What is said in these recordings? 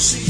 see.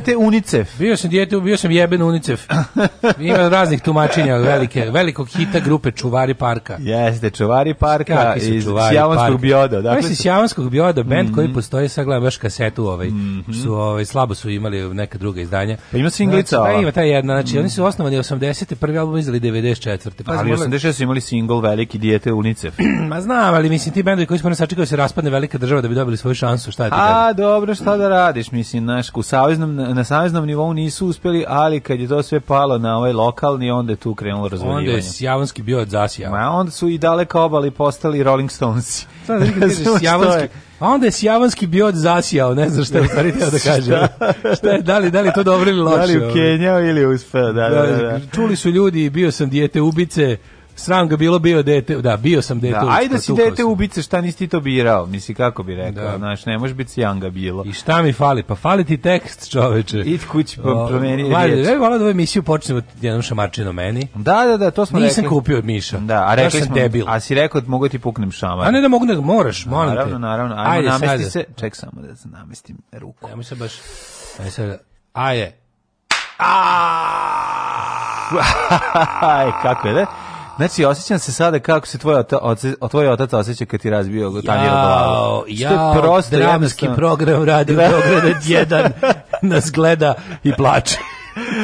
dete UNICEF. Bio sam dete, bio sam jeben UNICEF. Ima raznih tumačenja velike, velikog hita grupe Čuvari parka. Jeste, Čuvari parka iz čuvari Sjavanskog bioda. Dakle, su... Sjavanskog bioda, bend mm -hmm. koji mhm. postoji, sa gledam baš kasetu, ovaj, mm -hmm. su, ovaj, slabo su imali neka druga izdanja. Pa ima singlica znači, ova. Ima ta jedna, znači mm oni su mhm. osnovani 80. prvi album izdali 94. Pa ali 86 su imali single Veliki dijete UNICEF. Ma znam, ali mislim ti bendovi koji smo sačekali da se raspadne velika država da bi dobili svoju šansu, šta je ti A, dobro, šta da radiš, mislim, naš, u saveznom na saveznom nivou nisu uspeli, ali kad je to sve palo na ovaj lokalni, onda je tu krenulo razvoljivanje. Onda je Sjavanski bio od zasjava. Ma onda su i daleka obali postali Rolling Stones. Sada Sjavanski, a onda je Sjavanski biot zasijao, ne znam šta je stvari da kaže. šta je, da li, da li to dobro ili loše? Da li u Kenjao ili uspeo, da, da, da, da. Čuli su ljudi, bio sam dijete ubice, Sram ga bilo bio dete, da, bio sam dete. Da, ajde da si dete ubice, šta nisi ti to birao? Misli kako bi rekao, da. znaš, ne može biti sjanga bilo. I šta mi fali? Pa fali ti tekst, čoveče. Idi kući, pa promeni riječ. Ja bih volao da ovu emisiju od jednom šamarčinom meni. Da, da, da, to smo Nisam rekli. kupio od Miša. Da, a rekli smo, debil. a si rekao da mogu ti puknem šamar. A ne da mogu, nego moraš, molim te. Naravno, naravno, ajmo ajde, namesti sada. se, ček samo da se namestim ruku. Ajmo se baš, ajde se, ajde. Aj, kako da? Znači, osjećam se sada kako se tvoj, ota, oce, tvoj otac osjeća kad ti razbio tanjir glavu. Ja, jao, prosto, dramski program radi u da. Beogradu 1 nas gleda i plače.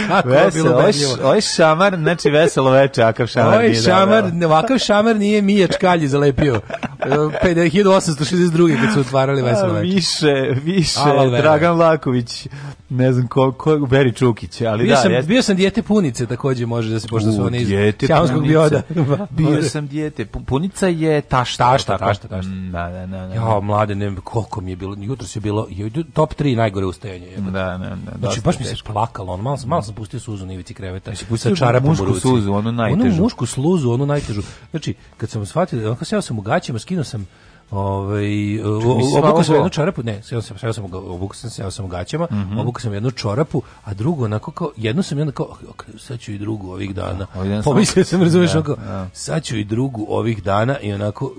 Kako veselo, je bilo bedljivo. Oj, šamar, znači veselo veče, akav šamar oj, nije da, šamar, dobro. Da. Ovakav šamar nije Mija Čkalji zalepio. 1862. kad su otvarali veselo veče. Više, više, Dragan Laković ne znam ko, ko Beri Čukić, ali bio da. Sam, jes... Bio sam dijete punice takođe može da se pošto su oni iz Ćamskog bioda. bio sam dijete punica je tašta, tašta, tašta, tašta. Mm, da, da, da, da. Ja, mlade, ne znam koliko mi je bilo, jutros je bilo top 3 najgore ustajanje. Da, da, da. Znači baš mi se plakalo, on malo sam, malo mm. sam pustio suzu na ivici kreveta. Znači pustio čarapu mušku suzu, onu najtežu. Onu mušku sluzu, onu najtežu. Znači kad sam shvatio, kako se ja sam u gaćama, skinuo sam Ovaj obukao sam jednu čorapu, ne, ja sam ja sam obukao sam se, ja sam gaćama, mm -hmm. obukao sam jednu čorapu, a drugu onako kao jednu sam jednu onda kao sad ću i drugu ovih dana. Ja, da, Pomislio sam, razumeš, ja, da, onako, ja. Da. sad ću i drugu ovih dana i onako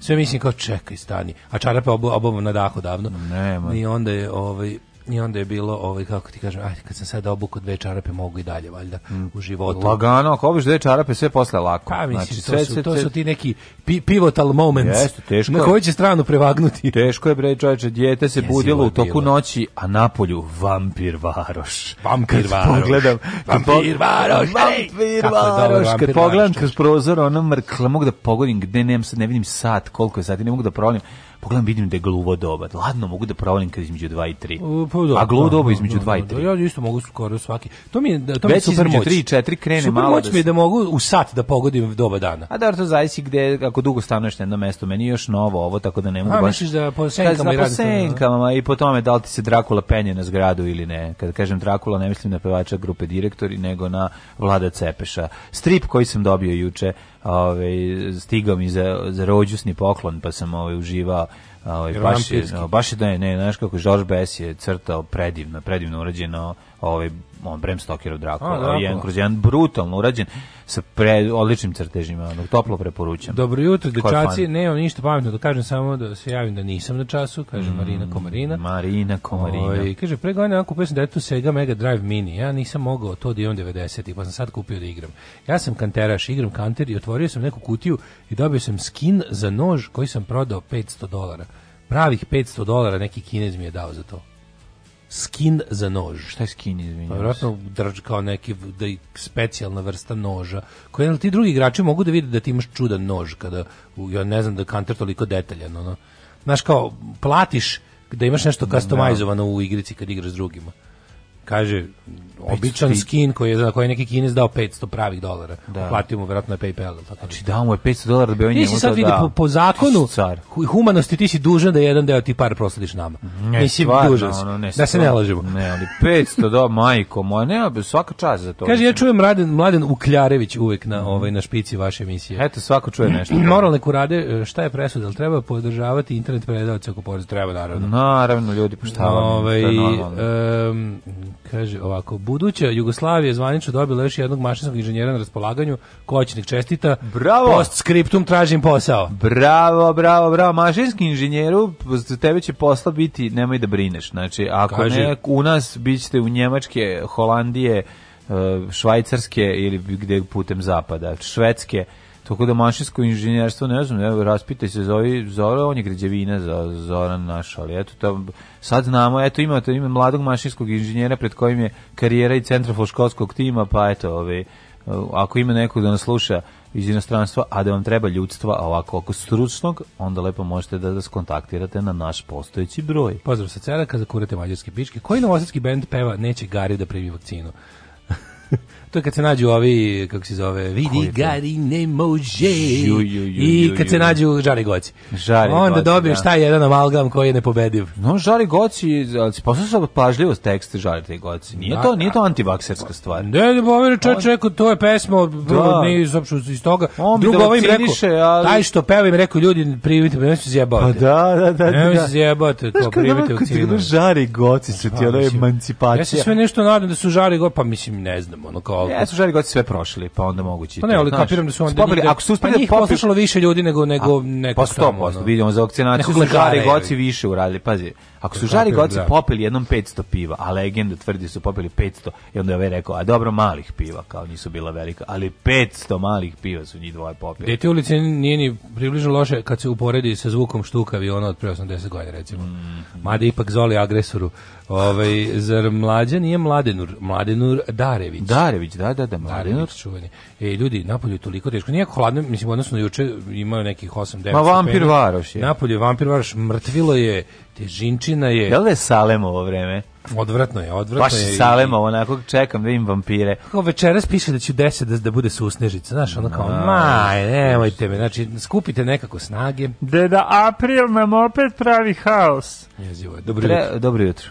sve mislim kao čekaj stani, a čarape obu, obu na dahu davno. Nema. I onda je ovaj I onda je bilo, ovaj, kako ti kažem, ajde, kad sam sad obukao dve čarape, mogu i dalje, valjda, mm. u životu. Lagano, ako obiš dve čarape, sve posle lako. Pa, mislim, znači, sve, to, su, to su ti neki pi, pivotal moments jeste, teško na koji će stranu prevagnuti. Teško je, bre, čovječe, dijete se budilo u toku bilo. noći, a napolju vampir varoš. Vampir varoš. Pogledam, vampir varoš, vampir varoš. Kad pogledam kroz prozor, ono mrkla, mogu da pogodim gde nemam, ne vidim sat, koliko je sati, ne mogu da prolim pogledam vidim da je gluvo doba. Ladno mogu da provalim kad između 2 i 3. Pa, da, A gluvo pa, doba da, između 2 da, i 3. Da, ja isto mogu skoro svaki. To mi je to mi je super moć. 3 i 4 krene super malo. Super moć mi da mogu u sat da pogodim doba dana. A da to zavisi gde ako dugo stanuješ na jednom mestu. Meni je još novo ovo tako da ne mogu A, baš. A misliš da po senkama i radi. senkama i po tome da li ti se Drakula penje na zgradu ili ne. Kad kažem Drakula ne mislim na pevača grupe Direktori nego na Vlada Cepeša. Strip koji sam dobio juče ovaj stigao mi za za rođusni poklon, pa sam ovaj uživao Ovaj, baš, je, baš je da je, ne, znaš kako, George Bess je crtao predivno, predivno urađeno ovaj on Bram Stokerov Dracula, ovaj, jedan kroz jedan brutalno urađen sa pre, odličnim crtežima, ono, toplo preporučujem. Dobro jutro, dečaci, ne imam ništa pametno da kažem, samo da se javim da nisam na času, kaže mm, Marina Komarina. Marina Komarina. Oj, ovaj, kaže, pre godine onako pesam da je Sega Mega Drive Mini, ja nisam mogao to da imam 90 pa sam sad kupio da igram. Ja sam kanteraš, igram kanter i otvorio sam neku kutiju i dobio sam skin za nož koji sam prodao 500 dolara. Pravih 500 dolara neki kinez mi je dao za to skin za nož. Šta je skin, izvinjavam pa, Vjerojatno drž kao neki da specijalna vrsta noža. Koji ti drugi igrači mogu da vide da ti imaš čudan nož kada ja ne znam da kantar toliko detaljan, ono. Znaš kao platiš da imaš nešto da, da. customizovano u igrici kad igraš s drugima kaže običan skin koji je za koji je neki Kinez dao 500 pravih dolara. Da. Platio mu verovatno na PayPal tako. Znači dao mu je 500 dolara da bi on njemu to sad vidi po, po zakonu humanosti ti si dužan da jedan deo ti par proslediš nama. Ne, Nisi dužan. Ono, ne, da se ne lažemo. Ne, ali 500 do majko moja, ne, svaka čast za to. Kaže ja čujem Mladen Mladen Ukljarević uvek na mhm. ovaj na špici vaše emisije. Eto svako čuje nešto. Moralne kurade, e, šta je presuda, treba podržavati internet predaoce oko poreza treba naravno. Naravno ljudi poštavaju. Pa ovaj, Kaže ovako, buduća Jugoslavija zvanično dobila još jednog mašinskog inženjera na raspolaganju, kočnik čestita, bravo. post skriptum tražim posao. Bravo, bravo, bravo, mašinski inženjeru, za tebe će posla biti, nemoj da brineš, znači ako Kaži. ne, u nas bićete u Njemačke, Holandije, e, Švajcarske ili gde putem zapada, Švedske, Tako da mašinsko inženjerstvo, ne znam, evo, raspitaj se, zove, Zora, on je građevina za Zoran naš, ali eto, tam, sad znamo, eto, ima, to, ima mladog mašinskog inženjera pred kojim je karijera i centrafol školskog tima, pa eto, ove, ovaj, ako ima nekog da nas sluša iz inostranstva, a da vam treba ljudstva, a ovako oko stručnog, onda lepo možete da, da kontaktirate na naš postojeći broj. Pozdrav sa za kurate mađarske pičke. Koji novosadski bend peva Neće Gari da primi vakcinu? to je kad se nađu ovi, kako se zove, vidi gari ne može. Ju, ju, ju, I kad se nađu žari goci. Žari Onda goci, dobiješ da. taj jedan amalgam koji je nepobediv. No, žari goci, ali si sa pažljivost tekste žari goci. Nije, da, to, nije to antivakserska stvar. Ne, ne, poveri čovječ rekao, to je pesma, prvo nije izopšao iz toga. On Drugo, da ovaj im rekao, ali... taj što peva im rekao, ljudi, primite, ne se zjebavate. Pa da, da, da. Ne da. se zjebavate, to primite vakcinu. žari goci su ti, pa, ono je emancipacija. Ja se sve nešto nadam da su žari goci, pa mislim, ne znam, ono kao alko. Ja su žari goci sve prošli, pa onda mogući. Pa ne, ali kapiram da su onda popili, ako su uspeli pa da njih poslušalo više ljudi nego nego neko. Pa 100%, vidimo za vakcinaciju su žari goci više uradili, pazi. Ako su žari goci da. popili jednom 500 piva, a legenda tvrdi su popili 500 i onda je ovaj rekao, a dobro malih piva, kao nisu bila velika, ali 500 malih piva su njih dvoje popili. Dete ulice nije ni približno loše kad se uporedi sa zvukom štuka aviona od pre 80 godina recimo. Mm. Mada ipak zoli agresoru Ove, ovaj, zar mlađa nije Mladenur, Mladenur Darević. Darević, da, da, da, Mladenur čuveni. E ljudi, napolju je toliko teško, nije hladno, mislim odnosno juče imao nekih 8 9. Ma vampir stupeni. varoš je. Napolju vampir varoš, mrtvilo je, težinčina je. Da je Salem ovo vreme? Odvratno je, odvratno Baš je. Baš Salem onako čekam da im vampire. Kao večeras piše da će 10 da, da bude susnežica, znaš, ono kao, no. maj, nemojte me, znači, skupite nekako snage. Deda April nam opet pravi haos. Jezivo, dobro jutro. Dobro jutro.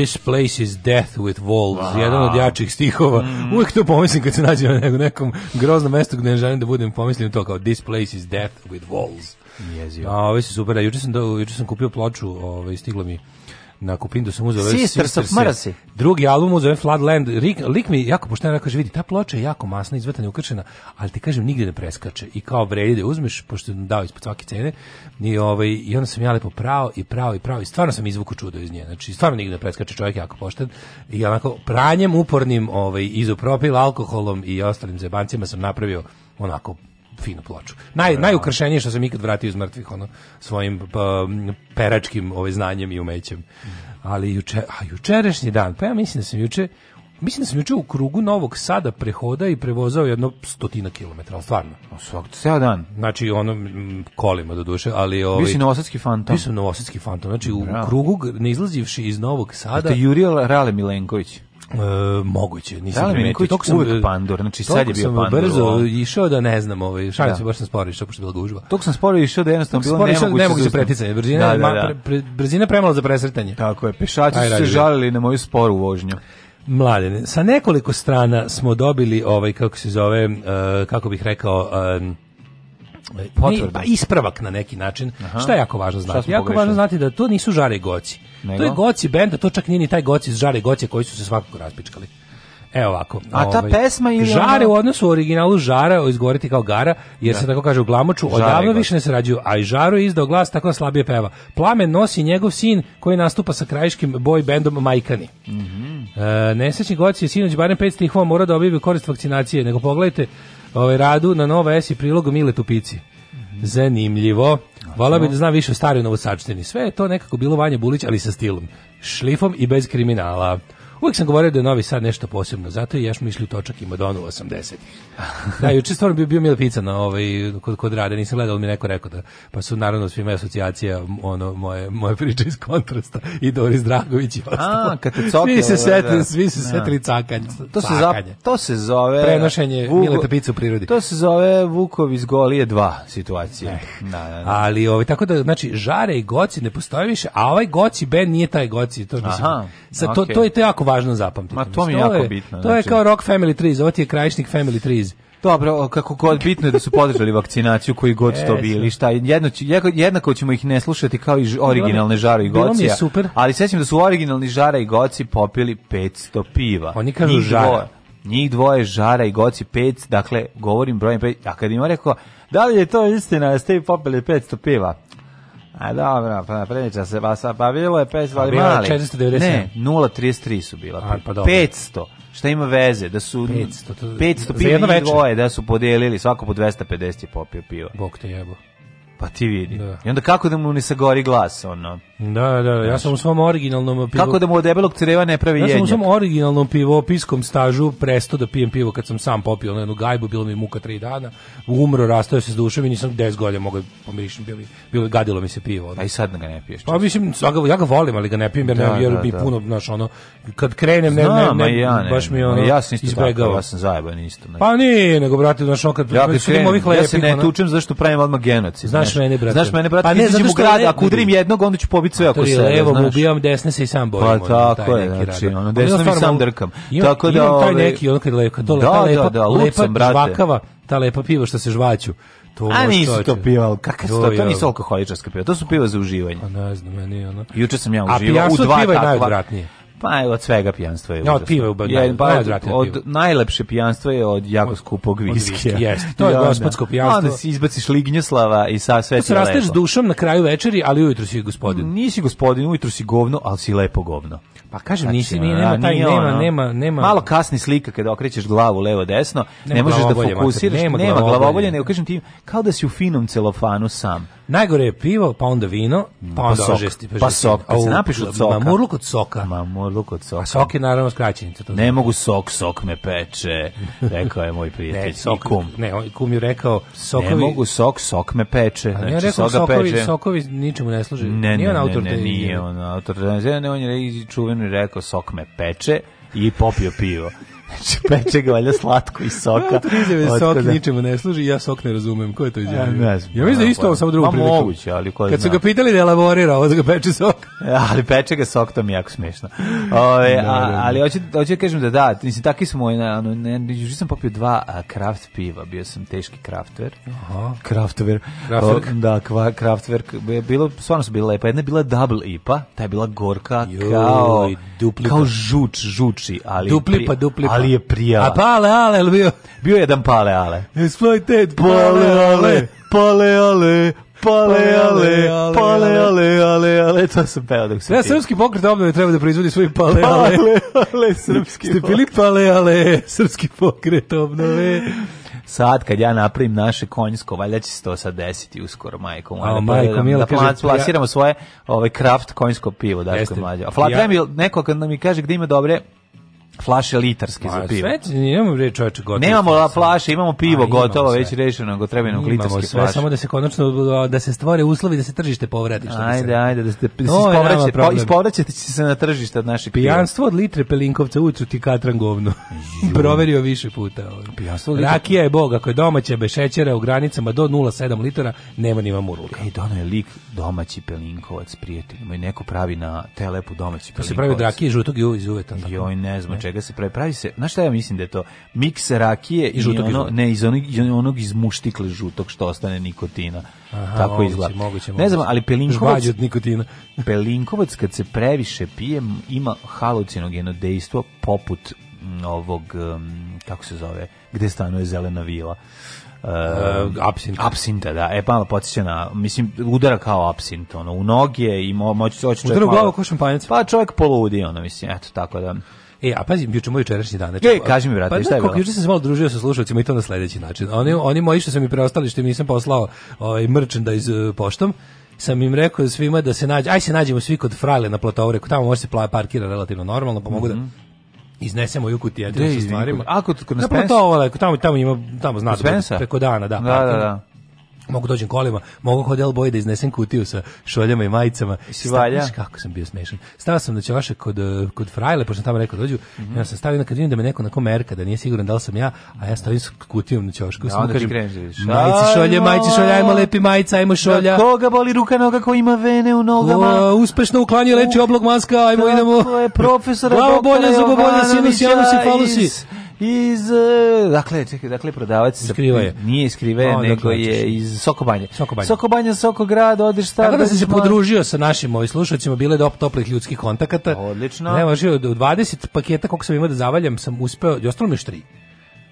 This place is death with walls. Wow. Jedan od jačih stihova. Mm. Uvijek to pomislim kad se nađem na nekom groznom mestu gdje ne želim da budem, pomislim to kao This place is death with walls. Jezio. A, ove se super, da, juče sam, da, juče sam kupio ploču, ovaj, stiglo mi na Kupindu sam uzeo Sisters, of Mercy. Drugi album uzeo Floodland. Lik, lik mi jako pošteno rekao, vidi, ta ploča je jako masna, izvrtana, ukrčena, ali ti kažem, nigde ne preskače. I kao vredi da uzmeš, pošto sam dao ispod svake cene, i, ovaj, i onda sam ja lepo prao i prao i prao i stvarno sam izvuku čudo iz nje. Znači, stvarno nigde ne preskače, čovjek jako pošten. I onako, pranjem upornim ovaj, izopropil alkoholom i ostalim zebancima sam napravio onako finu ploču. Naj, najukršenije što sam ikad vratio iz mrtvih, ono, svojim pa, peračkim ovaj, znanjem i umećem. Ali juče, a jučerašnji dan, pa ja mislim da sam juče, Mislim da sam juče u krugu Novog Sada prehoda i prevozao jedno stotina kilometra, ali stvarno. Svak, ceo dan. Znači, ono, kolima do duše, ali... Ovaj, Bio si novosadski fantom. Bio sam novosadski fantom, znači u Bravo. krugu, ne izlazivši iz Novog Sada... Te Jurijal Rale Milenković. E, moguće, nisam da primetio. Toko sam uvek e, pandur, znači sad je bio pandor. pandur. brzo išao da ne znam, ovaj, šalim da. baš sam sporo išao, pošto je bila gužva. Toko sam sporo išao da jednostavno bilo nemoguće. Išao, da nemoguće preticanje, brzina, da, da, da. Pre, pre, brzina premalo za presretanje. Tako je, pešači Aj, su se žalili na moju sporu vožnju. Mladene, sa nekoliko strana smo dobili ovaj, kako se zove, uh, kako bih rekao, um, e, Potvrda. Pa ispravak na neki način. Aha. Šta je jako važno znati? Jako važno znati da to nisu žare goci Nego? To je Goci benda, to čak nije ni taj Goci iz Žare Goci koji su se svakako raspičkali. Evo ovako. A ta ovaj, pesma ili Žare u odnosu u originalu Žara izgoriti kao gara, jer da. se tako kaže u glamoču, odavno više ne sarađuju, a i Žaro je izdao glas tako da slabije peva. Plamen nosi njegov sin koji nastupa sa krajiškim boy bendom Majkani. Mm -hmm. e, nesrećni goci je sinoć barem 5 stihova mora da objavi korist vakcinacije, nego pogledajte ovaj, radu na Nova S i prilogu Mile Tupici. Mm -hmm. Zanimljivo. Vola bi da zna više o staroj novosačtini. Sve je to nekako bilo Vanja Bulić, ali sa stilom. Šlifom i bez kriminala. Uvijek sam govorio da je Novi Sad nešto posebno, zato i jaš mislio točak i Madonu 80. da, juče stvarno bio, bio Mil Pica na ovaj, kod, kod rade, nisam gledao, ali mi neko rekao da, pa su naravno svi moje asocijacija, ono, moje, moje priče iz kontrasta i Doris Dragović i ostalo. A, kad te cokio, svi se da, setili, da. svi se setili da. cakanje. To se, za, to se zove... Prenošenje Vuko, Mileta Pica u prirodi. To se zove Vukov iz Golije 2 situacija. Eh. Na, na, na. Ali, ovaj, tako da, znači, žare i goci ne postoje više, a ovaj goci Ben nije taj goci, to mislim. Aha, sa, okay. to, to je to jako važno zapamtiti. Ma to mi je jako je, bitno. To znači. je kao Rock Family Trees, ovo ti je krajišnik Family Trees. Dobro, kako god bitno je da su podržali vakcinaciju koji god to bili, šta jedno jednako ćemo ih ne slušati kao i originalne žara i goci. Ali sećam da su originalni žara i goci popili 500 piva. Oni kažu njih žara. Dvoje, njih dvoje žara i goci 5, dakle govorim brojem 5. A kad im rekao, da li je to istina da ste popili 500 piva? A dobro, pa preniča se vas, pa bilo je 500, ali mali. 497. Ne, 0,33 su bila. A, pa dobro. 500. Šta ima veze? Da su 500, to, 500 pili dvoje, da su podelili, svako po 250 je popio piva. Bog te jebo. Pa ti vidi. Da. I onda kako da mu ne gori glas, ono? Da, da, ja sam u svom originalnom pivo... Kako da mu od debelog creva ne pravi jednjak? Ja sam jednjak. u svom originalnom pivopiskom stažu presto da pijem pivo kad sam sam popio na jednu gajbu, bilo mi muka tri dana, umro, rastao se s dušom i nisam 10 godina mogao da pomirišiti, bilo, bilo gadilo mi se pivo. Ono. Pa i sad ga ne piješ. Pa mislim, ja ga, volim, ali ga ne pijem jer, da, ne, jer da, da, bi da. puno, znaš, ono, kad krenem, ne, Znam, ne, ne, ja ne, baš mi ono, ja sam isto izbegao. Tako, ja sam zajeban isto. Ne. Pa nije, nego, brate, znaš, ono, kad, ja, krenem, ovih ja se ne tučem zašto pravim odmah genocid. Znaš, Znaš mene, brate. Znaš mene, brate, pa ne, zato što grad, ako udrim jednog, onda ću pobiti sve oko sebe. Evo, mu ubijam, desne se i sam borim. Pa tako je, znači, da. ono, desno mi sam drkam. Tako da, imam taj ovaj- neki, ono kad lepa, to da, lepa, da, lepa, lepa, žvakava, ta lepa piva što se žvaću. To A nisu to piva, ali kakve su to? To nisu alkoholičarska piva, to su piva za uživanje. A pa ne znam, meni ono. Juče sam ja uživao u dva takva. A piva je najodvratnije. Pa od svega pijanstvo je. Ja, od piva u ja, pa, od, od, najlepše pijanstvo je od jako skupog viskija. Jeste, to je gospodsko pijanstvo. Onda si izbaciš Lignjoslava i sa sve se rasteš dušom na kraju večeri, ali ujutru si gospodin. Mm, nisi gospodin, ujutru si govno, ali si lepo govno. Pa kažem, znači, nisi, nije, nema, taj, nije nema, nema, nema, Malo kasni slika kada okrećeš glavu levo desno, ne možeš da fokusiraš, nema, nema glavobolje, nego kažem ti, kao da si u finom celofanu sam. Najgore je pivo, pa onda vino, mm, pa, pa onda pa ožesti. Pa, pa sok. Kad pa se napišu soka. Mamurluk od soka. Mamurluk od soka. A sok je naravno skraćenica. ne znači. mogu sok, sok me peče, rekao je moj prijatelj. ne, sok, kum. Ne, kum je rekao sokovi. Ne mogu sok, sok me peče. A znači, rekao, sokovi, peče. sokovi ničemu ne služe. Ne, ne, nije on autor ne, ne, nije on autor. Ne, on je čuveno rekao sok me peče i popio pivo. Znači, peče ga valjda slatko i soka. Ja, to izjave sok ničemu ne služi, ja sok ne razumem. Ko je to izjavio? Ja, ne znam. Ja mislim da isto, pa- samo drugu pa priliku. moguće, ali ko Kad su ga pitali da elaborira, ovo da ga peče sok. E, ali peče ga sok, to mi je jako smiješno. Ove, a, ali hoću, hoću da kažem da da, mislim, taki smo, ono, ne, juče sam popio dva a, kraft piva, bio sam teški kraftver. Aha. Kraftver. Kraftverk. da, kva, kraftverk. Bilo, stvarno su bila lepa. Jedna je bila double IPA, ta je bila gorka, Joj, kao, duplika. kao žuč, žuči. Ali, duplipa, duplipa. dupli ali je prijala. A pale ale bio? Bio je jedan pale ale. Exploited pale ale, pale ale, Pale, ale, pale, ale, ale, ale, to sam peo dok sam Ja, srpski pokret obnove treba da proizvodi svoj pale, ale. Pale, ale, srpski Ste pili pale, ale, srpski pokret obnove. Sad kad ja napravim naše konjsko, valjda će se to sad desiti uskoro, majko moja. Da, majko, mila, da, da kaže, plasiramo svoje ovaj, kraft konjsko pivo, da, mlađe. A Flatrem, ja... neko kad nam mi kaže gde ima dobre flaše litarske Ma, za pivo. Sve, nemamo reč čoveče gotovo. Nemamo flaše, imamo pivo A, gotovo, imamo već rešeno, nego treba nam litarske sve, flaše. samo da se konačno da se stvore uslovi da se tržište povrati što Ajde, se... ajde, da se da se ispovraćate, po, pa ispovraćate se na tržište od naših Pijanstvo od litre pelinkovca ucu ti katran govno. Proverio više puta. Ovaj. Pijanstvo litre... Rakija je bog, ako je domaća bez šećera u granicama do 0,7 litara, nema ni mamurulka. Ej, dono je lik domaći pelinkovac, prijatelj. Moj neko pravi na telepu domaći pelinkovac. To se pravi od rakije žutog i iz Joj, ne znam, čega se pravi. Pravi se, znaš šta ja mislim da je to? Miks rakije i, žutog i ono, ne, iz onog, onog iz muštikle žutog što ostane nikotina. Aha, Tako moguće, izgleda. Moguće, moguće. Ne znam, ali pelinkovac... od nikotina. pelinkovac kad se previše pije ima halucinogeno dejstvo poput ovog, kako se zove, gde stanuje zelena vila. Uh, e, e, absinta. Apsinta, da. E, pa malo podsjeća na, mislim, udara kao apsint, ono, u noge i mo, moći se oči čovjek... Udara u glavu kao šampanjac. Pa čovjek poludi, ono, mislim, eto, tako da... E, a pazi, juče moj jučerašnji dan. Znači, e, kaži mi, brate, pa, šta je da, bilo? Juče sam se malo družio sa slušalcima i to na sledeći način. Oni, oni moji što su mi preostali, što mi nisam poslao ovaj, da iz e, poštom, sam im rekao svima da se nađe, aj se nađemo svi kod Frajle na platovu, rekao tamo može se parkira relativno normalno, pa mogu mm -hmm. da mhm. iznesemo ju kutije da sa stvarima. Ako kod nas Pensa, tamo tamo ima tamo znate da preko dana, da. Da, da, da mogu dođem kolima, mogu kod El Boy da iznesem kutiju sa šoljama i majicama. Si valja? kako sam bio smešan. Stao sam da će vaše kod, eh, kod frajle, pošto sam tamo rekao dođu, mm -hmm. ja sam stavio na kad vidim da me neko na komerka, da nije siguran da li sam ja, a ja stavim s kutijom na ćošku. Da, da onda kažem, majici šolje, majice šolje, ajmo lepi majica, ajmo šolja. Da, koga boli ruka noga ko ima vene u nogama? O, uspešno uklanje, leči oblog maska, ajmo idemo. je, profesora, Glavo bolje, zubo bolje, sinus, janus i falusi. Iz, e, dakle, čekaj, dakle, prodavac iz Krivaje. Nije iz no, nego je iz Sokobanje. Sokobanje, Sokobanja, Sokograd, odeš šta... Tako da sam se podružio sa našim ovim ovaj, slušaćima bile do toplih ljudskih kontakata. Odlično. Ne, možda, u 20 paketa, koliko sam imao da zavaljam, sam uspeo, i ostalo mi štri.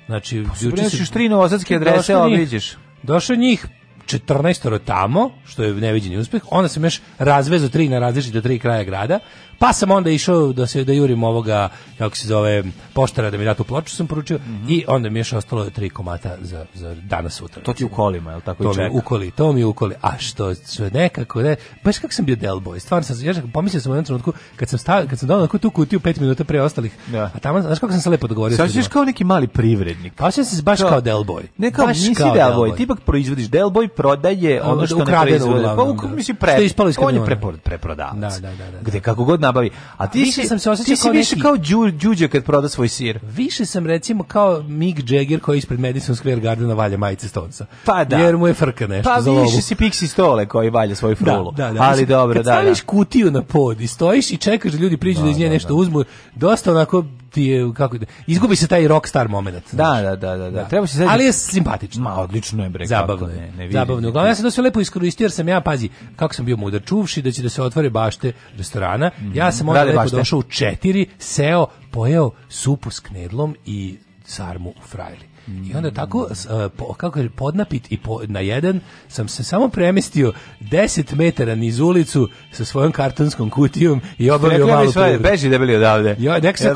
Znači, pa juče si... tri novosadske adrese, ali vidiš. Došao njih 14 tamo, što je neviđeni uspeh. Onda sam još razvezao tri na različite tri kraja grada. Pa sam onda išao da se da jurim ovoga, kako se zove, poštara da mi da tu ploču sam poručio mm -hmm. i onda mi je još ostalo tri komata za, za danas sutra. To ti u kolima, je li tako to i čeka? Mi ukoli, to mi ukoli. A što, što nekako, ne, baš kako sam bio del boy. Stvarno sam, ja pomislio sam u jednom trenutku, kad sam, stavio, kad sam donao tu kutiju 5 minuta pre ostalih, ja. Da. a tamo, znaš kako sam se lepo dogovorio? Sad ćeš kao neki mali privrednik. Pa se baš to, kao del boy. Ne kao, baš nisi del, boy. ti ipak proizvodiš. Del boy prodaje ono što ne proizvodi. Pa, da. mislim, pre, on je preprodavao. Da, da, da, da, da. Gde kako god nabavi. A ti više si, sam se osjećao kao više neki... kao džu, džuđe kad proda svoj sir. Više sam recimo kao Mick Jagger koji je ispred Madison Square Gardena valja majice Stonesa. Pa da. Jer mu je frka nešto pa, za lovu. Pa više si Pixi Stole koji valja svoj da, frulu. Da, da, da. Ali dobro, da. Kad staviš kutiju na pod i stojiš i čekaš da ljudi priđu da, da iz nje da, nešto da. uzmu, dosta onako ti kako izgubi se taj rockstar momenat. Da, da, da, da, da. Treba se sad... Ali je simpatično. Ma odlično je bre. Zabavno kako, Zabavno. Uglavnom ja sam to sve lepo iskoristio jer sam ja pazi kako sam bio mudar čuvši da će da se otvore bašte restorana. Mm -hmm. Ja sam onda lepo došao u 4, seo, pojeo supu s knedlom i sarmu u frajli. I onda tako, e, po, kako je, podnapit i po, na jedan, sam se samo premestio 10 metara niz ulicu sa svojom kartonskom kutijom i obavio malu privredu. Beži debeli odavde. Ja, nek se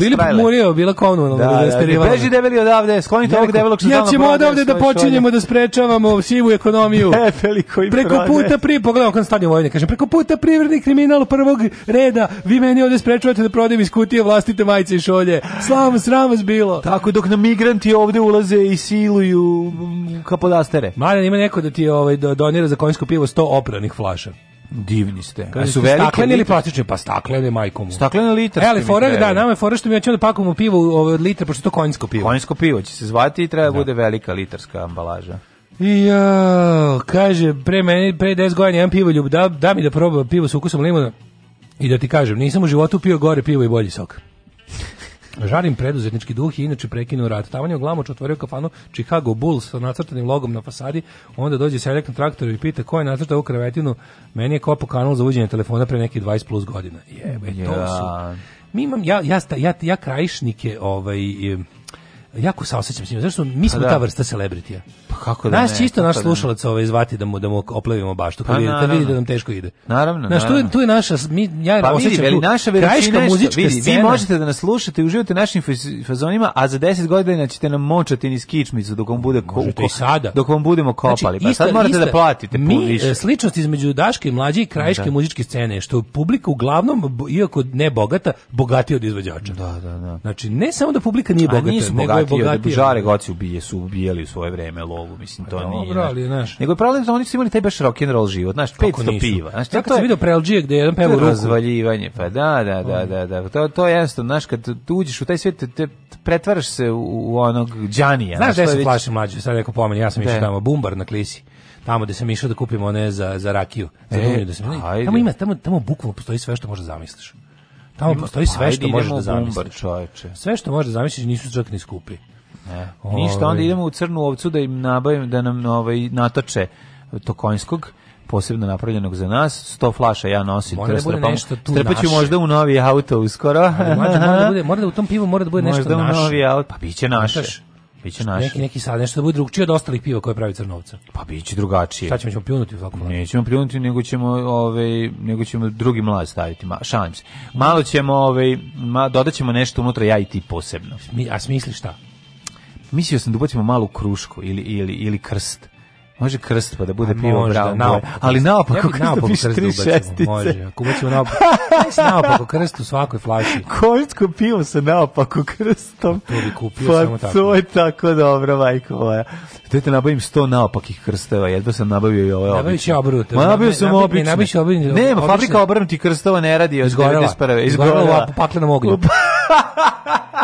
bili pomurio, bila komunalno da, da, da, da Beži debeli odavde, sklonite ovog debelog što Ja ćemo odavde da počinjemo da sprečavamo sivu ekonomiju. Debeli koji preko puta pri pogledao kon stadion vojne, kažem preko puta privredni kriminal prvog reda, vi meni ovde sprečavate da prodajem iz kutije vlastite majice i šolje. Slavom sram vas bilo. Tako dok na migranti ovde ulaze i siluju mm, kapodastere. Marjan, ima neko da ti ovaj, donira za konjsko pivo 100 opranih flaša. Divni ste. Kaže, su velike staklene ili plastične? Pa staklene, majko mu. Staklene litre. E, ali fora, da, da nama je fora što mi hoćemo da pakujemo pivo ovaj, od litre, pošto je to konjsko pivo. Konjsko pivo će se zvati i treba da. da. bude velika litarska ambalaža. Jo, kaže, pre meni, pre 10 godina jedan pivo ljub, da, da mi da probam pivo sa ukusom limona i da ti kažem, nisam u životu pio gore pivo i bolji sok. Žarim preduzetnički duh i inače prekinuo rat. Tamo je oglamoč otvorio kafanu Chicago Bulls sa nacrtanim logom na fasadi, onda dođe seljak na traktoru i pita ko je nacrtao ovu krevetinu, meni je kopao kanal za uđenje telefona pre nekih 20 plus godina. Jebe, to su... Mi imam, ja, ja, ja, ja krajišnike, ovaj, jako osećam s njima. Zašto mi smo pa da. ta vrsta celebritija? Pa kako da Nas ne, čisto naš da slušalac ovaj izvati da mu da mu oplavimo baštu. Pa kad pa, vidi da nam teško ide. Naravno, Znaš, naravno. Tu je, tu je naša mi ja pa vidi, veli, naša krajiška muzička vidi, scena. Vi možete da nas slušate i uživate našim fazonima, a za 10 godina ćete nam močati ni kičmicu dok vam bude ko, sada. Dok vam budemo znači, kopali. Znači, pa sad ista, morate da ista, da platite mi, e, više. sličnost između Daške i mlađe i krajiške da. muzičke scene što publika uglavnom iako ne bogata, bogatija od izvođača. Da, da, da. Znači ne samo da publika nije bogata, nego bogatije, da žare goci ubije, su ubijali u svoje vreme lovu, mislim, pa to nije. Dobro, ali, znaš. Nego je problem da oni su imali taj baš rock and roll život, znaš, 500 piva. Znaš, ja kad sam vidio prelđije gde jedan peva ruku. Razvaljivanje, pa da, da, da, da, da. To, to je jednostavno, znaš, kad tu uđeš u taj svijet, te pretvaraš se u, onog džanija. Znaš, znaš da se plaši mlađe, sad rekao pomeni, ja sam išao da. tamo, bumbar na klisi tamo gde sam išao da kupim one za, za rakiju. Za e, da sam, ne, tamo ima, tamo, tamo bukvalno postoji sve što možeš da zamisliš. Tamo Ima, postoji sve što možeš da zamisliš. Čoveče. Sve što možeš da zamisliš nisu čak ni skupi. Ne. Ove. Ništa, onda idemo u crnu ovcu da im nabavim, da nam ovaj, natoče tokonjskog posebno napravljenog za nas, 100 flaša ja nosim, mora trepam, bude nešto tu naše. možda u novi auto uskoro. Ali, mlađe, mora, da bude, mora da u tom pivu mora da bude možda nešto naše. Možda u novi auto, pa biće naše. Biće naše. Neki neki sad nešto da bude drugačije od ostalih piva koje pravi Crnovca. Pa biće drugačije. Šta ćemo ćemo pljunuti u Nećemo pljunuti, nego ćemo ovaj nego ćemo drugi mlad staviti, ma, šalim se. Malo ćemo ovaj ma, dodaćemo nešto unutra ja i ti posebno. Mi, a smisliš šta? Mislio sam da ubacimo malu krušku ili, ili, ili krst Može krst pa da bude pivo možda, brown nao, Ali naopako na opak krst da piše da šestice. Može, ako ubaćemo naopako, naopako krst u svakoj flaši. Koljsko pivo na opak krstom. Pa to bi kupio pa samo tako. Pa to je tako dobro, majko moja. Da te nabavim 100 naopakih krsteva, jedva sam nabavio i ove obične. Nabaviš ja obrut. Ma nabavio sam obične. Nabaviš obične. Nema, fabrika obrnuti krstova ne radi od 91. Izgorela. Izgorela u paklenom ognju. Pa-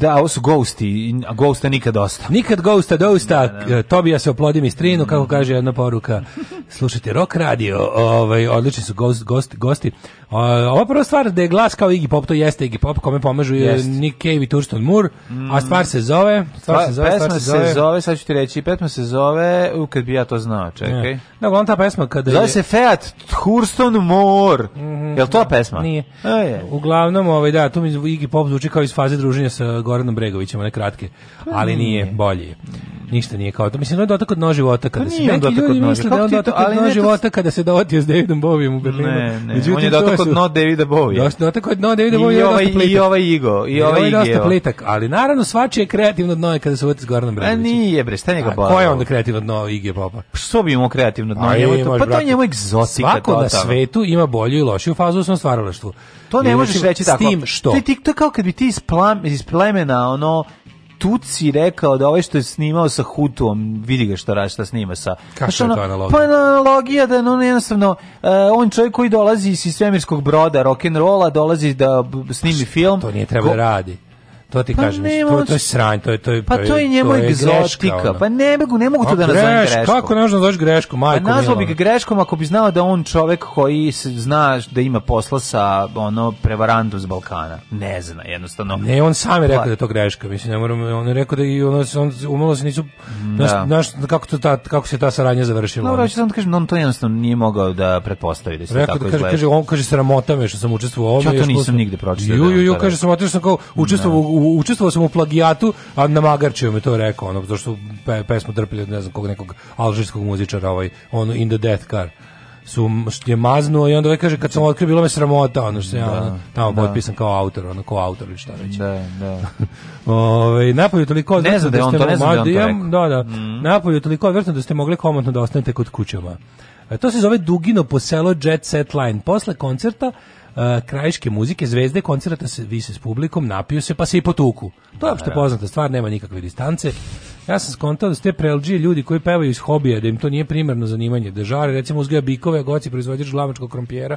da, ovo su ghosti, ghosta nikad dosta. Nikad ghosta dosta, da, da. da. E, Tobija se oplodi mi strinu, mm. kako kaže jedna poruka. Slušajte Rock Radio, ovaj odlični su gost, gosti, gosti. Ova prva stvar da je glas kao Iggy Pop, to jeste Iggy Pop, kome pomažu eh, je Nick Cave i Thurston Moore, mm. a stvar se zove, stvar pa, se zove, pesma stvar se zove, se zove, sad ću ti reći, pesma se zove, u kad bi ja to znao, čekaj. Ja. Da, uglavnom ta pesma kada zove je... Zove se Fiat Thurston Moore. Mm -hmm. Jel to pesma? Nije. A, je. Uglavnom, ovaj da, tu mi Iggy Pop zvuči kao iz faze druženja sa Goranom Bregovićem, one kratke, ali nije, bolje. Ništa nije kao to. Mislim, da je dotakod nož života pa kada pa se neki ljudi misle da je dno ne, života kada se dovatio s Davidom Bovijem u Berlinu. Ne, ne, Međutim, on je dotakao dno Davida Bovija. Došao dotakao dno Davida Bovija. Ovaj- I ovaj, i ovaj Igo. I ovaj Igo. Ovaj dosta plitak, ali naravno svačije kreativno dno je kada se uvati s Goranom Bredovićem. A nije bre, šta njega bavio? Ko je onda kreativno dno Ige Popa? Što bi imao kreativno dno? Njemu to, pa to je njemu egzotika. Svako na svetu ima bolju i lošiju fazu u svom stvaralaštvu. To ne možeš reći tako. S tim što? To je kao kad bi ti iz, iz plemena ono Tuci rekao da ovaj što je snimao sa Hutuom, vidi ga što radi, šta snima sa... Kako je to analogija? Pa analogija da no, jednostavno, uh, on čovjek koji dolazi iz svemirskog broda, rock and rolla dolazi da snimi pa film. To nije treba go, da radi. To ti pa kažem, to, to je sranj, to je to je Pa to je njemu egzotika. pa ne mogu, ne mogu to da nazovem greš, greškom. Kako ne možeš da grešku, pa majko? Pa nazvao bih ga greškom ako bi znao da on čovek koji se zna da ima posla sa ono prevarantom iz Balkana. Ne zna, jednostavno. Ne, on sam je pa- rekao da je to greška, mislim, ne moram, on je rekao da i ono on umalo se nisu naš, da. naš, kako to ta kako se ta saradnja završila. Dobro, ja sam kažem, on to jednostavno nije mogao da pretpostavi da se rekao, tako da kaže, kaže, on kaže sramota me što sam učestvovao u ovome. Ja to nisam nigde pročitao. Ju, ju, da- ju, kaže sramota što kao učestvovao u, učestvovao sam u plagijatu, a na Magarčevu me to rekao, ono, zato što pe, pesmu drpili od ne znam kog nekog alžirskog muzičara, ovaj, ono, In the Death Car su je maznuo i onda ovaj kaže kad sam otkrio bilo me sramota ono što ja da, tamo da. potpisan kao autor ono kao autor ili šta već da da ovaj napolju toliko ne znam da, da on to ne znam da, on da, da. Mm. napolju toliko odvrtno da ste mogli komotno da ostanete kod kućama e, to se zove Dugino po selo Jet Set Line. Posle koncerta E, krajiške muzike, zvezde koncerata se vise s publikom, napio se pa se i potuku. To je opšte da, da. poznata stvar, nema nikakve distance. Ja sam skontao da ste prelđije ljudi koji pevaju iz hobija, da im to nije primarno zanimanje, da žare, recimo uzgaja bikove, a goci proizvođač glavačkog krompjera,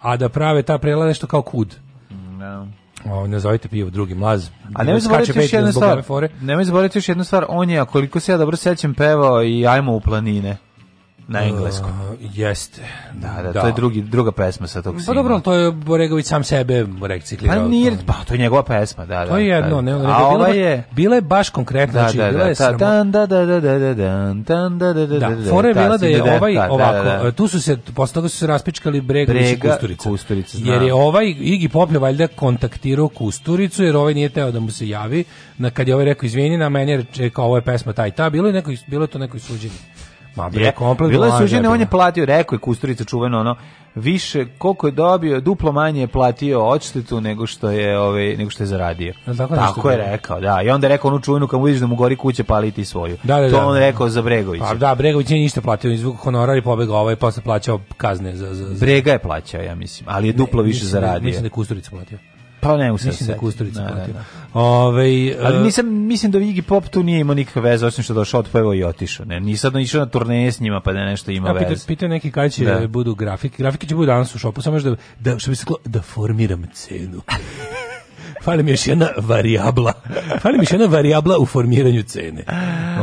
a da prave ta prela nešto kao kud. No. Da. O, ne zovite pivo drugi mlaz. A nemoj zaboraviti još jednu stvar. Nemoj zaboraviti još jednu stvar. On je, koliko se ja dobro sećam, pevao i ajmo u planine na engleskom. Uh, jeste. Da, da, da, to je drugi, druga pesma sa tog Pa dobro, to je Boregović sam sebe reciklirao. Pa nije, pa to je njegova pesma, da, da. To je da. jedno, ne, ne, a bila, je... Bila je baš konkretno, da, znači, da, bila da, je da, da dan, da, da, da, da, da, da, da, da, da, da, fore bila da je ovaj ovako, e, tu su se, posle su se raspičkali Bregović i Kusturica. Kusturica, Jer je ovaj Igi Poplje valjda kontaktirao Kusturicu, jer ovaj nije teo da mu se javi, na kad je ovaj rekao izvini na meni, je ovo je pesma taj ta, bilo je neko bilo je to neko suđenje. Ma bre, komplet Bilo je suženje, on je platio, rekao je Kusturica čuveno ono, više koliko je dobio, duplo manje je platio odštetu nego što je ovaj nego što je zaradio. Tako, tako je rekao, da. I onda je rekao onu čuvenu kad mu vidiš da mu gori kuće paliti svoju. Da, da, to da, on rekao za Bregovića. Pa da, Bregović nije ništa platio, izvuk honorar i pobegao, ovaj posle plaćao kazne za, za, za... Brega je plaćao, ja mislim, ali je duplo ne, više mislim, da zaradio. Mislim da je Kusturica platio. Pa ne, usam Mislim da Kusturica da, da, da. Ove, e, Ali nisam, mislim da Vigi Pop tu nije imao nikakve veze, osim što došao, otpevao i otišao. Ne? Nisam išao na turneje s njima, pa da nešto ima ja, veze. Pita, pita neki kada će da. budu grafike. Grafike će budu danas u šopu, samo još da, da, što bi se klo, da formiram cenu. Fali mi još jedna varijabla. Fali mi još jedna varijabla u formiranju cene.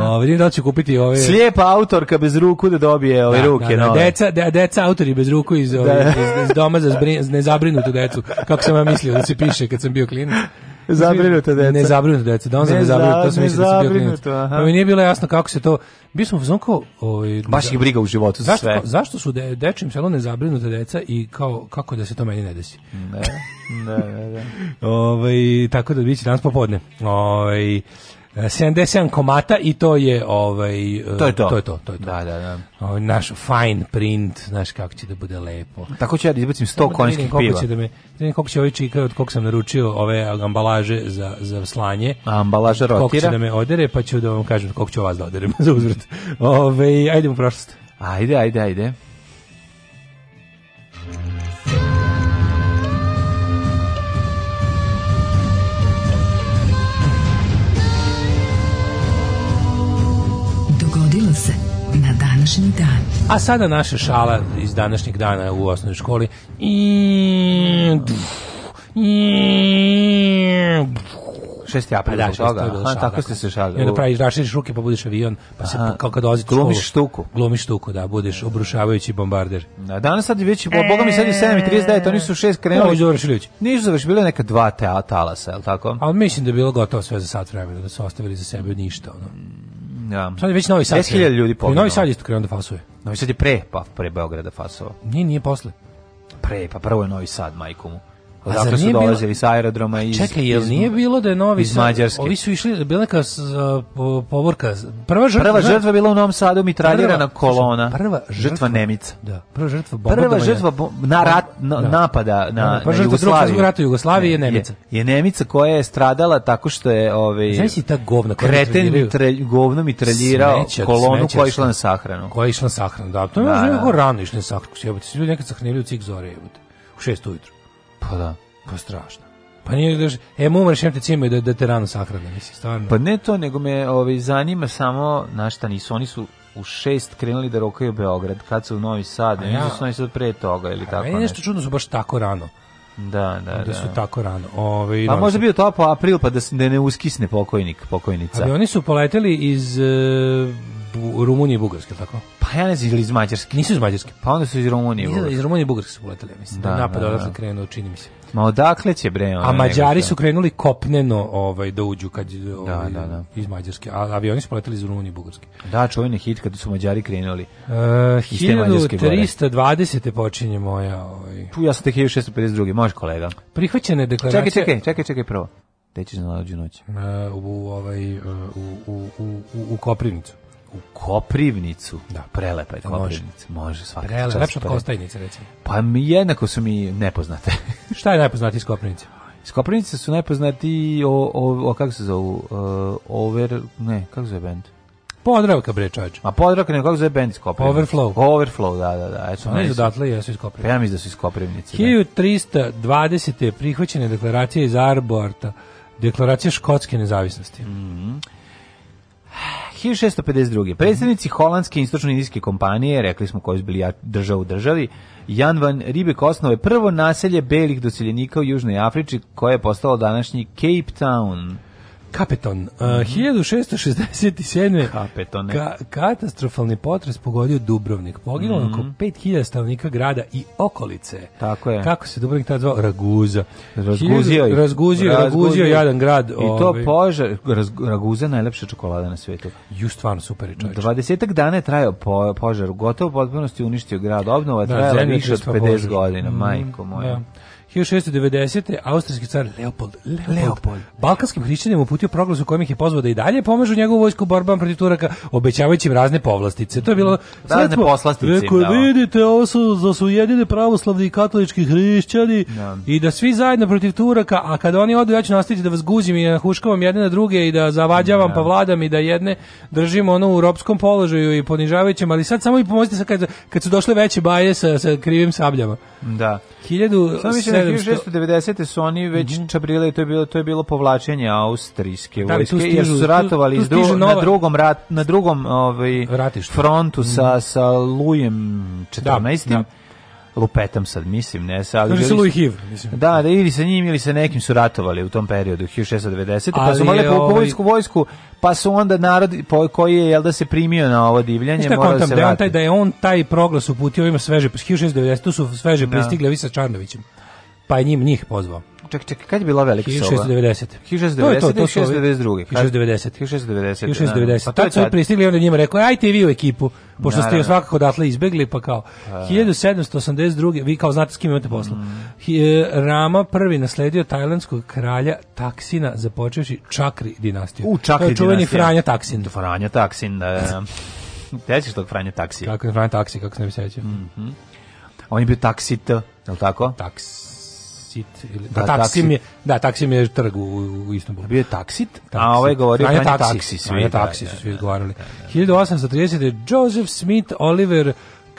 Ovaj vidim da će kupiti ove Slijepa autorka bez ruku da dobije ove da, ruke, da, da, deca, de, deca autori bez ruku iz, ove, da. iz, iz, doma za zbrin, nezabrinutu decu. Kako sam ja mislio da se piše kad sam bio klinac zabrinuta deca. Ne zabrinuta deca, da on ne zabrinuta, to sam mislio da si bio klinac. Pa mi nije bilo jasno kako se to, bio sam uzman kao... Ovaj, Baš ih briga u životu za sve. Zašto su de, dečim selo ne nezabrinuta deca i kao, kako da se to meni ne desi? Ne, ne, ne. Ove, ovaj, tako da biće danas popodne. Ove, ovaj, 77 komata i to je ovaj to je to. To je to, to je to. Da, da, da. Ovaj naš fine print, znaš kako će da bude lepo. Tako ću ja da izbacim 100 Samo da konjskih da piva. Će da me, da vidim će ovaj od kog sam naručio ove ambalaže za, za slanje. ambalaže rotira. Koliko će da me odere, pa ću da vam kažem koliko će vas da oderem za uzvrat. Ove, ovaj, ajde u prošlost. Ajde, ajde, ajde. današnji dan. A sada naša šala iz današnjeg dana u osnovnoj školi. I... I... Šesti april, pa da, toga. Aha, tako ste se šali. I onda praviš, raširiš ruke pa budeš avion, pa se Aha. kao kad dolazi Glumiš štuku. Glumiš štuku, da, budeš obrušavajući bombarder. Da, danas sad je već, bo, boga mi sad je 7.39, oni su 6 krenuli. No, završili Nisu završili, bile neka dva te talasa, je li tako? Ali mislim da je bilo gotovo sve za sat vremena, da su ostavili za sebe ništa, ono. Ja. Da. Sad je već Novi Sad. 10.000 ljudi po. Novi Sad isto krenuo da fasuje. Novi Sad je pre, pa pre Beograda fasovao. Nije, nije posle. Pre, pa prvo je Novi Sad, majkomu. Zato su dolazili bilo... sa aerodroma iz Čekaj, jel iz... nije bilo da je Novi iz Mađarske? Ovi su išli, bila neka povorka. Prva žrtva, prva žrtva bila u Novom Sadu mitraljirana kolona. Prva žrtva, žrtva Nemica. Da, prva žrtva Prva žrtva bo... na rat, na, da. napada da, na, da, prva na Jugoslaviju. rata Jugoslavije je Nemica. Je, je, Nemica koja je stradala tako što je ovaj Znaš ta govna kreten tre, govno mitraljirao kolonu koja je išla na sahranu. Koja je išla na sahranu, da. To je da, da, da. rano išla na sahranu, jebote. Svi ljudi nekad sahranili u cik zore, jebote. U 6 ujutru. Pa da. Pa strašno. Pa nije da e mu umreš te cimaju da da te rano sahrane, mislim stvarno. Pa ne to, nego me ovaj zanima samo na šta nisu, oni su u šest krenuli da rokaju Beograd, kad su u Novi Sad, ja, nisu su Novi Sad pre toga ili tako nešto. nešto čudno da su baš tako rano. Da, da, da. Da su tako rano. Ove, ovaj, pa možda bio to april pa da, da ne uskisne pokojnik, pokojnica. Ali oni su poleteli iz e, u Rumuniji i Bugarske, tako? Pa ja ne znam, ili iz Mađarske. Nisu iz Mađarske. Pa onda su iz Rumunije i Bugarske. Iz Rumunije i Bugarske su poletali, mislim. Da, napad da, da. krenuo, čini mi se. Ma odakle će bre A Mađari su krenuli kopneno ovaj da uđu kad da, ovaj, da, da, da. iz Mađarske, a avioni su poleteli iz Rumunije i Bugarske. Da, čuveni hit kad su Mađari krenuli. E, uh, 1320. počinje moja ovaj. Tu ja sam tek 1652. Može kolega. Prihvaćene deklaracije. Čekaj, čekaj, čekaj, čekaj prvo. Gde ćeš da na noć? Uh, u, ovaj, uh, u, u, u, u Koprivnicu u Koprivnicu. Da, prelepa je da Koprivnica. Može, može svaka Prelepa, lepša od Kostajnice, recimo. Pa mi jednako su mi nepoznate. Šta je najpoznatiji iz Koprivnice? Iz Koprivnice su najpoznati o, o, o kako se zove, uh, over, ne, kako se zove band? Podravka bre čovječ. Ma Podravka ne kako zove bend iz Koprivnice. Overflow. Overflow, da, da, da. Eto, oni su odatle jesu iz Koprivnice. Pa ja mislim da su iz Koprivnice. 1320 da. je prihvaćena deklaracija iz Arborta, deklaracija škotske nezavisnosti. Mhm. Mm 1652. Predsednici holandske istočno-indijske kompanije, rekli smo koji su bili država u državi, Jan van Ribek osnove prvo naselje belih doseljenika u Južnoj Africi koje je postalo današnji Cape Town. Kapeton. Uh, 1667. Kapetone. Ka katastrofalni potres pogodio Dubrovnik. Poginulo mm -hmm. oko 5000 mhm. stanovnika grada i okolice. Tako je. Kako se Dubrovnik tada zvao? Raguza. Razguzio je. Razguzio, razguzio jadan grad. I to ovaj. požar. Raz, Raguza je najlepša čokolada na svijetu. Ju stvarno super je čovječ. 20 dana je trajao po, požar. Gotovo potpunosti uništio grad. Obnova da, trajala više od 50 pa požar. godina. Mm, majko moja. Da. 1690. austrijski car Leopold, Leopold, Leopold. balkanskim hrišćanima uputio proglas u kojem ih je pozvao da i dalje pomažu njegovu vojsku borbama protiv Turaka, obećavajući im razne povlastice. To je bilo razne poslastice. Rekao, vidite, ovo su, da su jedine pravoslavni i katolički hrišćani no. Da. i da svi zajedno protiv Turaka, a kada oni odu, ja ću nastaviti da vas guzim i huškavam jedne na druge i da zavađavam no. Da. pa vladam i da jedne držimo ono u ropskom položaju i ponižavajućem, ali sad samo i pomozite sad kad, kad su došle veće baje sa, sa krivim sabljama. Da. 1000 1790. su oni već mm -hmm. čabrile, to je bilo to je bilo povlačenje austrijske da, vojske stižu, jer su ratovali tu, tu dru, nova... na drugom rat na drugom ovaj Ratište. frontu mm -hmm. sa mhm. sa Lujem 14. Da, da lupetam sad, mislim, ne sa... Znači se Louis Hiv, mislim. Da, da, ili sa njim ili sa nekim su ratovali u tom periodu, 1690. Ali pa su imali ovaj- vojsku, vojsku, pa su onda narod koji je, jel da se primio na ovo divljanje, mora da se vrati. Da je on taj, da je on taj proglas uputio, ovima sveže, 1690, tu su sveže da. pristigli ovi sa Čarnovićem pa je njim njih pozvao. Ček, ček, kad je bila velika 1690. soba? 1690. 1692. 1690. 1690. 1690. Pa, pa tad su i pristigli i onda njima rekao, ajte i vi u ekipu, pošto Naravno. ste svakako odatle izbegli, pa kao, A. Pa 1782. Da. Vi kao znate s kim imate posla. Mm. E, Rama prvi nasledio tajlandskog kralja Taksina, započeši Čakri dinastiju. U, Čakri dinastiju. čuveni dinastija. Franja Taksin. Franja Taksin, da, da. Tećiš da. tog Franja Taksi. Kako je Franja Taksi, kako se ne bi sećao. Mm -hmm. On je bio taksit, je li tako? Taks taksit ili da, da taksim je da taksim je trg u, u Istanbulu. Bio je taksit, taksit. a ovaj govori Franja taksi, taksi, svi, Franja da, taksi da, su svi da, izgovarali. Da, da, 1830 da. Joseph Smith Oliver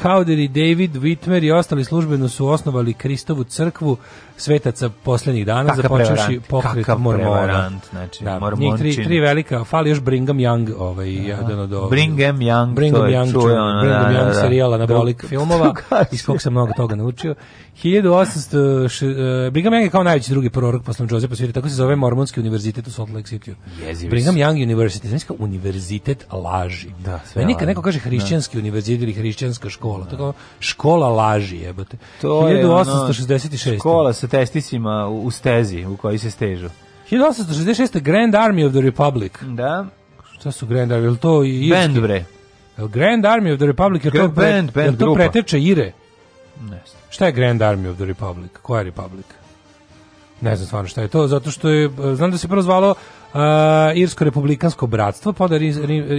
Cowdery, David Whitmer i ostali službeno su osnovali Kristovu crkvu svetaca poslednjih dana, započevši pokret mormona. Da, znači, da, njih tri, tri velika, fali još Brigham Young, ovaj, da. jedan od Brigham Young, Brigham Young, čujeno, Brigham da, Young serijala na bolik filmova, iz kog sam mnogo toga naučio. 1800, uh, e, Brigham Young je kao najveći drugi prorok posle Josepa Svira, tako se zove Mormonski univerzitet u Salt Lake City. Brigham Young University, znači kao univerzitet laži. Da, sve Meni neko kaže hrišćanski univerzitet ili hrišćanska škola, da. tako škola laži jebote To 1866. je ono, škola sa testisima u stezi u kojoj se stežu. 1866. Grand Army of the Republic. Da. Šta su Grand Army? Je to i irski? Band, bre. Grand Army of the Republic, je to, band, pre, band, je to preteče Ire? Ne znam. Šta je Grand Army of the Republic? Koja je Republic? Ne znam stvarno šta je to, zato što je, znam da se prvo zvalo Uh, Irsko republikansko bratstvo, pa da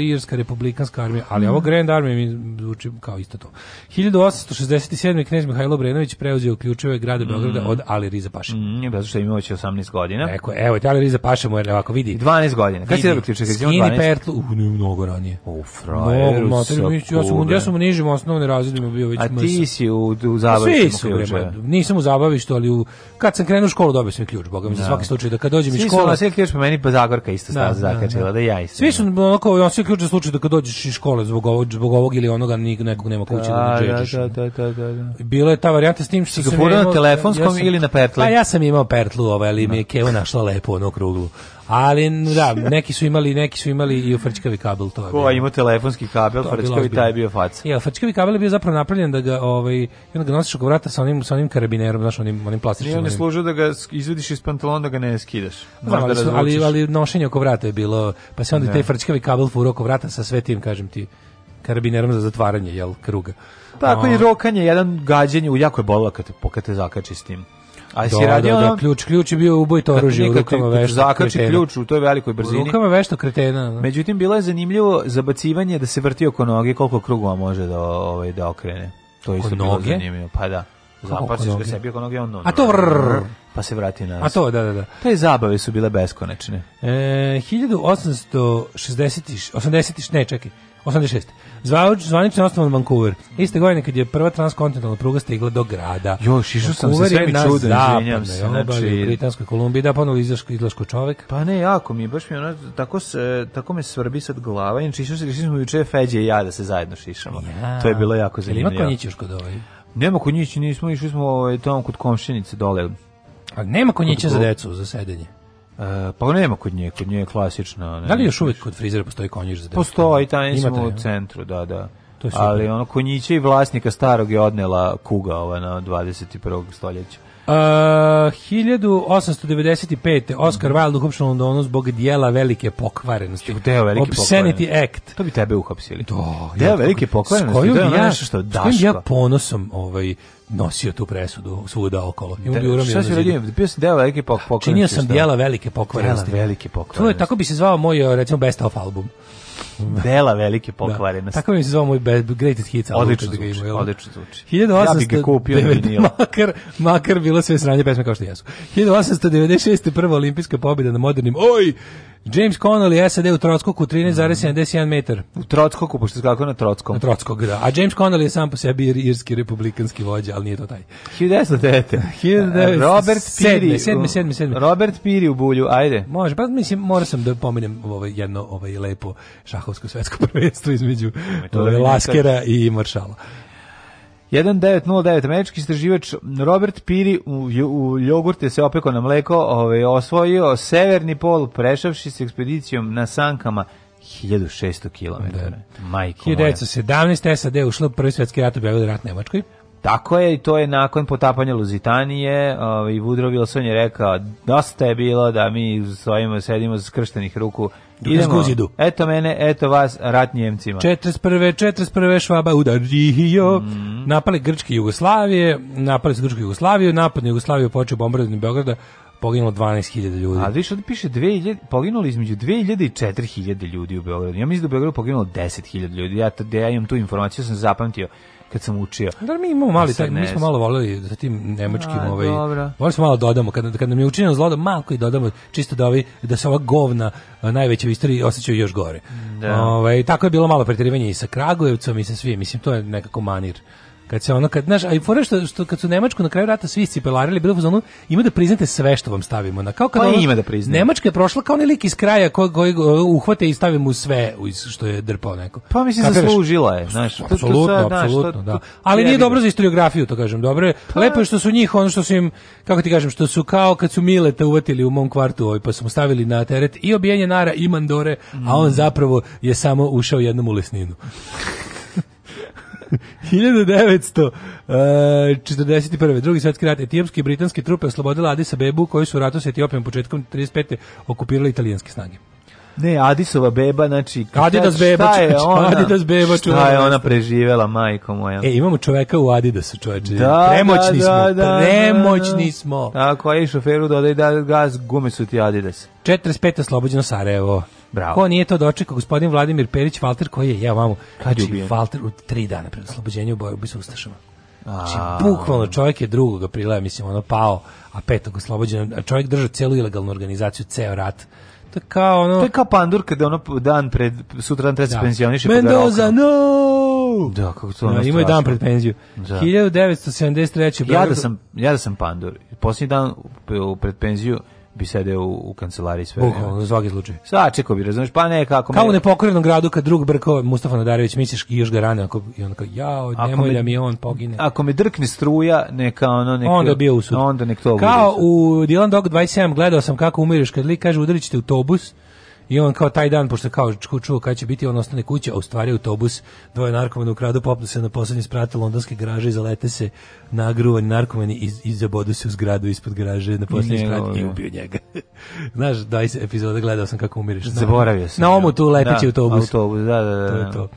Irska republikanska armija, ali mhm. ovo Grand Army mi zvuči kao isto to. 1867. knez Mihajlo Brenović preuzeo ključeve grada Beograda mm. od Ali Riza Paša. Mm, bez što je imao 18 godina. Eko, evo, te Ali Riza Paša mu je ovako vidi. 12 godina. Kada si dobro ključeve? Skini pertlu, uh, ne, mnogo ranije. U, frajeru no, ja, sam, ja sam u nižim osnovnim razredima bio već A ti si u, u zabavištu su, nisam u zabavištu, ali u, kad sam krenuo u školu dobio sam ključ, boga mi za da. svaki slučaj, da kad dođem iz škole... Svi su na ključ, pa meni pa Zagorka isto da, da zakačila, da, da. da ja isto. Svi su onako, on se ključni slučaj da kad dođeš iz škole zbog ovog, zbog ovog ili onoga nekog nema kuće da, da ne da, da, da, da, da. Bila je ta varijanta s tim što se na telefonskom ja sam, ili na pertlu. Pa ja sam imao pertlu, ovaj, ali mi je da. Keva našla lepo ono kruglu. Ali da, neki su imali, neki su imali i frčkavi kabel to. Je Ko ima telefonski kabel, frčkavi taj je bio faca. Ja, frčkavi kabel je bio zapravo napravljen da ga ovaj onda ga nosiš oko vrata sa onim sa onim karabinerom, znači onim onim plastičnim. Ja ne služi da ga izvadiš iz pantalona da ga ne skidaš. Znam, ali, da, da ali, ali nošenje oko vrata je bilo, pa se onda ne. Da. taj frčkavi kabel furo oko vrata sa svetim, kažem ti, karabinerom za zatvaranje jel kruga. Tako pa, i rokanje, jedan gađenje, u jako je bolila kad te, kad te zakači s tim. A si radio da, da, da ključ, ključ je bio ubojito oružje u rukama vešto. Zakači kretena. ključ u toj velikoj brzini. U rukama vešto kretena. Da. Međutim, bilo je zanimljivo zabacivanje da se vrti oko noge koliko krugova može da, ovaj, da okrene. To je isto noge? bilo zanimljivo. Pa da. Zapačiš ga sebi oko noge, on A to rrrr. Pa se vrati na nas. A to, da, da, da. Te zabave su bile beskonačne. E, 1860, 80, ne, čekaj, 86. Zvaoč, zvanično osnovan Vancouver. Iste godine kad je prva transkontinentalna pruga stigla do grada. Još, išao sam se sve mi čudo, izvinjam se. Znači... u Britanskoj Kolumbiji, da ponovno pa izlaško, izlaško čovek. Pa ne, jako mi, baš mi ono, tako, se, tako me svrbi sad glava. Inače, išao se, išli smo juče Feđe i ja da se zajedno šišamo. Ja. To je bilo jako zanimljivo. Ima konjić još kod ovaj? Nema konjići, nismo, išli smo ovaj, tamo kod komšinice dole. A nema konjića za decu, za sedenje. Eh, pa nema kod nje, kod nje je klasična. Ne, da li još uvijek kod frizera postoji konjiš za Postoji, tamo smo u centru, da, da. To je Ali ono konjiće i vlasnika starog je odnela kuga ova na 21. stoljeća. Uh, 1895. Oscar Wilde uhapšen u Londonu zbog dijela velike pokvarenosti. Deo velike Obscenity pokvarenosti. Act. To bi tebe uhapsili. Do, da, deo ja, velike pokvarenosti. S kojom bi ja, što daška. ja ponosom ovaj, nosio tu presudu svuda okolo. I da, bi šta si uradio? Bio sam deo velike pokvarenosti. Činio sam dijela velike pokvarenosti. Dela velike pokvarenosti. To je, tako bi se zvao moj, recimo, best of album. Da. dela velike pokvarenosti. Da. Tako mi se zove moj greatest hit. Odlično zvuči, da odlično zvuči. 1800, ja bih ga kupio na vinil. Makar, makar bilo sve sranje pesme kao što jesu. 1896. prva olimpijska pobjeda na modernim, oj, James Connolly SAD u Trotskoku 13,71 metar. U Trotskoku, pošto kako na Trotskom. Na Trotskog, da. A James Connolly je sam po sebi irski republikanski vođa, ali nije to taj. 1909. Robert Piri. 7. 7. 7. Robert Piri u bulju, ajde. Može, pa mislim, mora sam da pomenem ovaj, jedno ovaj, lepo šahovsko svetsko prvenstvo između da ovaj, Laskera i Maršala. 1909 američki istraživač Robert Piri u, u jogurte se opekao na mleko ovaj, osvojio severni pol prešavši se ekspedicijom na sankama 1600 km. Da. Majko 1917. SAD ušlo u prvi svetski rat u Beogradu rat Nemačkoj. Tako je i to je nakon potapanja Luzitanije ovaj, Woodrow Wilson je rekao dosta je bilo da mi svojima sedimo s skrštenih ruku Idemo. Eto mene, eto vas, rat Njemcima. 41. 41. Švaba udario. Mm. Napali Grčke Jugoslavije, napali su Grčke Jugoslaviju, napad na Jugoslaviju počeo bombardovanje Beograda, poginulo 12.000 ljudi. A vi što piše 2000, poginulo između 2000 i 4000 ljudi u Beogradu. Ja mislim da u Beogradu poginulo 10.000 ljudi. Ja, da ja imam tu informaciju, sam zapamtio kad sam učio. Da mi imamo mali taj, mi smo malo voleli sa tim nemačkim ovaj. Voleli smo malo dodamo da kad kad nam je učinio zlo da malo i dodamo da čisto da ovi da se ova govna najveća u istoriji osećaju još gore. Da. Ove, ovaj, tako je bilo malo preterivanje i sa Kragujevcom i sa svim, mislim to je nekako manir. Kad se ono kad znaš, a i fore što, što kad su Nemačku na kraju rata svi cipelarili bilo fazonu, ima da priznate sve što vam stavimo. Na kao kad pa ono, ima da priznate. Nemačka je prošla kao neki lik iz kraja koji koji uhvate i stavimo mu sve što je drpao neko. Pa mislim Kapiraš? zaslužila je, znaš. Apsolutno, apsolutno, da. Ali nije dobro za historiografiju, to kažem, dobro je. Pa- Lepo je što su njih ono što su im kako ti kažem, što su kao kad su Mileta uvatili u mom kvartu, ovaj, pa su mu stavili na teret i obijenje nara i mandore, a on zapravo je samo ušao jednom u lesninu. 1941. Eh, drugi svetski rat etijopske i britanske trupe oslobodile Addis Abebu koji su u ratu s Etiopijom početkom 35. okupirali italijanske snage. Ne, Adisova beba, znači... Adidas beba, šta je ona, Adidas beba, čuva. Šta je ona preživela, majko moja. E, imamo čoveka u Adidasu, čoveče. Da, da premoćni da, smo, da, da, da. premoćni da, smo. Tako je, šoferu dodaj da gas, gume su ti Adidas. 45. slobođeno Sarajevo. Bravo. Ko nije to dočekao, gospodin Vladimir Perić Valter koji je ja mamu. Kad je znači, ubijen? Valter u tri dana pred oslobođenje u boju bi se ustašama. Znači, bukvalno čovjek je drugog aprila, mislim, ono pao, a petog oslobođen. A čovjek drža celu ilegalnu organizaciju, ceo rat. To je kao ono... To je kao pandur kada ono dan pred, sutra dan treba se da. penzioniše. Mendoza, no! Da, kako to da, ono da, Imaju dan pred penziju. Da. 1973. Ja da sam, ja da sam pandur. Posljednji dan pred penziju bi sede u, u kancelariji sve. Bukvalno, za svaki slučaj. Sačekao bi, razumeš, pa ne, kako Kao me... u nepokorenom gradu kad drug brko Mustafa Nadarević, misliš i još ga rane, ako, i on kao, jao, nemoj me, da mi on pogine. Ako me drkne struja, neka ono... Nek, onda bio u sud. Onda nek to Kao u Dylan Dog 27 gledao sam kako umiriš kad li kaže udarit ćete autobus, i on kao taj dan, pošto kao čuo kada će biti, on ostane kuće, a u stvari autobus, dvoje narkomana ukradu, popnu se na poslednji sprat londonske garaže i zalete se nagruvani narkomani i, i zabodu se u zgradu ispod garaže na poslednji sprat i da. ubio njega. Znaš, daj se epizoda, gledao sam kako umireš. Zaboravio sam. Na omu tu leteći da, autobus. autobus da, da, da. To je da. to.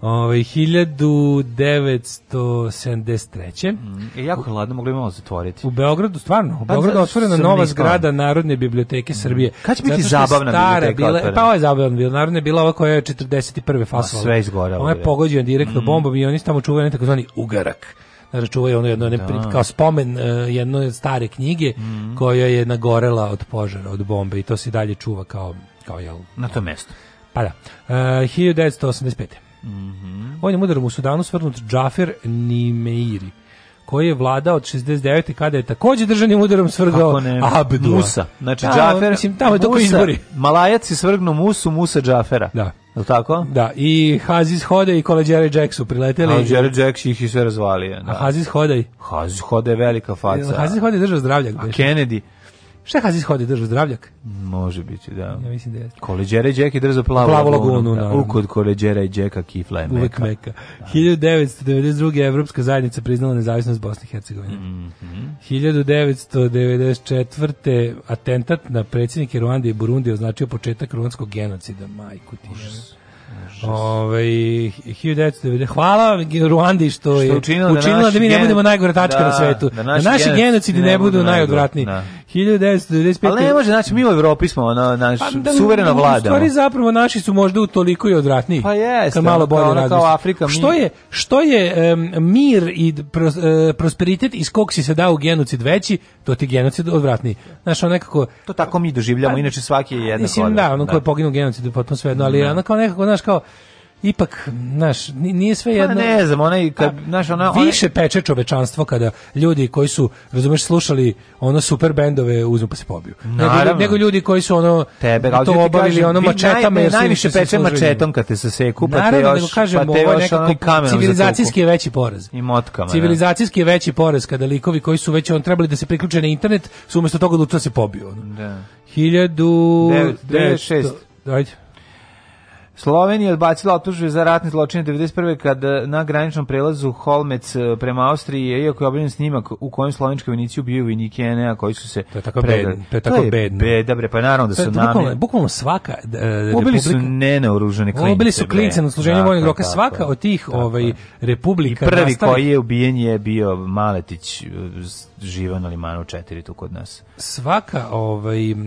Ovaj 1973. Mm, e jako hladno, mogli malo zatvoriti. U Beogradu stvarno, u pa, Beogradu otvorena nova zgrada Narodne biblioteke mm. Srbije. Kad će biti zabavna biblioteka? Bila, pa ovo je zabavna bila, Narodna je bila ova koja je 41. fasovala. Sve izgorela. Ona je pogođena direktno mm. bombom i oni tamo čuvaju takozvani ugarak znači čuvaju ono jedno da. ne, kao spomen uh, jedno stare knjige mm. koja je nagorela od požara od bombe i to se dalje čuva kao kao jel na to mesto pa da e, uh, 1985 Mm -hmm. udarom u Sudanu svrnut Džafer Nimeiri koji je vladao od 69. kada je takođe držanim udarom svrgao Abdula. Musa. Znači, da, Džafer, mislim, tamo je toko izbori. Malajac je svrgnuo Musu, Musa Džafera. Da. Je tako? Da, i Hazis Hodej i Koleđere Jack su prileteli. Koleđere Jack ih i sve razvalije. Da. A Hazis Hodej? Hazis Hodej je velika faca. Hazis Hodej je držao zdravljak. A Kennedy? Šta Hazis hodi držao zdravljak? Može biti, da. Ja mislim da je. Koleđere i Jack je držao plavu, plavu lagunu. Da, ukod Koleđere i Jacka kifla je meka. Uvek meka. Da. 1992. Evropska zajednica priznala nezavisnost Bosne i Hercegovine. Mm -hmm. 1994. atentat na predsjednike Ruande i Burundi označio početak ruandskog genocida. Majku ti. Ove, 1990, hvala Ruandi što, što je učinila, da učinila da, da mi ne budemo najgore tačka da, na svetu. Da naši, da naši genocidi ne, ne budu najodvratniji. Da. 1995. Ali ne može, znači mi u Evropi smo ono, naš, pa, da, suvereno da, vladamo. stvari zapravo naši su možda utoliko i odvratniji. Pa jeste. malo bolje kao, kao Afrika. Mi. Što je, što je um, mir i pros, uh, prosperitet iz kog si se dao genocid veći, to ti genocid odvratniji. Znaš, on nekako... To tako mi doživljamo, pa, inače svaki je jednako. Mislim, da, ono da. ko je da. poginuo genocid, potpuno svejedno, ali mm. ono kao nekako, znaš, kao, ipak, znaš, nije sve jedno... Pa ne znam, onaj, kad, znaš, ona, ona... Više peče čovečanstvo kada ljudi koji su, razumeš, slušali ono super bendove uzmu pa se pobiju. Nego, nego, ljudi koji su ono Tebe, to obavili kažem, ono mačetama. Naj, najviše peče mačetom kad te se seku, pa te još, nego, kažem, pa te ovo je nekako civilizacijski je veći poraz. I motkama. Da. Civilizacijski je veći poraz kada likovi koji su već on trebali da se priključe na internet su umesto toga da se pobiju. Ono. Da. 1996. Ajde. Slovenija odbacila optužbe za ratne zločine 91. kad eh, na graničnom prelazu Holmec eh, prema Austriji je iako je objavljen snimak u kojem slovenčki viniciju ubijaju vojnike a koji su se To je tako predali. bedno. To je tako to je bedno. Beda, bre, pa naravno da su nami. Bukvalno, bukvalno svaka uh, eh, republika Ubili su nenaoružane klince. Ubili su klince na služenju vojnog roka. Svaka od tih tako, ovaj republika I prvi nastavi... koji je ubijen je bio Maletić živan na limanu 4 tu kod nas. Svaka ovaj uh,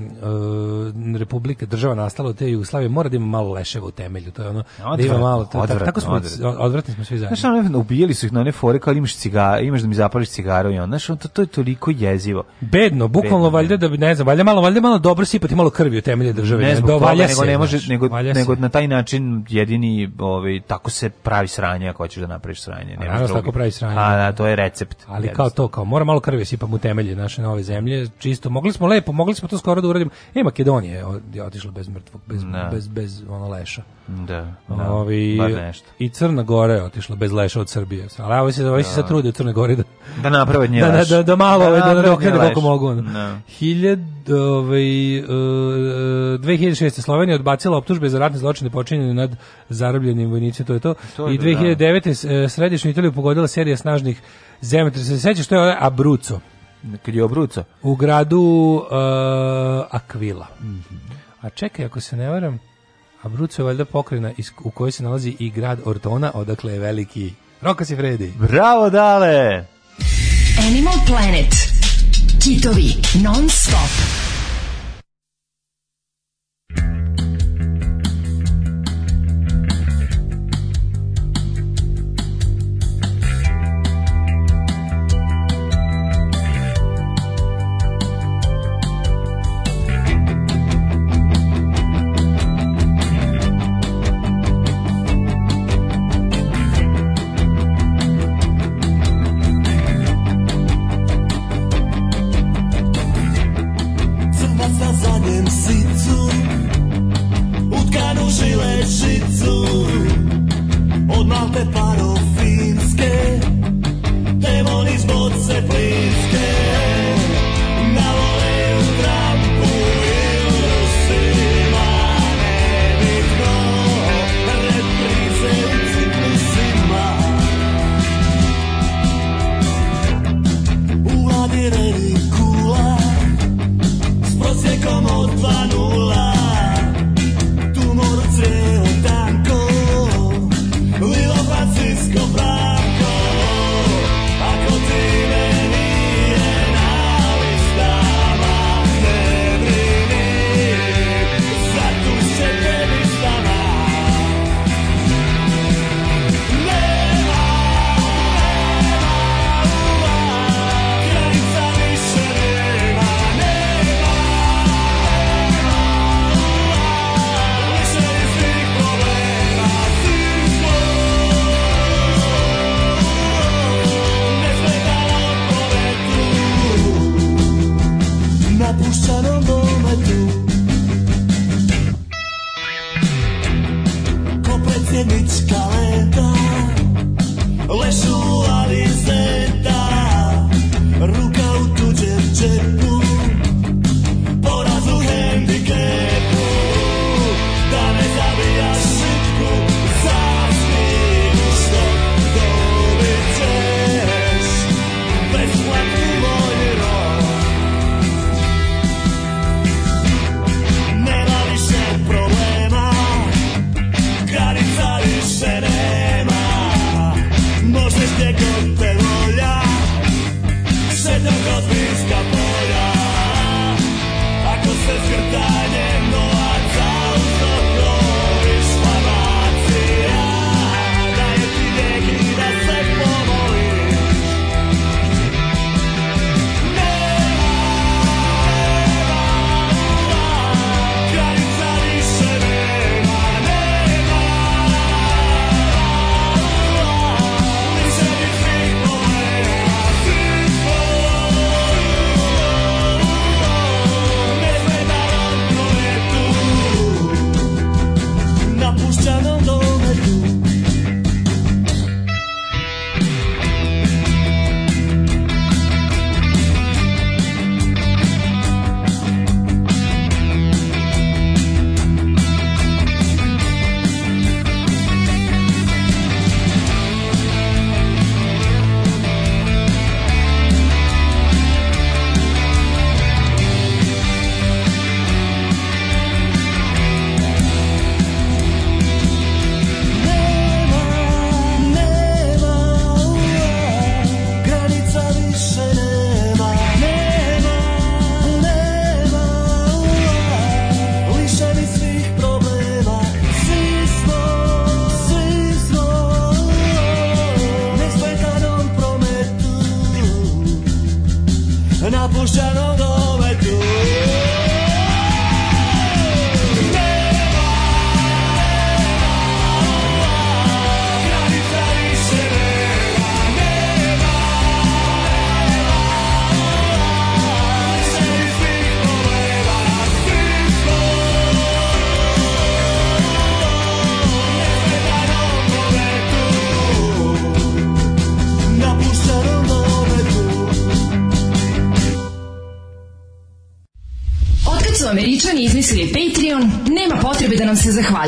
republika država nastala od te Jugoslavije mora da ima malo leševo temelju, to je ono, da ima malo, ta, odvratno, tako smo, odvratno. odvratni smo svi zajedno. Znaš, ono, ubijeli su ih na one fore kao imaš cigara, imaš da mi zapališ cigaru i on, znaš, on, to, to je toliko jezivo. Bedno, bukvalno valjda da, ne znam, valjda malo, valjda malo dobro sipati malo krvi u temelje države. Ne zbog Do, toga, nego, ne može, nego, nego na taj način jedini, ovaj, tako se pravi sranje ako hoćeš da napraviš sranje. Ne naravno, tako pravi sranje. A, da, to je recept. Ali kao to, kao, mora malo krvi sipam u temelje naše nove zemlje, čisto, mogli smo lepo, mogli smo to skoro da uradimo. E, Makedonija je otišla bez mrtvog, bez, bez, da. bez, bez ono leša. Da, da Ovi, bar nešto. I Crna Gora je otišla bez leša od Srbije. Ali ovo se, ovo da. se sad trudi u Crne Gori da... Da naprave nje da, da, da, da malo, da, da, da, da okrene koliko mogu. Da. Hiljad, ovaj, uh, e, e, 2006. Slovenija odbacila optužbe za ratne zločine počinjene nad zarobljenim vojnicima, to je to. to je I 2009. Da. E, središnju Italiju pogodila serija snažnih zemljotresa. Se sećaš što je ovaj Abruzzo? Kad je Abruzzo? U gradu uh, Akvila. Mm -hmm. A čekaj, ako se ne varam... Abruzzo je valjda pokrena u kojoj se nalazi i grad Ortona, odakle je veliki Roka si Fredi. Bravo, dale! Animal Planet. Kitovi non stop.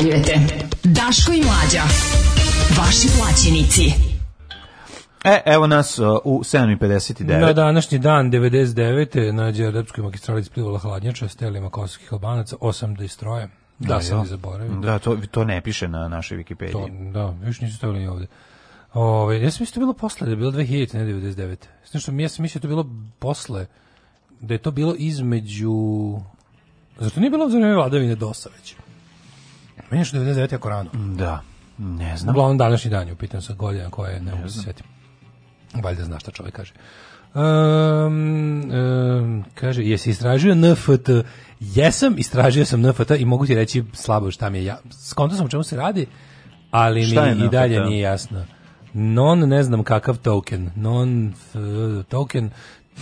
zahvaljujete. Daško i Mlađa, vaši plaćenici. E, evo nas uh, u 7.59. Na današnji dan, 99. na Đerdepskoj magistrali splivala hladnjača s telima kosovskih albanaca, osam destroje. Da, da, da sam ne zaboravio. Da, to, to ne piše na našoj Wikipediji. To, da, još nisu stavili ovde. Ove, ja sam mislio da je bilo posle, da je bilo 2000, ne 99. što mi ja sam mislio da to bilo posle, da je to bilo između... Zato nije bilo za vreme vladavine DOS-a već? Meni je 99. jako rano. Da, ne znam. Uglavnom današnji dan, upitam sa godina koje ne, ne mogu se sjetiti. Valjda zna šta čovjek kaže. Um, um, kaže, jesi istražio NFT? Jesam, istražio sam NFT i mogu ti reći slabo šta mi je ja. Skonto sam o čemu se radi, ali mi i dalje nije jasno. Non, ne znam kakav token. Non f, token,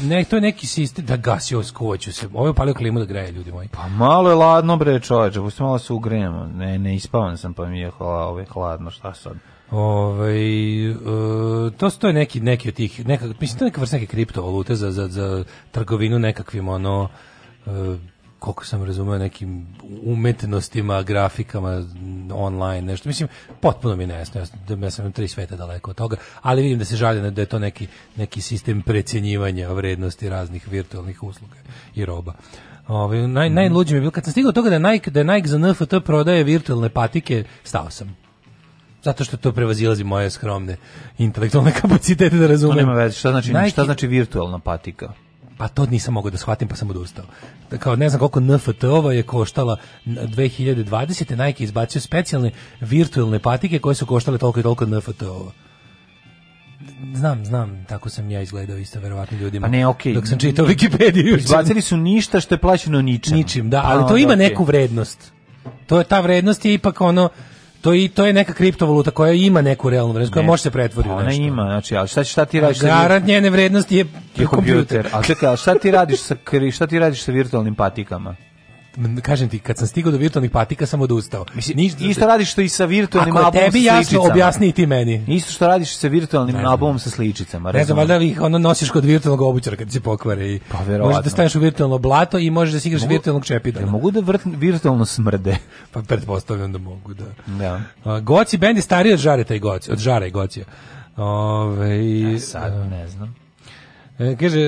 ne, to je neki sistem da gasi ovo hoću se. Ovo je palio klimu da greje, ljudi moji. Pa malo je ladno, bre, čoveče, pusti malo se ugrejemo. Ne, ne ispavam sam, pa mi je hla, ove, ovaj, hladno, šta sad? Ove, ovaj, e, to stoje neki, neki od tih, neka, mislim, to je neka vrsta neke kriptovalute za, za, za trgovinu nekakvim, ono, e, koliko sam razumeo nekim umetnostima, grafikama online, nešto. Mislim, potpuno mi je nejasno, ja, da, ja sam tri sveta daleko od toga, ali vidim da se žalje da je to neki, neki sistem precenjivanja vrednosti raznih virtualnih usluga i roba. Ove, ovaj, naj, mhm. najluđe mi je bilo, kad sam stigao do toga da Nike, da Nike za NFT prodaje virtualne patike, stao sam zato što to prevazilazi moje skromne intelektualne kapacitete da razumem. To nema veze, šta znači, Nike... šta znači virtualna patika? pa to nisam mogao da shvatim, pa sam odustao. Da kao ne znam koliko NFT-ova je koštala 2020. Nike izbacio specijalne virtualne patike koje su koštale toliko i toliko NFT-ova znam, znam, tako sam ja izgledao isto verovatno ljudima. Pa ne, okej. Okay. Dok sam čitao Wikipediju. Izbacili su ništa što je plaćeno ničim. Ničim, da, pa ali to ima neku vrednost. To je ta vrednost je ipak ono to i to je neka kriptovaluta koja ima neku realnu vrednost, koja ne. može se pretvoriti u nešto. Ona ima, znači, al šta šta ti radiš? Garant njene vrednosti je, je kompjuter. kompjuter. A čekaj, a šta ti radiš sa šta ti radiš sa virtualnim patikama? kažem ti, kad sam stigao do virtualnih patika sam odustao. Mislim, Niš, isto radiš što i sa virtualnim ako albumom tebi jasno sličicama. objasni i ti meni. Isto što radiš sa virtualnim ne, albumom sa sličicama. Razumem. Ne znam, valjda ih ono nosiš kod virtualnog obućara kad se pokvare i pa, verovatno. možeš da staneš u virtualno blato i možeš da si igraš mogu, virtualnog čepida. Ja, mogu da vrt, virtualno smrde. pa pretpostavljam da mogu, da. da. Uh, goci bend je stariji od žare taj goci, od žare i goci. Ove, ja, sad ne znam. E, kaže,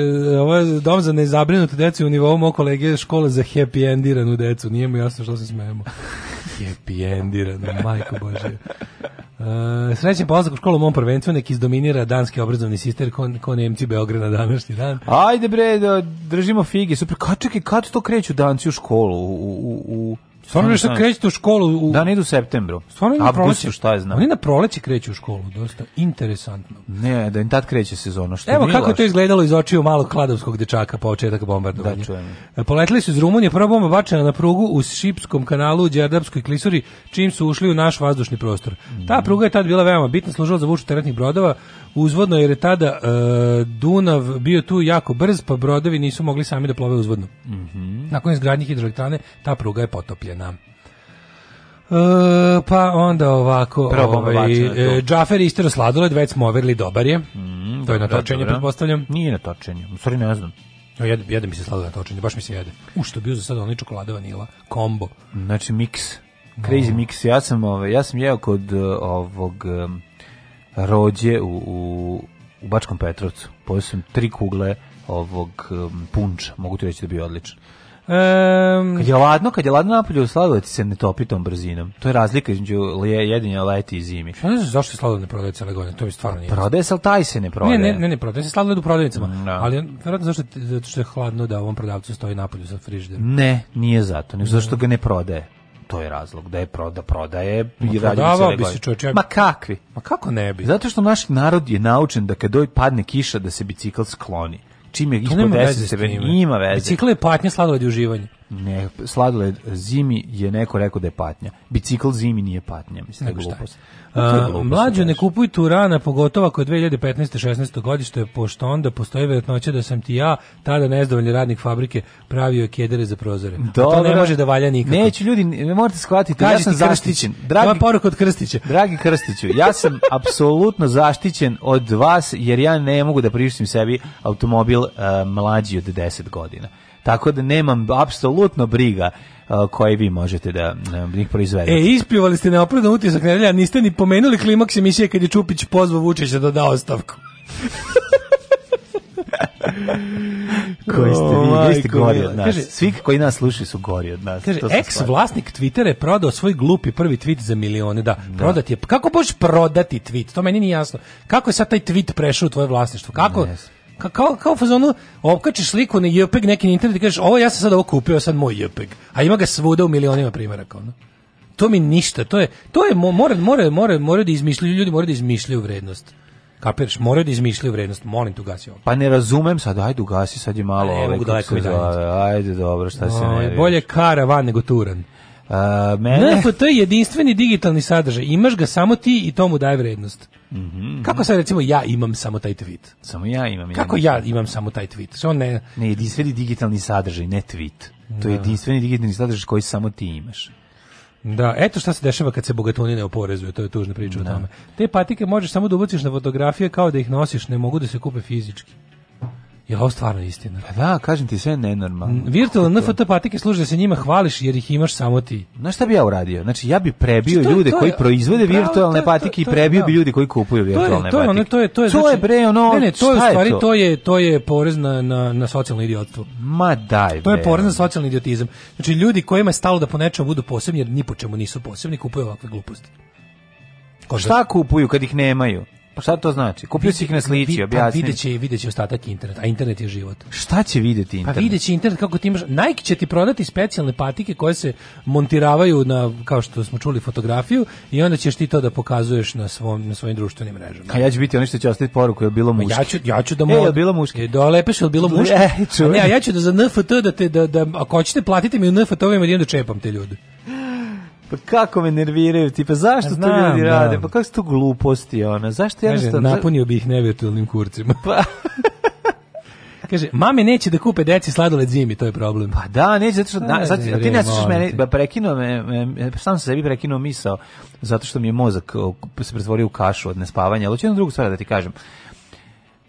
ovo je dom za nezabrinute decu u nivou moj kolege škole za happy endiranu decu. Nije mu jasno što se smijemo. happy endiranu, majko Bože. Uh, e, srećen polazak u školu u mom prvencu nek izdominira danski obrazovni sistem ko, ko Nemci Beograda današnji dan. Ajde bre, da držimo figi. Super, kad čekaj, kad to kreću danci u školu? U, u, u Stvarno nešto krećete u školu u Da ne idu u septembru. Stvarno na proleće šta je znam. Oni na proleće kreću u školu, dosta interesantno. Ne, da im tad kreće sezona što. Evo kako je to izgledalo iz očiju malog kladovskog dečaka po početak bombardovanja. Da, čujem. E, Poleteli su iz Rumunije, prva bomba bačena na prugu u Šipskom kanalu u Đerdapskoj klisuri, čim su ušli u naš vazdušni prostor. Mm. Ta pruga je tad bila veoma bitna, služila za vuču teretnih brodova uzvodno jer je tada uh, Dunav bio tu jako brz, pa brodovi nisu mogli sami da plove uzvodno. Mm -hmm. Nakon izgradnje hidroelektrane ta pruga je potopljena. Uh, pa onda ovako ovaj, e, Džafer istero sladoled već smo overli dobar je mm, to je natočenje točenje pretpostavljam nije natočenje, točenje, u stvari ne znam jede, jede mi se sladoled na baš mi se jede u što bi uzao sad onaj čokolada vanila kombo znači miks, crazy no. mix ja sam, ovaj, ja sam jeo kod e, ovog um, rođe u, u, u Bačkom Petrovcu. Pojel sam tri kugle ovog um, punča, mogu ti reći da bi odličan. Um, kad je ladno, kad je ladno napolju, sladovac se ne topi tom brzinom. To je razlika između jedinja leti i zimi. Ja ne znam zašto sladoled ne prodaje cele godine, to mi stvarno nije. Pa prodaje se, ali taj se ne prodaje. Ne, ne, ne, ne prodaje se sladoled u prodavnicama. No. Da. Ali verovatno zašto, zato što je hladno da ovom prodavcu stoji napolju sa frižderom. Ne, nije zato, nego zato ga ne prodaje to je razlog da je proda prodaje i radi bi se čoče. Ma kakvi? Ma kako ne bi? Zato što naš narod je naučen da kad doj padne kiša da se bicikl skloni. Čim je ispod 10 se ima veze. Bicikl je patnja, sladoled i uživanje. Ne, sladoled zimi je neko rekao da je patnja. Bicikl zimi nije patnja, mislim nego šta. Uh, mlađo ne kupuj Turana, pogotovo ako je 2015. 16. godište, pošto onda postoji verovatnoća da sam ti ja, tada nezdovoljni radnik fabrike, pravio kedere za prozore. Dobro. A to ne može da valja nikako. Neću, ljudi, ne morate shvatiti, Kaži ja sam zaštićen. Dragi, Ova poruka od Krstića. Dragi Krstiću, ja sam apsolutno zaštićen od vas, jer ja ne mogu da prištim sebi automobil uh, mlađi od 10 godina. Tako da nemam apsolutno briga uh, koje vi možete da njih uh, da proizvedete. E, ispljuvali ste neopravdan utisak nedelja, niste ni pomenuli klimaks emisije kad je Čupić pozvao Vučića da da ostavku. koji ste vi, vi ste gori od nas. Kaže, Svi koji nas slušaju su gori od nas. Kaže, ex-vlasnik Twittera je prodao svoj glupi prvi tweet za milione. Da, da. prodat je. Kako možeš prodati tweet? To meni nije jasno. Kako je sad taj tweet prešao u tvoje vlasništvo? Kako, yes ka, kao, kao fazonu, opkačeš sliku na JPEG neki na internet i kažeš, ovo ja sam sad ovo kupio, sad moj JPEG. A ima ga svuda u milionima primjera, kao, To mi ništa, to je, to je, mora, mora, mora, mora da izmišljaju, ljudi mora da izmišljaju vrednost. Kapiraš, mora da izmišljaju vrednost, molim te gasi ovo. Pa ne razumem sad, ajde ugasi, sad je malo... ovo ovaj, mogu daleko mi Ajde, dobro, šta se ne... Bolje van nego turan. Uh, mene... NFT je jedinstveni digitalni sadržaj. Imaš ga samo ti i to mu daje vrednost. Mm -hmm. Kako sad recimo ja imam samo taj tweet? Samo ja imam. Kako ja imam samo taj tweet? Što ne... ne, jedinstveni digitalni sadržaj, ne tweet. Da. To je da. jedinstveni digitalni sadržaj koji samo ti imaš. Da, eto šta se dešava kad se bogatuni ne oporezuju, to je tužna priča da. o tome. Te patike možeš samo da ubaciš na fotografije kao da ih nosiš, ne mogu da se kupe fizički. Je ovo stvarno istina? Pa da, kažem ti, sve je nenormalno. Mm, virtualne NFT patike služe da se njima hvališ jer ih imaš samo ti. Znaš šta bi ja uradio? Znači, ja bi prebio znači, to, ljude to je, koji proizvode pravo, virtualne to, patike i prebio da. bi ljude koji kupuju virtualne to je, to patike. Je, to je, to je, to znači, je bre, ono, ne, ne, to je, u stvari, je to? je, to je porez na, na, na socijalno idiotstvo. Ma daj bre. To je porez na socijalni idiotizam. Znači, ljudi kojima je stalo da po nečemu budu posebni, jer ni po čemu nisu posebni, kupuju ovakve gluposti. Ko šta kupuju kad ih nemaju? Pa šta to znači? Kupio si ih na slici, pa objasni. Pa videće, videće ostatak interneta, a internet je život. Šta će videti pa internet? Pa videće internet kako ti imaš. Nike će ti prodati specijalne patike koje se montiravaju na, kao što smo čuli, fotografiju i onda ćeš ti to da pokazuješ na, svom, na svojim društvenim mrežama. A ja ću biti ono što će ostaviti poruku, je bilo pa muški. Ja ću, ja ću da mod... E, je bilo muški? Da lepeš, je bilo muški? E, e ne, ja ću da za NFT, da te, da, da, ako hoćete, platite mi u NFT-ovima da, da čepam te ljude. Pa kako me nerviraju tipa zašto znam, to ljudi rade, da. pa kako su to gluposti, ona, zašto jednostavno... Kaže, napunio bih ih nevirtualnim kurcima. Pa... Kaže, mame neće da kupe deci sladoled zimi, to je problem. Pa da, neće, zato što, na, pa da, ne, zato, ne, ti ne slušaš mene, ba, prekinuo me, me, sam sam sebi prekinuo misao, zato što mi je mozak o, se pretvorio u kašu od nespavanja, ali ću jednu drugu stvar da ti kažem.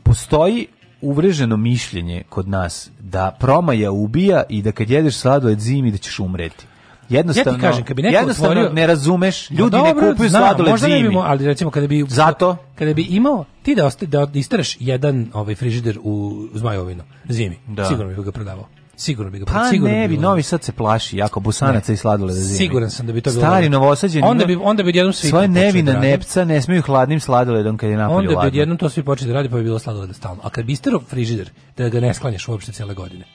Postoji uvreženo mišljenje kod nas da promaja ubija i da kad jedeš sladoled zimi da ćeš umreti jednostavno ja ti kažem, kad bi neko jednostavno otvorio, ne razumeš ljudi dobro, ne kupuju znam, sladoled možda zimi. ne bimo, ali recimo kada bi zato kada bi imao ti da osta, da istereš jedan ovaj frižider u Zmajovinu zimi da. sigurno bi ga prodavao Sigurno bi ga pa sigurno ne bi, bi Novi Sad se plaši jako busanaca ne. i sladoleda zimi. Siguran sam da bi to bilo. Stari novosađeni. Onda bi onda bi jednom svi svoje da nevine da nepca ne smeju hladnim sladoledom kad je napolju. Onda bi jednom to svi počeli da rade pa bi bilo sladoleda stalno. A kad bi istero frižider da ga ne sklanjaš uopšte cele godine.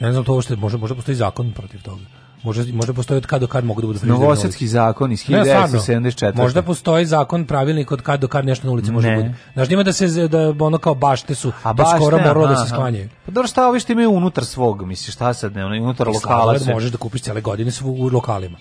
Ja Ne znam to uopšte može možda postoji zakon protiv toga. Možda, možda postoji od kad do kad mogu da budu snimljeni Novosadski zakon iz 1974. možda postoji zakon pravilnik od kad do kad nešto na ulici može ne. Znači Znaš, ima da se da ono kao bašte su, a da bašte, skoro moralo da se sklanjaju. Pa dobro, šta ovi što imaju unutar svog, misliš, šta sad ne, ono, unutar lokala se. možeš da kupiš cele godine svu u lokalima.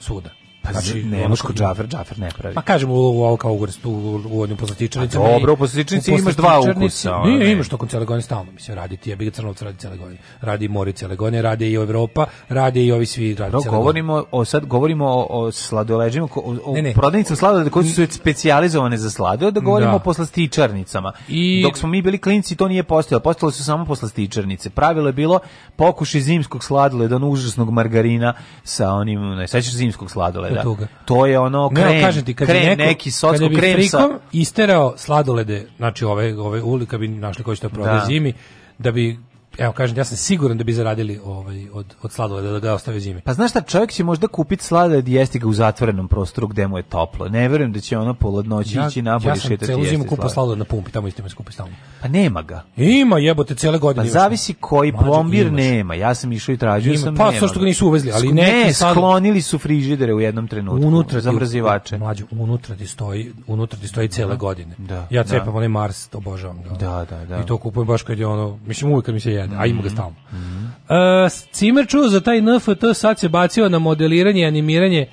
Svuda. Pa znači, ne, Muško Džafer, Džafer ne pravi. Pa kažem u ovo kao ugor, u uvodnim poslatičarnicama. Pa dobro, u poslatičarnicama imaš dva ukusa. Nije, ne. imaš tokom cele godine stalno, mislim, radi ti, ja bih Crnovca radi cele godine. Radi Mori cele godine, radi i Evropa, radi i ovi svi radi no, cele govorimo godine. O, sad govorimo o, o sladoleđima, o, o ne, ne. prodavnicama sladoleda koje su specijalizovane za sladoled, da govorimo da. o poslastičarnicama. I... Dok smo mi bili klinci, to nije postojalo. Postojale su samo poslastičarnice. Pravilo je bilo pokušaj zimskog sladoleda, onog užasnog margarina sa onim, ne, sećaš zimskog sladoleda je da. tuga. To je ono krem, ne, kažem ti, kad krem, neko, neki socko krem bi frikom sa... isterao sladolede, znači ove, ove ulika bi našli koji će to da. prodaje da. zimi, da bi evo kažem, ja sam siguran da bi zaradili ovaj, od, od sladoleda da ga ostave zimi. Pa znaš šta, čovjek će možda kupiti sladoled i jesti ga u zatvorenom prostoru gdje mu je toplo. Ne vjerujem da će ono poladnoći ja, ići na ja šetati jesti sladoled. Ja sam celu zimu kupao sladoled na pumpi, tamo isto ima skupi stalno. Pa nema ga. Ima jebote, cele godine. Pa zavisi koji Mađu, plombir imaš. nema. Ja sam išao i tražio ima, sam pa, nema. Pa što ga nisu uvezli, ali ne, ne sklonili su frižidere u jednom trenutku. Unutra zamrzivače. E, Mlađu, unutra ti stoji, unutra ti stoji cele da. godine. Da, ja da. cepam da. onaj Mars, obožavam ga. Da, da, da. I to kupujem baš kad je ono, mislim uvek kad mi se je rade, mm-hmm. a ima ga stalno. Mm -hmm. uh, Cimer čuo za taj NFT, sad se bacio na modeliranje i animiranje,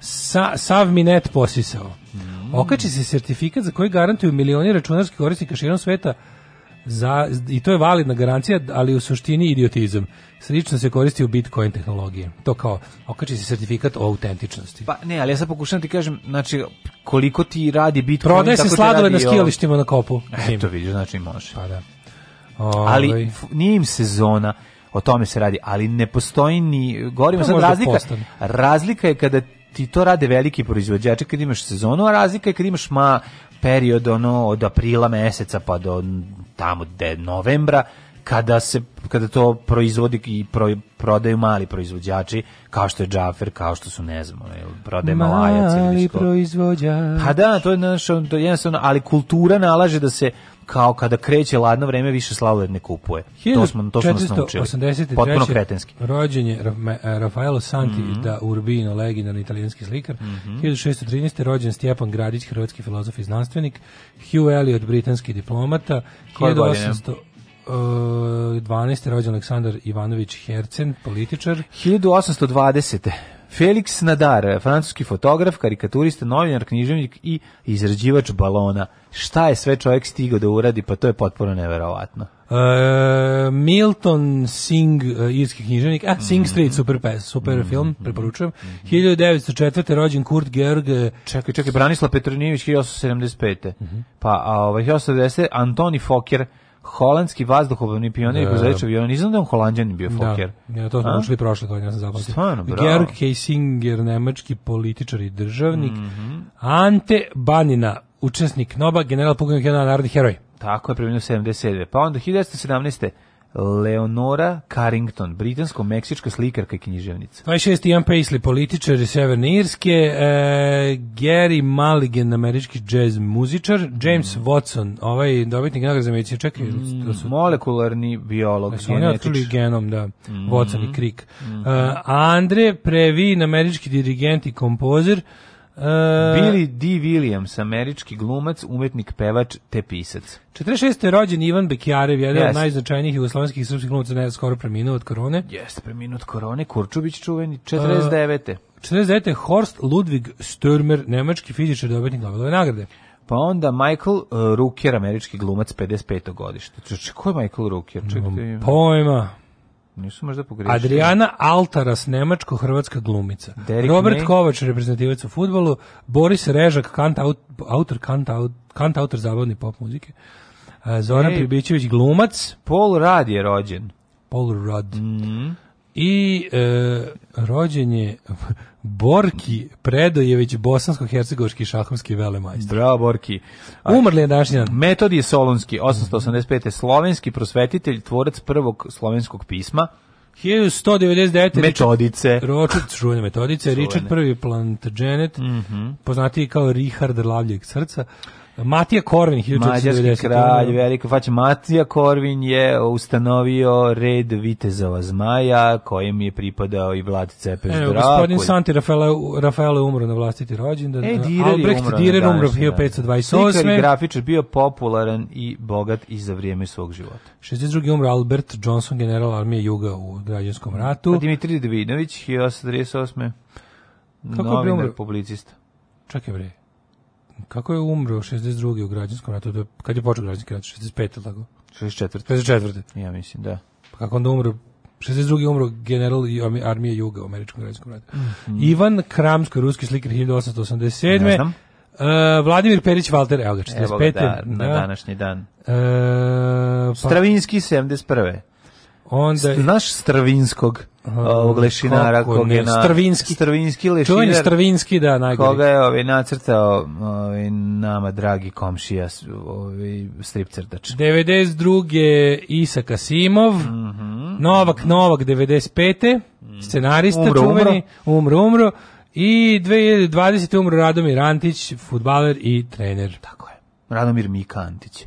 sa, sav mi net posisao. Mm -hmm. Okači se sertifikat za koji garantuju milioni računarskih korisnika širom sveta, za, i to je validna garancija, ali u suštini idiotizam. Slično se koristi u Bitcoin tehnologije. To kao, okači se sertifikat o autentičnosti. Pa ne, ali ja sad pokušam da ti kažem, znači, koliko ti radi Bitcoin... Prodaje se sladove na skijalištima na kopu. Eto vidiš, znači može. Pa da. Ove. ali ovaj. nije im sezona o tome se radi, ali ne postoji ni govorimo sad da razlika. Postane. Razlika je kada ti to rade veliki proizvođači kad imaš sezonu, a razlika je kad imaš ma period ono od aprila meseca pa do tamo de novembra kada se kada to proizvodi i pro, prodaju mali proizvođači kao što je Džafer, kao što su ne znam, prodaje malajac ili što. Mali Pa da, to je naš to je jednostavno, ali kultura nalaže da se kao kada kreće ladno vreme više sladoled ne kupuje. To smo to smo nas naučili. 483. Potpuno kretenski. Rođen Rafaelo Santi mm -hmm. da Urbino, legendarni italijanski slikar. Mm -hmm. 1613. rođen Stjepan Gradić, hrvatski filozof i znanstvenik. Hugh Elliot, britanski diplomata. Koje 1800 12. E, rođen Aleksandar Ivanović Hercen, političar. 1820. Felix Nadar, francuski fotograf, karikaturista, novinar, književnik i izrađivač balona. Šta je sve čovjek stigao da uradi, pa to je potpuno neverovatno. E, Milton Singh, e, irski književnik, a e, Singh mhm. Street, super, pes, super mhm. film, mhm. preporučujem. 1904. rođen Kurt Georg... E, čekaj, čekaj, Branislav Petronijević, 1875. Pa, a ovaj, 1890. Antoni Fokker, holandski vazduhoplovni pionir da. vozač aviona, nisam da on holanđanin bio Fokker. Da, ja, to smo učili prošle to ja sam zapamtio. Stvarno, bravo. Georg Heisinger, nemački političar i državnik, mm -hmm. Ante Banina, učesnik NOBA, general pukovnik jedan narodni heroj. Tako je, preminuo 77. Pa onda 1917. Leonora Carrington, britansko-meksička slikarka i književnica. 26. Ian Paisley, političar iz Severne Irske, e, Gary Mulligan, američki jazz muzičar, James mm. Watson, ovaj dobitnik nagrade za medicinu, čekaj, mm. to su... Molekularni biolog, genetič. Oni otkrili genom, da, mm Watson i mm, Crick. Mm -hmm. Andre Previn, američki dirigent i kompozer, E, Billy D. Williams, američki glumac, umetnik, pevač, te pisac. 46. je rođen Ivan Bekjarev, jedan yes. od najznačajnijih jugoslovenskih i srpskih glumaca, ne skoro preminuo od korone. Jeste, preminuo od korone, Kurčubić čuveni, 49. Uh, 49. Horst Ludwig Stürmer, nemački fizičar, dobitnik Nobelove nagrade. Pa onda Michael uh, e, Rooker, američki glumac 55. godište. Če, ko je Michael Rooker? Čekaj. Pojma. Nisu možda pogrešili. Adriana Altaras, nemačko-hrvatska glumica. Derek Robert Kovač, reprezentativac u futbolu. Boris Režak, kant, aut, autor, kant, aut, kant autor zabavne pop muzike. E, Zoran Ej, Pribićević, glumac. Paul Rudd je rođen. Paul Rudd. Mm -hmm i e, rođenje Borki Predojević, bosansko-hercegovički šahovski velemajstor. Bravo, Borki. Umrli je današnji dan. Metodije Solonski, 885. Slovenski prosvetitelj, tvorac prvog slovenskog pisma. 1199. Metodice. Richard, čuvene metodice. Richard I Plantagenet, mm -hmm. poznatiji kao Richard Lavljeg srca. Matija Korvin, 1490. Mađarski kralj, da. velika faća. Matija Korvin je ustanovio red vitezova zmaja, kojem je pripadao i Vlad Cepeš Evo, Gospodin Santi Rafael je umro na vlastiti rođendan. E, Direr Albrecht umro Direr umro 1528. Slikar i grafičar bio popularan i bogat i za vrijeme svog života. 62. umro Albert Johnson, general armije Juga u građanskom ratu. A pa Dimitri Dvinović, 1838. Kako je umro? Publicista. Čekaj bre. Kako je umro 62. u građanskom ratu? Kad je počeo građanski rat? 65. ili tako? 64. 64. Ja mislim, da. Pa kako onda umro 62. umro general armije Juga u američkom građanskom ratu. Mm. Ivan Kramsko, ruski slikar 1887. Ne znam. Uh, Vladimir Perić Valter, evo ga, 45. Evo ga, da, na da. današnji dan. Uh, pa... Stravinski, 71. Onda naš Stravinskog ovog lešinara kog je na Stravinski Stravinski lešinar. Čuveni Stravinski da najgore. Koga je ovaj nacrtao ovaj nama dragi komšija ovaj strip crtač. 92. Isa Kasimov. Mm -hmm. Novak Novak 95. Mhm. Scenarista umro, čuveni, umro, umro. I 2020. umro Radomir Antić, fudbaler i trener. Tako je. Radomir Mika Antić.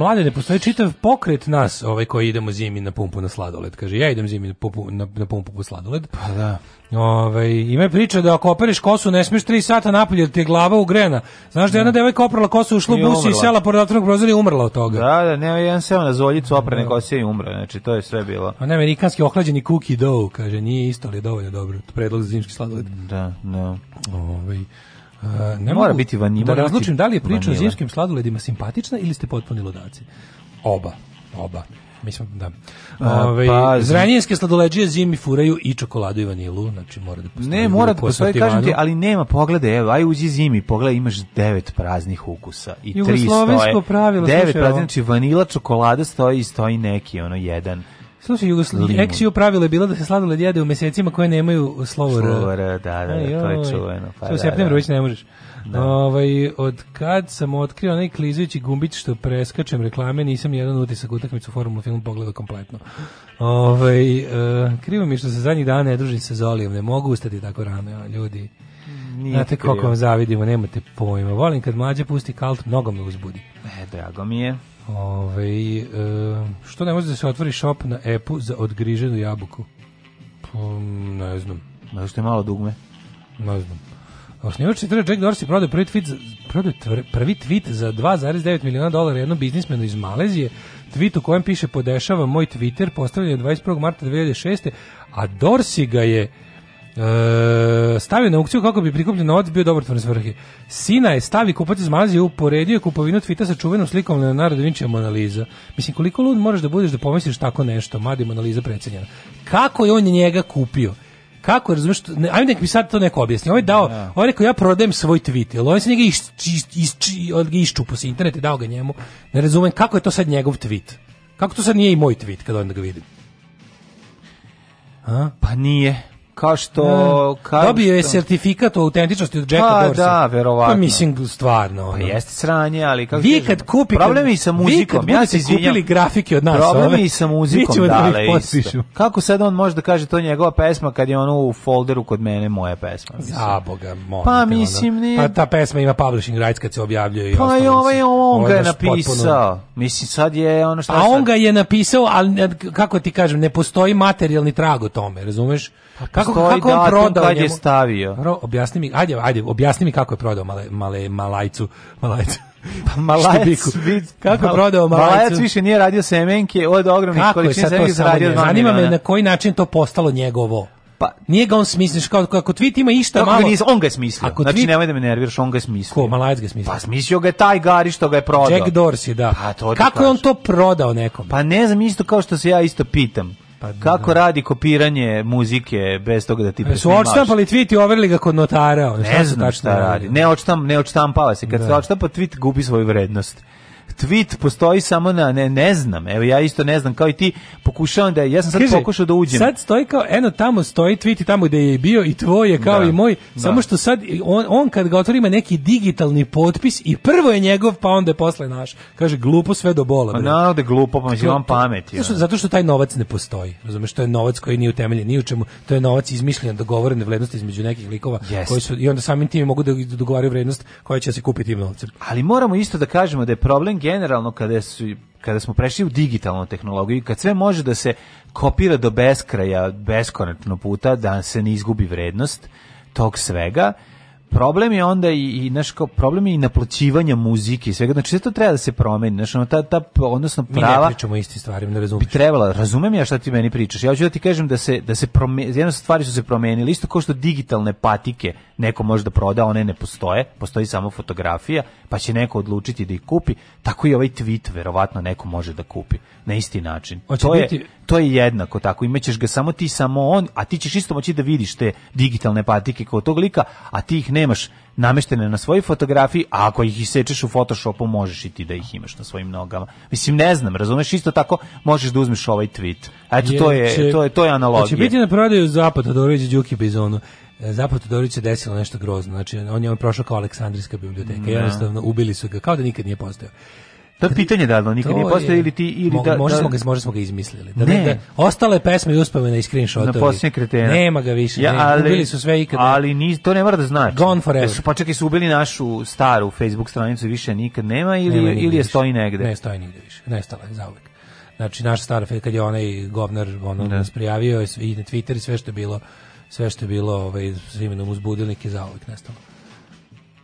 mlade ne postoji čitav pokret nas, ovaj koji idemo zimi na pumpu na sladoled. Kaže ja idem zimi na pumpu na, na pumpu po sladoled. Pa da. Ove, ovaj, ima je priča da ako opereš kosu ne smiješ 3 sata napolje jer ti je glava ugrena. Znaš da je da. jedna devojka oprala kosu, ušla u busi i sela pored otvornog prozora i umrla od toga. Da, da, nema jedan seo na zoljicu da. oprane kose i umre. Znači to je sve bilo. A ne, amerikanski ohlađeni cookie dough, kaže nije isto ali je dovoljno dobro. Predlog za zimski sladoled. Da, da. Ove, ovaj, Uh, ne Mora mogu biti vanima. Da razlučim da li je priča o zimskim sladoledima simpatična ili ste potpuno ludaci. Oba, oba. Mislim, da. Ove, ovaj, pa, zrenjinske sladoleđije zimi furaju i čokoladu i vanilu, znači mora da postoji. Ne, mora da postoji, kažem ti, ali nema poglede, evo, aj uđi zimi, pogledaj, imaš devet praznih ukusa i tri stoje. Jugoslovensko pravilo, Devet praznih, znači vanila, čokolada stoji i stoji neki, ono, jedan Slušaj, Jugoslavija, eksiju pravilo je bilo da se sladoled jede u mesecima koje nemaju slovo R. Slovo R, da, da, da, Aj, to je čuveno. Pa, u da, septembru da. već ne možeš. Da. Ovaj, od kad sam otkrio onaj klizajući gumbić što preskačem reklame, nisam jedan utisak utakmicu Formula film pogledao kompletno. Ovaj, e, krivo mi što se zadnjih dana ne družim sa Zolijem, ne mogu ustati tako rano, ljudi. Nije Znate koliko vam zavidimo, nemate pojma. Volim kad mlađe pusti kalt, mnogo me uzbudi. E, drago mi je. Ove, ovaj, e, što ne može da se otvori šop na epu za odgriženu jabuku? Um, ne znam. Zato što je malo dugme. Ne znam. Osnivač Twittera Jack Dorsey prodao prvi tweet, prodao prvi tweet za 2,9 miliona dolara jednom biznismenu iz Malezije. Tweet u kojem piše podešava moj Twitter postavljen je 21. marta 2006. A Dorsey ga je E, stavio na aukciju kako bi prikupljen novac bio dobrotvorne svrhe. Sina je stavi kupac iz Mazije uporedio je kupovinu tvita sa čuvenom slikom Leonardo da Vinci Monaliza. Mislim, koliko lud moraš da budeš da pomisliš tako nešto, mada je Monaliza precenjena. Kako je on njega kupio? Kako, razumiješ, ne, ajme nek mi sad to neko objasni. On ovaj je dao, ja. Da. on ovaj je rekao, ja prodajem svoj tweet, ali on se njega iš, iš, iš, iščupo s internet i dao ga njemu. Ne razumem kako je to sad njegov tweet. Kako to sad nije i moj tweet kad da ga vidim? A? Pa nije kao što kao dobio je sertifikat o autentičnosti od Jacka pa, Dorsa. Da, verovatno. Pa mislim stvarno. Pa ono. Pa jeste sranje, ali kako Vi kad kupite problemi sa muzikom, vi kad ja se izvinjam. Kupili grafike od nas. Problemi sa muzikom, da, Kako sad on može da kaže to njegova pesma kad je ono u folderu kod mene moja pesma. Mislim. Za boga, molim. Pa mislim ne. Pa ta pesma ima publishing rights kad se objavljuje i Pa i ovaj on ga je napisao. Potpuno... Mislim sad je ono što A on ga je napisao, ali kako ti kažem, ne postoji materijalni trag o tome, razumeš? kako kako on prodao kad njemu? je stavio. Ro, objasni mi, ajde, ajde, objasni mi kako je prodao male, male malajcu, malajcu. Pa malajac, vid, kako mal, prodao malajcu. Malajac više nije radio semenke od ogromnih količina semenke zaradio. Zanima me na koji način to postalo njegovo. Pa nije ga on smisliš kao kako tweet ima išta kako malo. Ga nis, on ga je smislio. Ako znači tweet... nemoj da me nerviraš, on ga je smislio. Ko Malajac ga je smislio? Pa smislio ga je taj Gari što ga je prodao. Jack Dorsey, da. Pa, to kako je on to prodao nekom? Pa ne znam isto kao što se ja isto pitam. Pa, da. Kako radi kopiranje muzike bez toga da ti e, presnimaš? Su odštampali tweet i overli ga kod notara. Ne znam šta, šta radi. Ne, odštamp, ne odštampava se. Kad da. se odštampa tweet, gubi svoju vrednost tweet postoji samo na ne, ne znam. Evo ja isto ne znam kao i ti pokušavam da ja sam sad Kaže, pokušao da uđem. Sad stoji kao eno tamo stoji tweet i tamo gde je bio i tvoj je kao da, i moj. Da. Samo što sad on, on kad ga otvori ima neki digitalni potpis i prvo je njegov pa onda je posle naš. Kaže glupo sve do bola. Pa naravno da glupo, pa mislim pamet. Ja. Zato, zato što taj novac ne postoji. Razumeš, to je novac koji nije utemeljen ni u čemu. To je novac izmišljen dogovorene vrednosti između nekih likova yes. koji su i onda samim tim mogu da dogovaraju vrednost koja će se kupiti tim novcem. Ali moramo isto da kažemo da je problem generalno kada su kada smo prešli u digitalnu tehnologiju, kad sve može da se kopira do beskraja, beskonačno puta, da se ne izgubi vrednost tog svega, problem je onda i, i naš kao problem je i naplaćivanja muzike i svega znači sve to treba da se promeni znači ono, ta ta odnosno prava mi ne pričamo isti stvari ne razumem bi trebala razumem ja šta ti meni pričaš ja hoću da ti kažem da se da se prome, jedno stvari su se promenile isto kao što digitalne patike neko može da proda one ne postoje postoji samo fotografija pa će neko odlučiti da ih kupi tako i ovaj tweet verovatno neko može da kupi na isti način Oće to je to je jednako tako, imaćeš ga samo ti, samo on, a ti ćeš isto moći da vidiš te digitalne patike kao tog lika, a ti ih nemaš nameštene na svojoj fotografiji, a ako ih isečeš u Photoshopu možeš i ti da ih imaš na svojim nogama. Mislim, ne znam, razumeš, isto tako možeš da uzmeš ovaj tweet. Eto, je, to, je, će, to, je, to je analogija. Će znači, biti na prodaju zapad Todorović Đuki Bizonu. E, zapad Todorović se desilo nešto grozno. Znači, on je on prošao kao Aleksandrijska biblioteka. Da. Jednostavno, ubili su ga, kao da nikad nije postao. To je pitanje da li nikad nije postao ili ti ili mo, da, možda da, smo ga možda smo ga izmislili. Da, ne. da, da- ostale pesme i uspomene i screenshotovi. Na posljednje kretene. Nema ga više. Ja, ali, ubili su sve ikada. Ali ni to ne mora da znači. Gone forever. Su, pa čekaj su ubili našu staru Facebook stranicu više nikad nema ili nema ili je više. stoji negde. Ne stoji nigde više. Nestala je zauvek. Znači naš stara kad je onaj govnar ono ne. Da. nas prijavio i na Twitter i sve što je bilo sve što je bilo ovaj s imenom uzbudilnik je zauvek nestalo.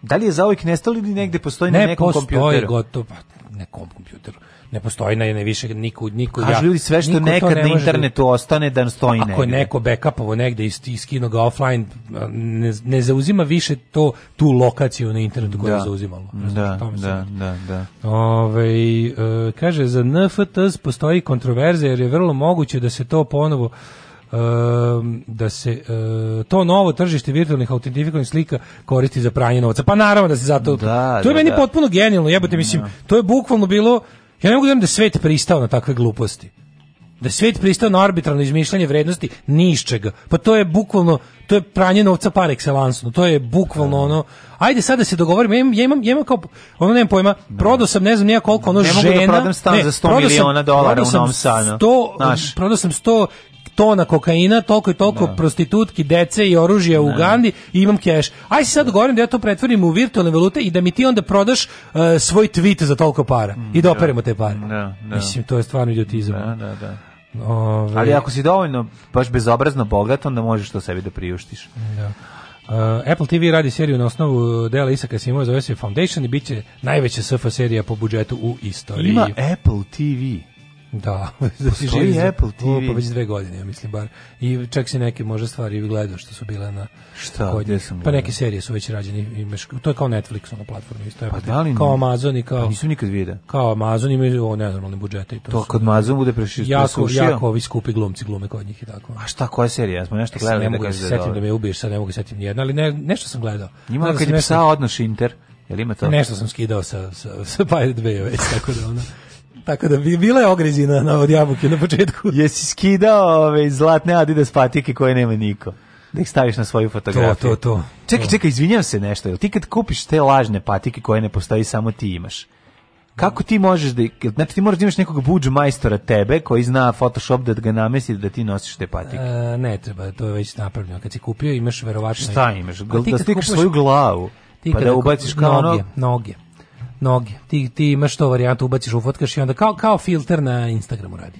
Da li je zauvek nestalo ili negde postoji ne na nekom kompjuteru? Ne postoji gotovo. Pa nekom kompjuteru. Ne postoji na jedne više niko niko Kažu ja. Kažu sve što nekad ne na internetu da... ostane da stoji negde. Ako je neko backupovo negde i skino ga offline ne, ne zauzima više to tu lokaciju na internetu koju da. je zauzimalo. Da, da, da, da, da. Ove, kaže za NFTs postoji kontroverza jer je vrlo moguće da se to ponovo Ehm, da se e, to novo tržište virtualnih autentifikovanih slika koristi za pranje novca. Pa naravno da se zato... Da, to je da, meni da. potpuno genijalno, jebote, mislim, da. to je bukvalno bilo... Ja ne mogu da da svet pristao na takve gluposti. Da svet pristao na arbitralno izmišljanje vrednosti ni Pa to je bukvalno, to je pranje novca par excellence. To je bukvalno da. ono, ajde sad da se dogovorimo, ja imam, ja imam, ja imam kao, ono nemam pojma, da. prodao sam ne znam nija koliko ono ne žena. Ne mogu da prodam stan ne, za 100 miliona dolara u Novom Sadu. Znaš. Prodao sam 100 tona kokaina, toliko i toliko da. prostitutki, dece i oružja u Ugandi da. i imam keš. Aj se sad da. govorim da ja to pretvorim u virtualne valute i da mi ti onda prodaš uh, svoj tweet za toliko para mm, i da, da operemo te pare. Da, da. Mislim, to je stvarno idiotizam. Da, da, da. Ove... Ali ako si dovoljno baš bezobrazno bogat, onda možeš to sebi da priuštiš. Da. Uh, Apple TV radi seriju na osnovu e, dela Isaka Simova zove se Foundation i bit će najveća SF serija po budžetu u istoriji. Ima Apple TV. Da, da si živi za, Apple TV. O, pa već dve godine, ja mislim bar. I čak se neke može stvari gledao što su bile na Šta, kod njih. Sam pa neke serije su već rađene, imaš to je kao Netflix ona platforma isto pa da li kao Amazon i kao pa nisu nikad video. Kao Amazon imaju o nenormalne budžete i to. To su, kod Amazon bude prešiš. Jako, jako ovi skupi glumci glume kod njih i tako. A šta koja serija? Ja smo nešto e, gledali, ne da mogu da se setim da me ubiješ, sad ne mogu da setim nijedna, ali ne, nešto sam gledao. Ima kad je psa odnoš Inter. Jel ima to? Nešto sam skidao sa sa, sa Pirate Bay već tako da ono. Tako da bila je ogrezina na od jabuke na početku. Jesi skidao ove zlatne Adidas patike koje nema niko da ih staviš na svoju fotografiju. To, to, to. Čekaj, čekaj, izvinjam se nešto. Jel ti kad kupiš te lažne patike koje ne postoji, samo ti imaš? Kako ti možeš da... Znači, ti moraš da imaš nekog buđu majstora tebe koji zna Photoshop da ga namesti da ti nosiš te patike. E, ne treba, to je već napravljeno. Kad si kupio, imaš verovačno... Šta imaš? Da, da stiš svoju glavu, pa da ubaciš kao noge. Noge, noge. Ti, ti imaš to varijantu, ubaciš, ufotkaš i onda kao, kao filter na Instagramu radi.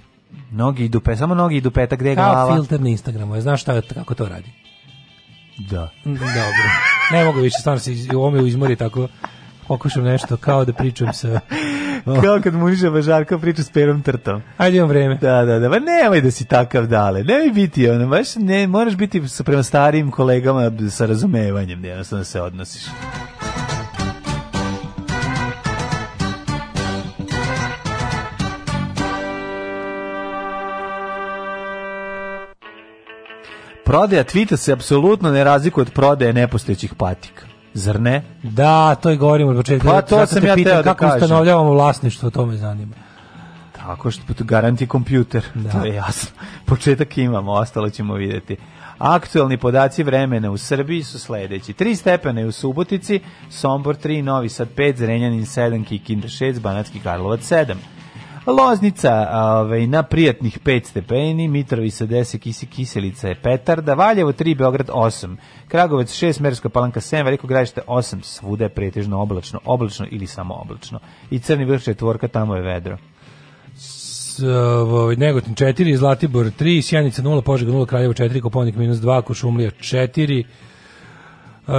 Nogi idu pe, samo nogi idu dupeta, gde je kao glava? Kao filter na Instagramu, je, znaš šta, kako to radi? Da. Dobro. Ne mogu više, stvarno se iz, u ome izmori tako pokušam nešto kao da pričam sa... Oh. Kao kad Muniša Bažarka priča s perom trtom. Ajde imam vreme. Da, da, da. Ma nemoj da si takav dale. Nemoj biti ono, baš ne, moraš biti sa prema starijim kolegama sa razumevanjem, da jednostavno se odnosiš. prodaja tvita se apsolutno ne razlikuje od prodaje nepostojećih patika. Zar ne? Da, to i govorimo od početka. Pa to Zato sam te ja pitan teo da kako kažem. ustanovljavamo vlasništvo, to me zanima. Tako što garanti kompjuter, da. to je jasno. Početak imamo, ostalo ćemo vidjeti. Aktualni podaci vremena u Srbiji su sledeći. 3 stepene u Subotici, Sombor 3, Novi Sad 5, Zrenjanin 7, Kikinda 6, Banatski Karlovac 7. Loznica ovaj, na prijatnih 5 stepeni, Mitrovi se 10, kisi, Kiselica je Petarda, Valjevo 3, Beograd 8, Kragovec 6, Merska palanka 7, Veliko gradište 8, svuda je pretežno oblačno, oblačno ili samo oblačno. I Crni vrh četvorka, tamo je vedro. Ovaj, Negotin 4, Zlatibor 3, Sjanica 0, Požega 0, Kraljevo 4, Koponik minus 2, Košumlija 4, Uh,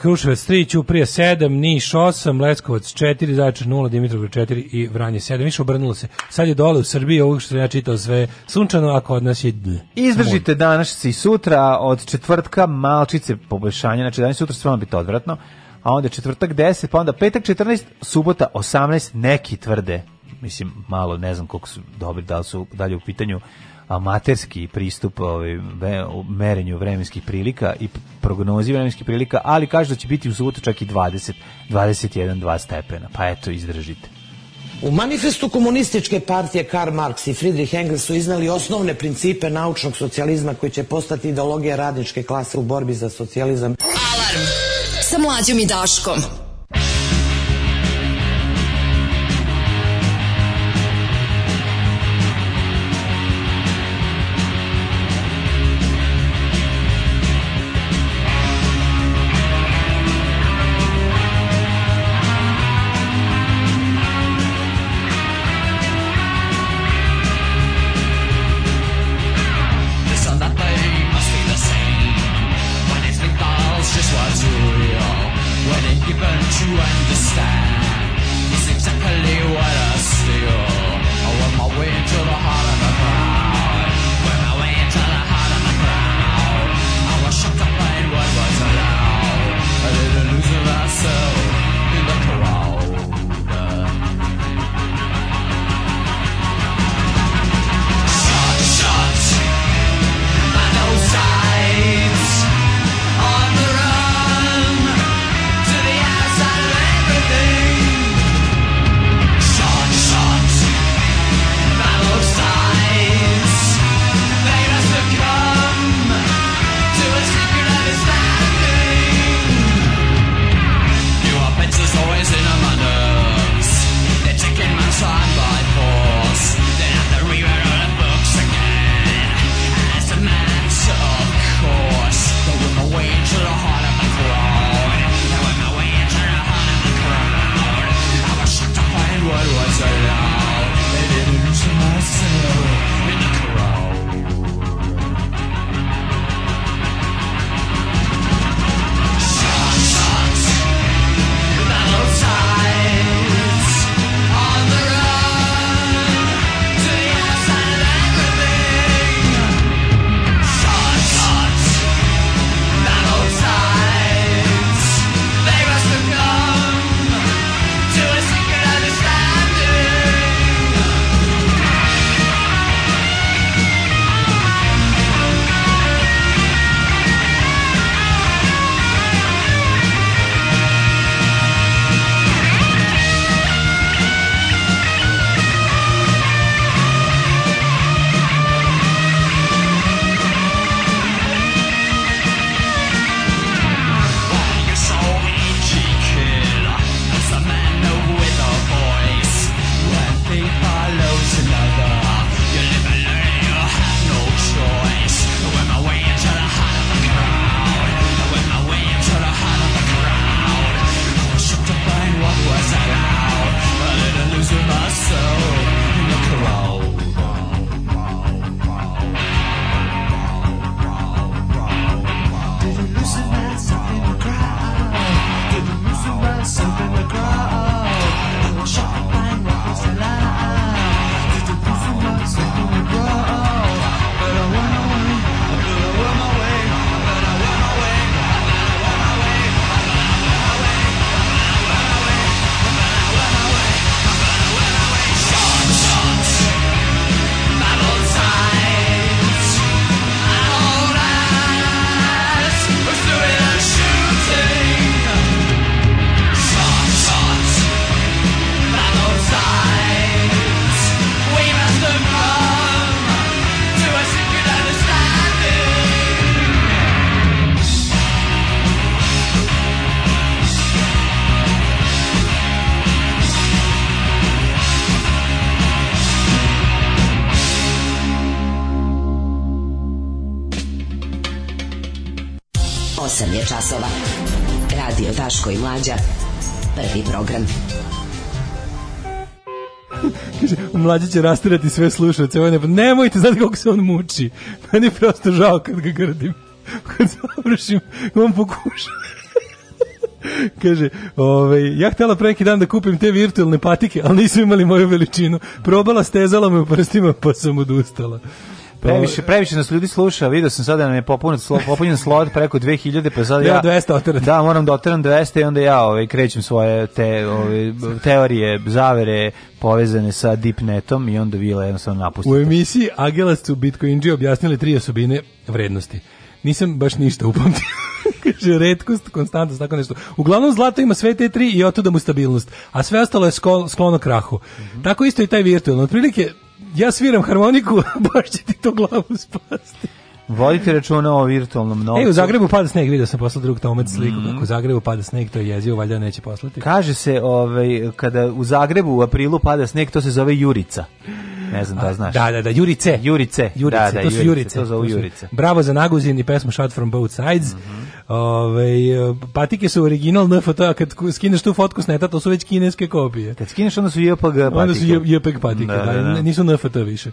Kruševac 3, Ćuprija 7, Niš 8, Leskovac 4, Zaječar 0, Dimitrovgrad 4 i Vranje 7. Više obrnulo se. Sad je dole u Srbiji ovog što ja čitao sve sunčano, ako od nas je d. Izdržite danas i sutra od četvrtka malčice poboljšanja, znači danas i sutra sve vam biti odvratno, a onda četvrtak 10, pa onda petak 14, subota 18, neki tvrde. Mislim, malo ne znam koliko su dobri, da li su dalje u pitanju amaterski pristup ovaj, merenju vremenskih prilika i prognozi vremenskih prilika, ali kaže da će biti u subotu čak i 20, 21, 2 stepena. Pa eto, izdržite. U manifestu komunističke partije Karl Marx i Friedrich Engels su iznali osnovne principe naučnog socijalizma koji će postati ideologija radničke klase u borbi za socijalizam. Alarm sa mlađom i Daškom. mlađi će rastirati sve slušalce. Ne, nemojte, znate koliko se on muči. Meni je prosto žao kad ga grdim. Kad završim, on pokuša. Kaže, ovaj, ja htela pre neki dan da kupim te virtualne patike, ali nisu imali moju veličinu. Probala, stezala me u prstima, pa sam odustala. Previše, previše nas ljudi sluša, vidio sam sada da nam je popunjen slot, popunjen slot preko 2000, pa sad ja... 200 oteram. Da, moram da oteram 200 i onda ja ovaj, krećem svoje te, ovaj, teorije, zavere, povezane sa dipnetom i onda Vila jednostavno napustite. U emisiji Agelas su Bitcoinđi objasnili tri osobine vrednosti. Nisam baš ništa upamtio. Kaže, redkost, konstantnost, tako nešto. Uglavnom, zlato ima sve te tri i otuda mu stabilnost, a sve ostalo je sklono krahu. Mm -hmm. Tako isto i taj virtualno. Otprilike, ja sviram harmoniku, baš će ti to glavu spasti. Vodite računa o virtualnom novcu. Ej, u Zagrebu pada sneg, vidio sam poslao drug tomac sliku, mm. kako u Zagrebu pada sneg, to je jezio, valjda neće poslati. Kaže se, ovaj, kada u Zagrebu u aprilu pada sneg, to se zove Jurica. Ne znam da znaš. Da, da, da, Jurice. Jurice. Jurice, da, da, to su Jurice. jurice. To zovu Jurice. Bravo za Naguzin i pesmu Shot from Both Sides. Mm -hmm. Ove, ovaj, patike su original NFT, a kad skineš tu fotku s neta, to su već kineske kopije. Kad skineš, onda su JPG patike. Onda su JPG patike, da, da, da. da. nisu NFT više.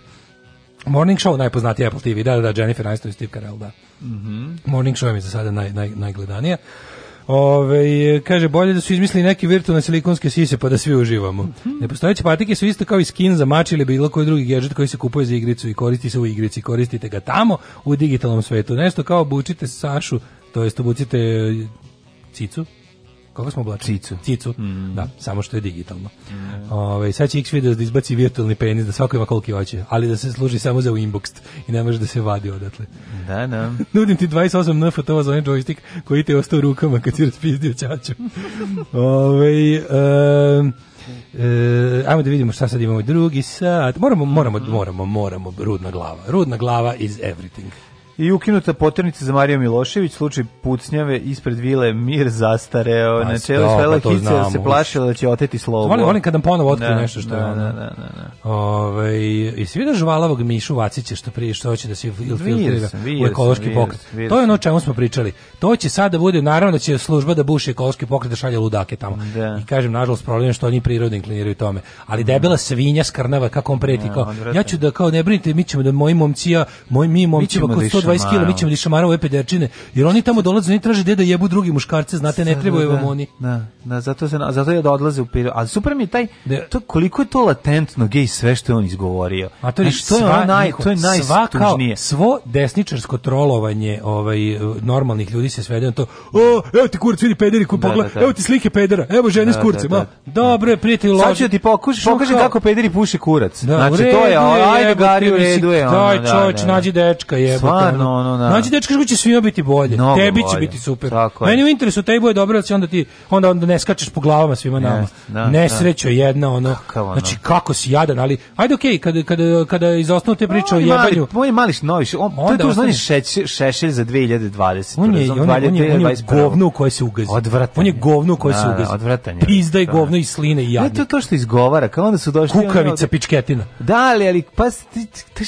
Morning Show najpoznatiji Apple TV, da, da, da, Jennifer Aniston i Steve Carell, da. Mm -hmm. Morning Show je mi za sada naj, naj, najgledanija. Ove, ovaj, kaže, bolje da su izmislili neke virtualne silikonske sise pa da svi uživamo. Mm -hmm. Nepostojeće patike su isto kao i skin za mač ili bilo koji drugi gadget koji se kupuje za igricu i koristi se u igrici. Koristite ga tamo u digitalnom svetu. Nešto kao obučite Sašu to jest obucite cicu, kako smo oblačili? Cicu. Cicu, mm. da, samo što je digitalno. Mm. Ove, sad će X video da izbaci virtualni penis, da svako ima koliki hoće, ali da se služi samo za inbox i ne može da se vadi odatle. Da, da. Nudim ti 28 N fotova za onaj joystick koji te je ostao rukama kad si raspizdio čaču. Ove, um, E, ajmo da vidimo šta sad imamo drugi sat. Moramo, moramo, moramo, moramo, rudna glava. Rudna glava is everything. I ukinuta poternica za Mariju Milošević, slučaj pucnjave ispred vile Mir zastareo, pa, na čelu svela da, pa se plašila da će oteti slovo. Volim, volim kad nam ponovo otkrije da, nešto što da, je ono. Da, da, da, I svi da ovaj, žvalavog Mišu Vacića što prije što hoće da se filtrira u ekološki pokret. To je ono o čemu smo pričali. To će sada da bude, naravno da će služba da buši ekološki pokret da šalje ludake tamo. Da. I kažem, nažalost, problem što oni prirodno inkliniraju tome. Ali debela mm. svinja skrnava, kako on preti, kao, ja ću da, kao, ne brinite, mi ćemo da moji momci, ja, moji, mi momci, 20 kg, mi ćemo da išamaramo ove pederčine, jer oni tamo dolaze, oni traže gde da jebu drugi muškarce, znate, ne trebaju da, vam oni. Da, da, zato, se, zato je da odlaze u period. Ali super mi je taj, da. to, koliko je to latentno gej sve što je on izgovorio. A to je, znači, to je, naj, to je najstužnije. svo desničarsko trolovanje ovaj, normalnih ljudi se svede na to, o, evo ti kurac, vidi pederi, da, da, da, evo ti slike pedera, evo žene s kurcima, dobro je, prijatelj, loži. Sad ću ti pokušati, pokaži kako pederi puši kurac. Da, znači, to je, ajde, gari, u redu je. Daj, čovječ, nađi dečka, jebote ono, ono, da. Nađi dečka što će svima biti bolje. Mnogo Tebi bolje. će biti super. Tako Meni je. u interesu tebi bude dobro, da onda ti onda onda ne skačeš po glavama svima yes, nama. Da, Nesrećo da. jedna ono. Kakav ono. Znači kako si jadan, ali ajde okej, okay, kada kada kada izostanu te priče o jebanju. Moj mali novi, on to je tu znači šešelj, šešelj za 2020. On je, on je, on je, koje se ugazi. Odvratan. On je govno koje se ugazi. Odvratan je. Pizda je govno i sline i jadno. To to što izgovara, kao onda su došli kukavica pičketina. Da, ali ali pa ti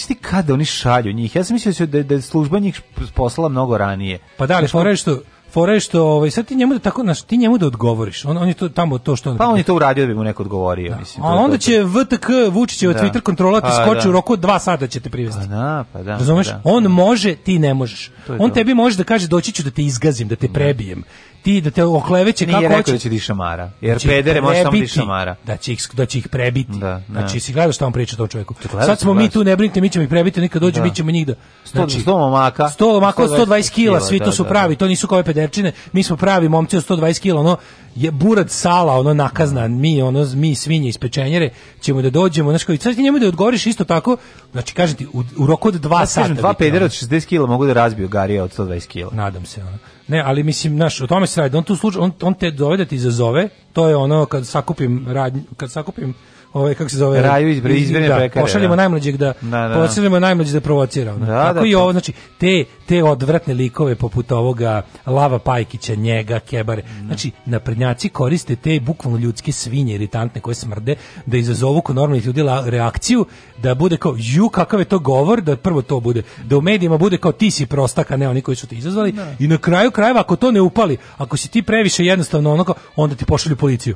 ti kada oni šalju njih. Ja sam mislio da da služba njih poslala mnogo ranije. Pa da, ali fore što fore što ovaj sad ti njemu da tako naš ti njemu da odgovoriš. On on je to tamo to što on Pa on je to uradio da bi mu neko odgovorio, da. mislim. A onda će VTK Vučićev da. Twitter kontrolati pa, skoči da. u roku od 2 sata će te privesti. Pa da, pa da. Razumeš? Pa da. On može, ti ne možeš. On to. tebi može da kaže doći ću da te izgazim, da te da. prebijem ti da te okleveće Nije kako hoće. rekao da će ti šamara. Jer će znači, pedere može samo ti šamara. Da će ih, da će ih prebiti. Da, da. znači, si gledao šta on priča tom čovjeku. Gledaš, Sad smo mi tu, ne brinite, mi ćemo ih prebiti, nikad dođu, da. mi ćemo njih da... Znači, 100, 100 momaka. 100 momaka od 120 kila, svi da, to su da, pravi, da. to nisu kao pederčine, mi smo pravi momci od 120 kila, ono, je burad sala, ono nakaznan, da. mi, ono, mi svinje iz pečenjere, ćemo da dođemo, znači, i sad ti njemu da odgovoriš isto tako, znači, kažem ti, u, u roku od 2 sata. Kažem, dva pedera od 60 kila mogu da razbiju Garija od 120 kila. Nadam se, ono. Ne, ali mislim, znaš, o tome se radi. On tu slučaj, on, on te dovede, da ti izazove. To je ono kad sakupim radnj, kad sakupim ove ovaj, kako se zove Raju iz izbirne da, pekare. Pošaljemo da. najmlađeg da, da, da. da. pošaljemo najmlađeg da provocira. Da, Tako da, i ovo znači te te odvratne likove poput ovoga Lava Pajkića, njega, Kebare. Mm. Znači naprednjaci koriste te bukvalno ljudske svinje iritantne koje smrde da izazovu kod normalnih ljudi reakciju da bude kao ju kakav je to govor da prvo to bude da u medijima bude kao ti si prostak a ne oni koji su te izazvali da. i na kraju krajeva ako to ne upali ako si ti previše jednostavno onako onda ti pošalju policiju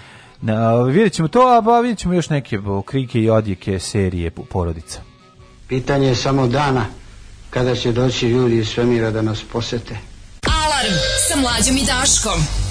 Na, ovaj, vidjet ćemo to, a vidjet ćemo još neke krike i odjeke serije porodica. Pitanje je samo dana kada će doći ljudi iz svemira da nas posete. Alarm sa mlađom i Daškom.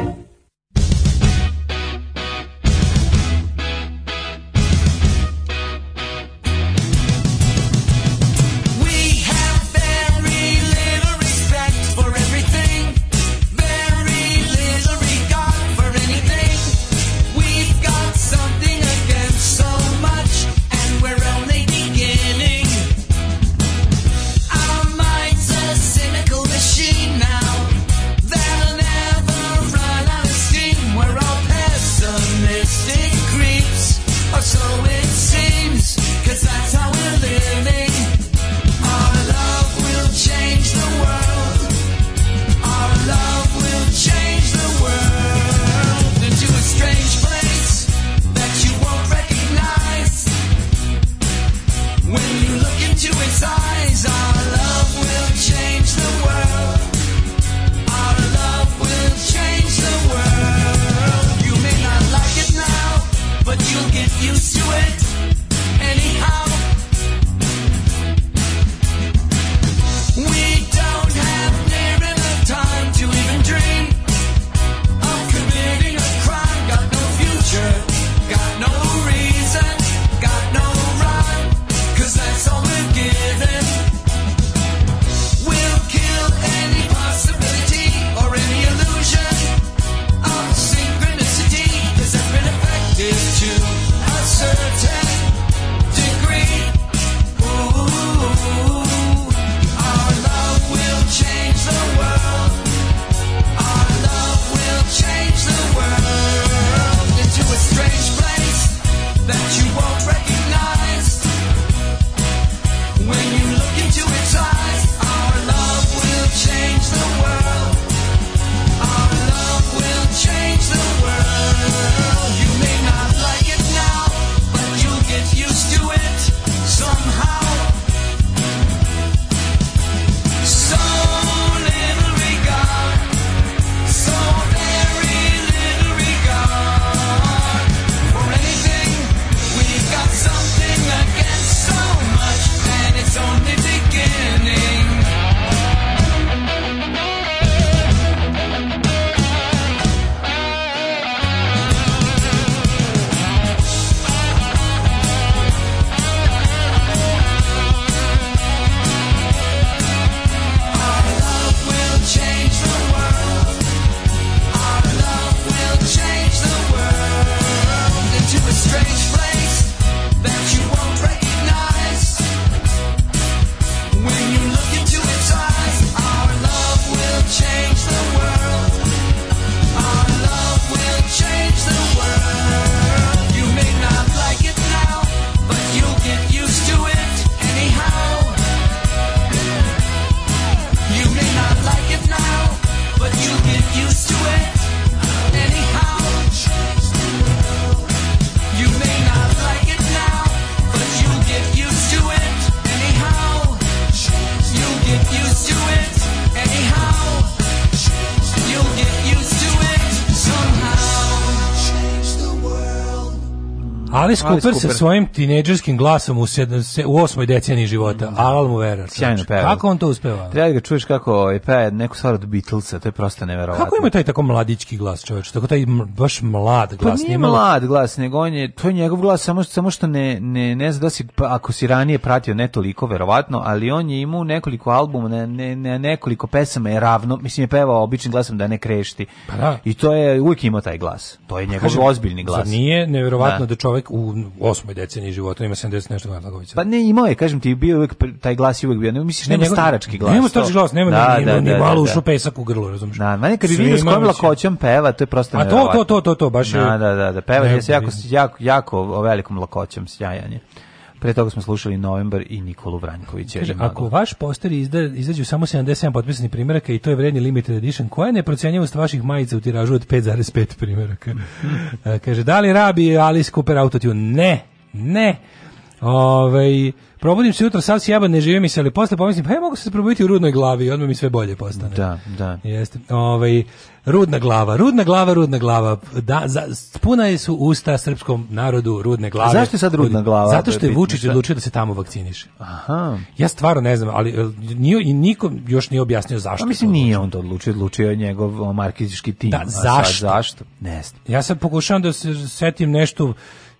Alice Cooper, sa svojim tinejdžerskim glasom u, sedam, se, u osmoj deceniji života. Mm. Alan mu vera. Sjajno peva. Kako on to uspeva? Treba da ga čuješ kako ovaj, je peva neku stvar od Beatlesa, to je prosto neverovatno. Kako ima taj tako mladički glas čoveč? Tako taj baš mlad pa glas. Pa nije Nima... mlad glas, nego on je, to je njegov glas, samo, samo što ne, ne, ne znam da si, pa, ako si ranije pratio, ne toliko verovatno, ali on je imao nekoliko albuma, ne, ne, ne nekoliko pesama je ravno, mislim je pevao običnim glasom da ne krešti. Pa da. I to je, uvijek imao taj glas. To je pa njegov Kažem, ozbiljni glas. Zar nije neverovatno da, da čovek u u osmoj deceniji života, ima 70 nešto godina Lagovića. Pa ne, imao je, kažem ti, bio uvek, taj glas je uvek bio, ne misliš, nema njegov, starački glas. Nema starački glas, nema da, ni, da, ni, da, malo da, da. pesak u grlu, razumiješ. Da, manje kad bi vidio s kojim lakoćom peva, to je prosto A to, to, to, to, to, baš da, je... Da, da, da, da peva je jako, jako, jako velikom lakoćom, sjajan Pre toga smo slušali Novembar i Nikolu Vranjkovića. Kaže, ako vaš poster izda, izađu samo 77 potpisani primjeraka i to je vredni limited edition, koja je neprocenjivost vaših majica u tiražu od 5,5 primjeraka? E, kaže, da li rabi Alice Cooper autotune? Ne, ne. Ove, ovaj, probudim se jutro, sad si jaban, ne živim mi se, ali posle pomislim, pa ja mogu se probuditi u rudnoj glavi i odmah mi sve bolje postane. Da, da. Jeste. Ove, ovaj, rudna glava, rudna glava, rudna glava. Da, za, puna je su usta srpskom narodu rudne glave. Zašto je sad rudna glava? Zato što je Vučić odlučio da se tamo vakciniše. Aha. Ja stvarno ne znam, ali nije, i niko još nije objasnio pa zašto. A mislim, nije on to odlučio, odlučio je njegov markezički tim. Da, zašto? Sad, zašto? Ne znam. Ja sam pokušao da se setim nešto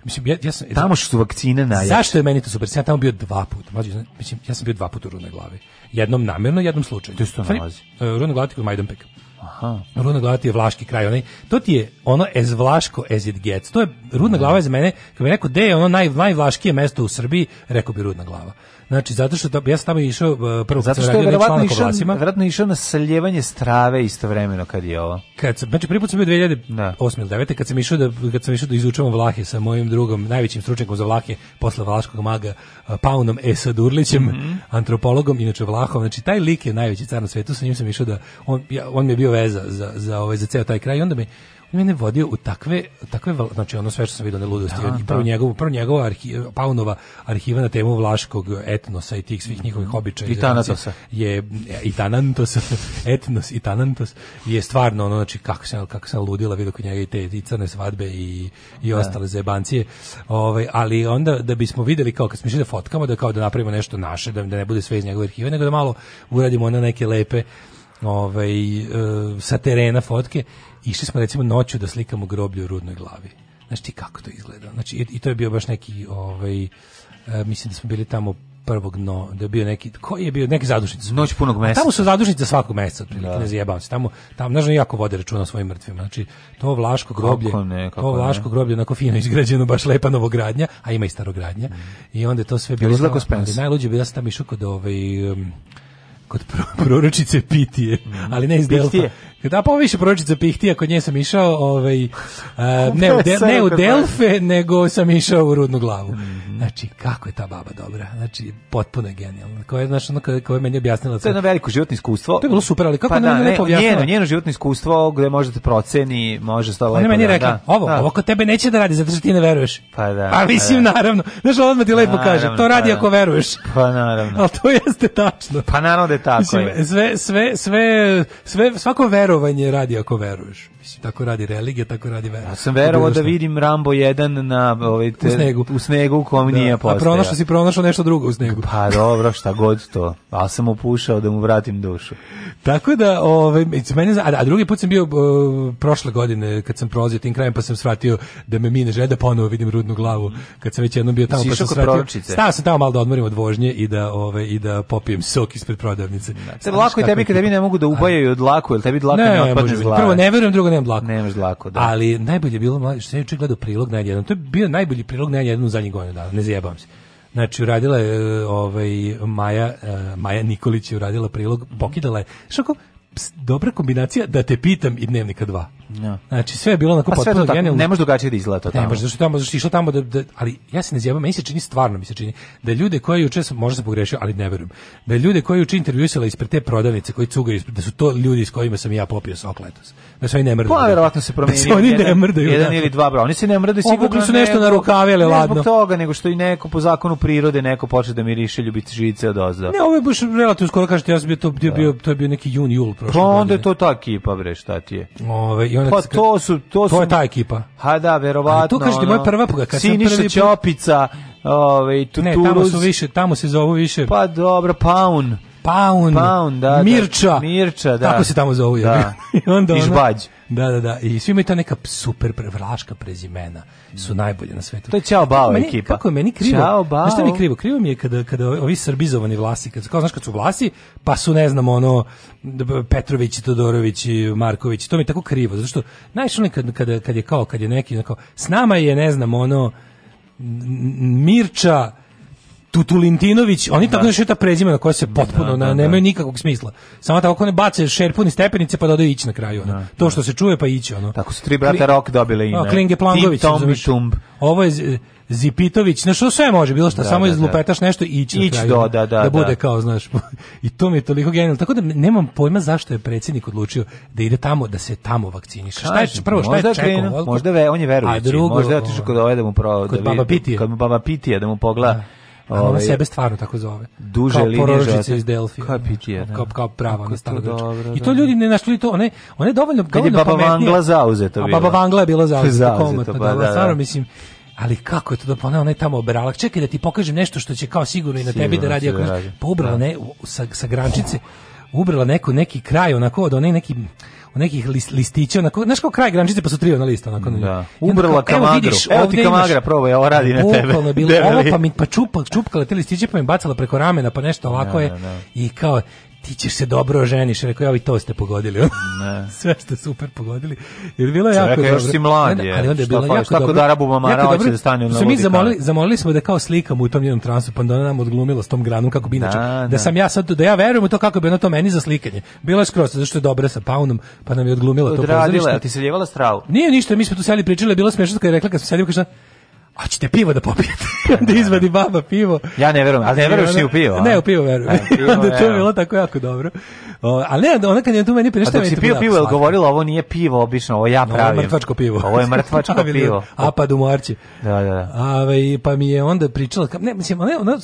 Mislim, ja, ja sam, tamo što su vakcine najjače. Zašto je meni to super? Ja tamo bio dva puta. Mlađi, mislim, ja sam bio dva puta u Rudnoj glavi. Jednom namerno, jednom slučajno. Gde se to nalazi? E, Rudna glava ti kod Majdanpeka. Aha. Rudna glava ti je vlaški kraj. Onaj, to ti je ono as vlaško as it gets. To je, Rudna glava je za mene, kad mi je rekao, gde je ono naj, najvlaškije mesto u Srbiji, rekao bi Rudna glava. Znači, zato što da, ja sam tamo išao e, prvo zato što je verovatno išao, verovatno išao na saljevanje strave istovremeno kad je ovo. Kad se znači prvi put sam bio 2008 da. ili 9 kad sam išao da kad sam išao da izučavam vlahe sa mojim drugom najvećim stručnjakom za vlahe posle vlaškog maga e, Paunom Esadurlićem, mm -hmm. antropologom inače vlahom. Znači taj lik je najveći car na svetu, sa njim sam išao da on ja, on mi je bio veza za za ovaj za ceo taj kraj i onda mi I mene vodio u takve, takve znači ono sve što sam vidio ne ludosti, da, i da. prvo njegovu, prvo njegovu arhi, Paunova arhiva na temu vlaškog etnosa i tih svih njihovih mhm. običaja. I tanantosa. Je, I tanantos, etnos i tanantos je stvarno ono, znači kako se kako se ludila video kod njega i te i crne svadbe i, i da. ostale zebancije. Ovaj, ali onda da bismo videli kao kad smo išli da fotkamo, da kao da napravimo nešto naše, da, da ne bude sve iz njegove arhive, nego da malo uradimo na neke lepe ovaj, eh, sa terena fotke išli smo recimo noću da slikamo groblje u rudnoj glavi. Znaš ti kako to izgleda? Znači, i, i to je bio baš neki, ovaj, e, mislim da smo bili tamo prvog no, da je bio neki koji je bio neki zadušnici noć punog meseca. Tamo su zadušnice svakog meseca, otprilike, da. ne zajebam se. Tamo tamo nažno da jako vode računa o svojim mrtvima. Znači to vlaško groblje, kako ne, kako to vlaško ne. groblje onako fino izgrađeno, baš lepa novogradnja, a ima i starogradnja. Mm. I onda je to sve bilo. Izlako da Najluđe bi da sam tamo išao kod ovaj um, kod proročice Pitije, mm. ali ne iz Delfa, Da pa više za pihtija, kod nje sam išao, ovaj, e, ne, u de, ne u Delfe, nego sam išao u Rudnu glavu. Mhm. Znači, kako je ta baba dobra? Znači, potpuno je genijalna. Koja je, znači, ono koja je meni objasnila... To je jedno veliko životno iskustvo. To je bilo super, ali kako pa da, ne, da, ne, ne, njeno, njeno životno iskustvo gde možete da proceni, može stalo lepo. Ona meni da, rekla, da, ovo, da. ovo kod tebe neće da radi, zato što ti ne veruješ. Pa da. A pa mislim, da. naravno. Znaš, odmah ti lepo kaže, to pa radi naravno. ako veruješ. Pa naravno. Al to jeste tačno. Pa naravno da je tako. Mislim, sve, sve, sve, sve, svako veruje verovanje radi ako veruješ. Mislim. Tako radi religija, tako radi vera. Ja sam verovao da, da vidim Rambo 1 na ovaj te, u snegu, u snegu u kom da. nije postao. A pronašao si pronašao nešto drugo u snegu. Pa dobro, šta god to. Al sam opušao da mu vratim dušu. Tako da ovaj meni a, a drugi put sam bio uh, prošle godine kad sam prolazio tim krajem pa sam svratio da me mine žele da ponovo vidim rudnu glavu. Kad sam već jednom bio tamo pa sam svratio. Stao sam tamo malo da odmorim od vožnje i da ovaj i da popijem sok ispred prodavnice. Da, lako i tebi kada mi ne mogu da ubajaju od laku, jel tebi dlaka ne, ne otpadne Prvo ne verujem, drugo nemam dlaku. Nemaš dlaku, da. Ali najbolje je bilo, što sam juče gledao prilog na jedan, to je bio najbolji prilog na jedan u zadnjih godinu dana, ne zjebam se. Znači, uradila je e, ovaj, Maja, e, Maja Nikolić je uradila prilog, pokidala je, što dobra kombinacija da te pitam i dnevnika 2. Ja. Znači sve je bilo onako pa potpuno genijalno. Ne može drugačije da izgleda to tamo. Ne može, zašto tamo, zašto išlo tamo da, da, ali ja se ne zjebam, meni se čini stvarno, mi se čini da ljude koji juče sam možda sam pogrešio, ali ne verujem. Da ljude koji juče intervjuisala ispred te prodavnice koji cugaju, ispred, da su to ljudi s kojima sam ja popio sok letos. Da sve ne mrdaju. Pa verovatno se promenili. Da oni jedan, ne mrdaju. Jedan da. ili dva bra, oni se ne mrdaju sigurno. Obukli su nešto ne, na rukavele ne ladno. Ne zbog toga, nego što i neko po zakonu prirode neko počne da miriše ljubiti žice od ozda. Ne, ovo je baš relativno skoro kažete, ja sam bio to bio, da. to je bio neki jun jul prošle Pa onda je to ta ekipa, bre, šta ti je? Ove, i onda pa to su... To, to su... je ta ekipa. Ha da, verovatno. A tu kažete, moja prva pogled, kad Siniša sam prvi... Ćopica, ove, ovaj, tuturuz. Ne, tamo su više, tamo se zovu više. Pa dobro, Paun. Paun, Paun da, da, Mirča, Mirča da. tako se tamo zovu. Da. I onda ona, I žbađ. Da, da, da. I svi imaju ta neka super vraška prezimena. Su najbolje na svetu. To je Ćao Bao meni, ekipa. Kako je meni krivo? Ćao Bao. Znaš šta mi je krivo? Krivo mi je kada, kada ovi srbizovani vlasi, kad, kao znaš kad su vlasi, pa su ne znam ono Petrović, Todorović, Marković. To mi je tako krivo. Zato što, znaš ono kad, kada, kad je kao, kad je neki, ono, kao, s nama je ne znam ono Mirča, Tutulintinović, oni da. tako nešto ta prezimena koja se da, potpuno da, da, na, nemaju nikakvog smisla. Samo tako ne bace šerpuni stepenice pa dodaju ići na kraju. Ono. Da, to da. što se čuje pa ići. Ono. Tako su tri brata Rok dobile ime. Klinge Plangović. Tumb. Ovo je Zipitović, na što sve može, bilo šta, da, samo da, izlupetaš da. nešto i ići Ić, na kraju, do, da, da, da, bude kao, znaš, i to mi je toliko genijalno, tako da nemam pojma zašto je predsjednik odlučio da ide tamo, da se tamo vakciniše. Šta je, prvo, šta je čekao? Možda ve, on je verujući, drugo, možda je otišao kod ove da mu pro, kod da baba pitije. Kod baba pitije, da mu pogleda A ona ovaj, sebe stvarno tako zove. Duže kao porodice iz Delfija. Kao pitije, kao, kao da. prava na I to da. ljudi ne našli to, one one dovoljno Kad dovoljno je baba pametnije. Vangla zauzeto bila. A baba Vangla je bila zauzeta, komotno, pa, da, da, da, stvarno mislim ali kako je to da ona je tamo obrala čekaj da ti pokažem nešto što će kao sigurno i na tebi da radi ako pa ubrala ne sa, sa grančice ubrala neko neki kraj onako od one neki nekih list, listića, onako, znaš kao kraj grančice pa su tri ona lista, onako. Da. Ubrala kamagra. Evo vidiš, evo ti kamagra, probaj, ovo radi na tebe. Bukvalno bilo, ovo pa mi pa čupa, čupkala te listiće pa mi bacala preko ramena, pa nešto ovako da, je. Da, da. I kao ti ćeš se dobro oženiš, rekao, ja vi to ste pogodili. Ne. Sve ste super pogodili. Jer bilo je jako još dobro. si mlad je. Ali onda je bilo jako tako da Arabu Mamara hoće da stane na Mi zamolili, zamolili smo da kao slikam u tom jednom transu, pa onda nam odglumila s tom granom kako bi inače. Da, da, da. sam ja sad da ja verujem u to kako bi ono to meni za slikanje. Bilo je skroz, zašto je dobra sa paunom, pa nam je odglumila to pozorište. Odradila, ti se ljevala stravu. Nije ništa, mi smo tu seli pričali, bilo smešno kad je rekla kad smo sedeli, kaže, a ćete pivo da popijete. I onda izvadi baba pivo. Ja ne verujem, ali ne veruješ ni u pivo. Ne, u pivo verujem. E, onda to je bilo tako jako dobro. O, ali ne, ona kad je tu meni pričala, meni to pio pivo, je govorila ovo nije pivo, obično ovo ja pravim. Ovo je mrtvačko pivo. Ovo je mrtvačko pivo. A pa dumarči. Da, da, da. Ave, pa mi je onda pričala, ne, mislim, ona ona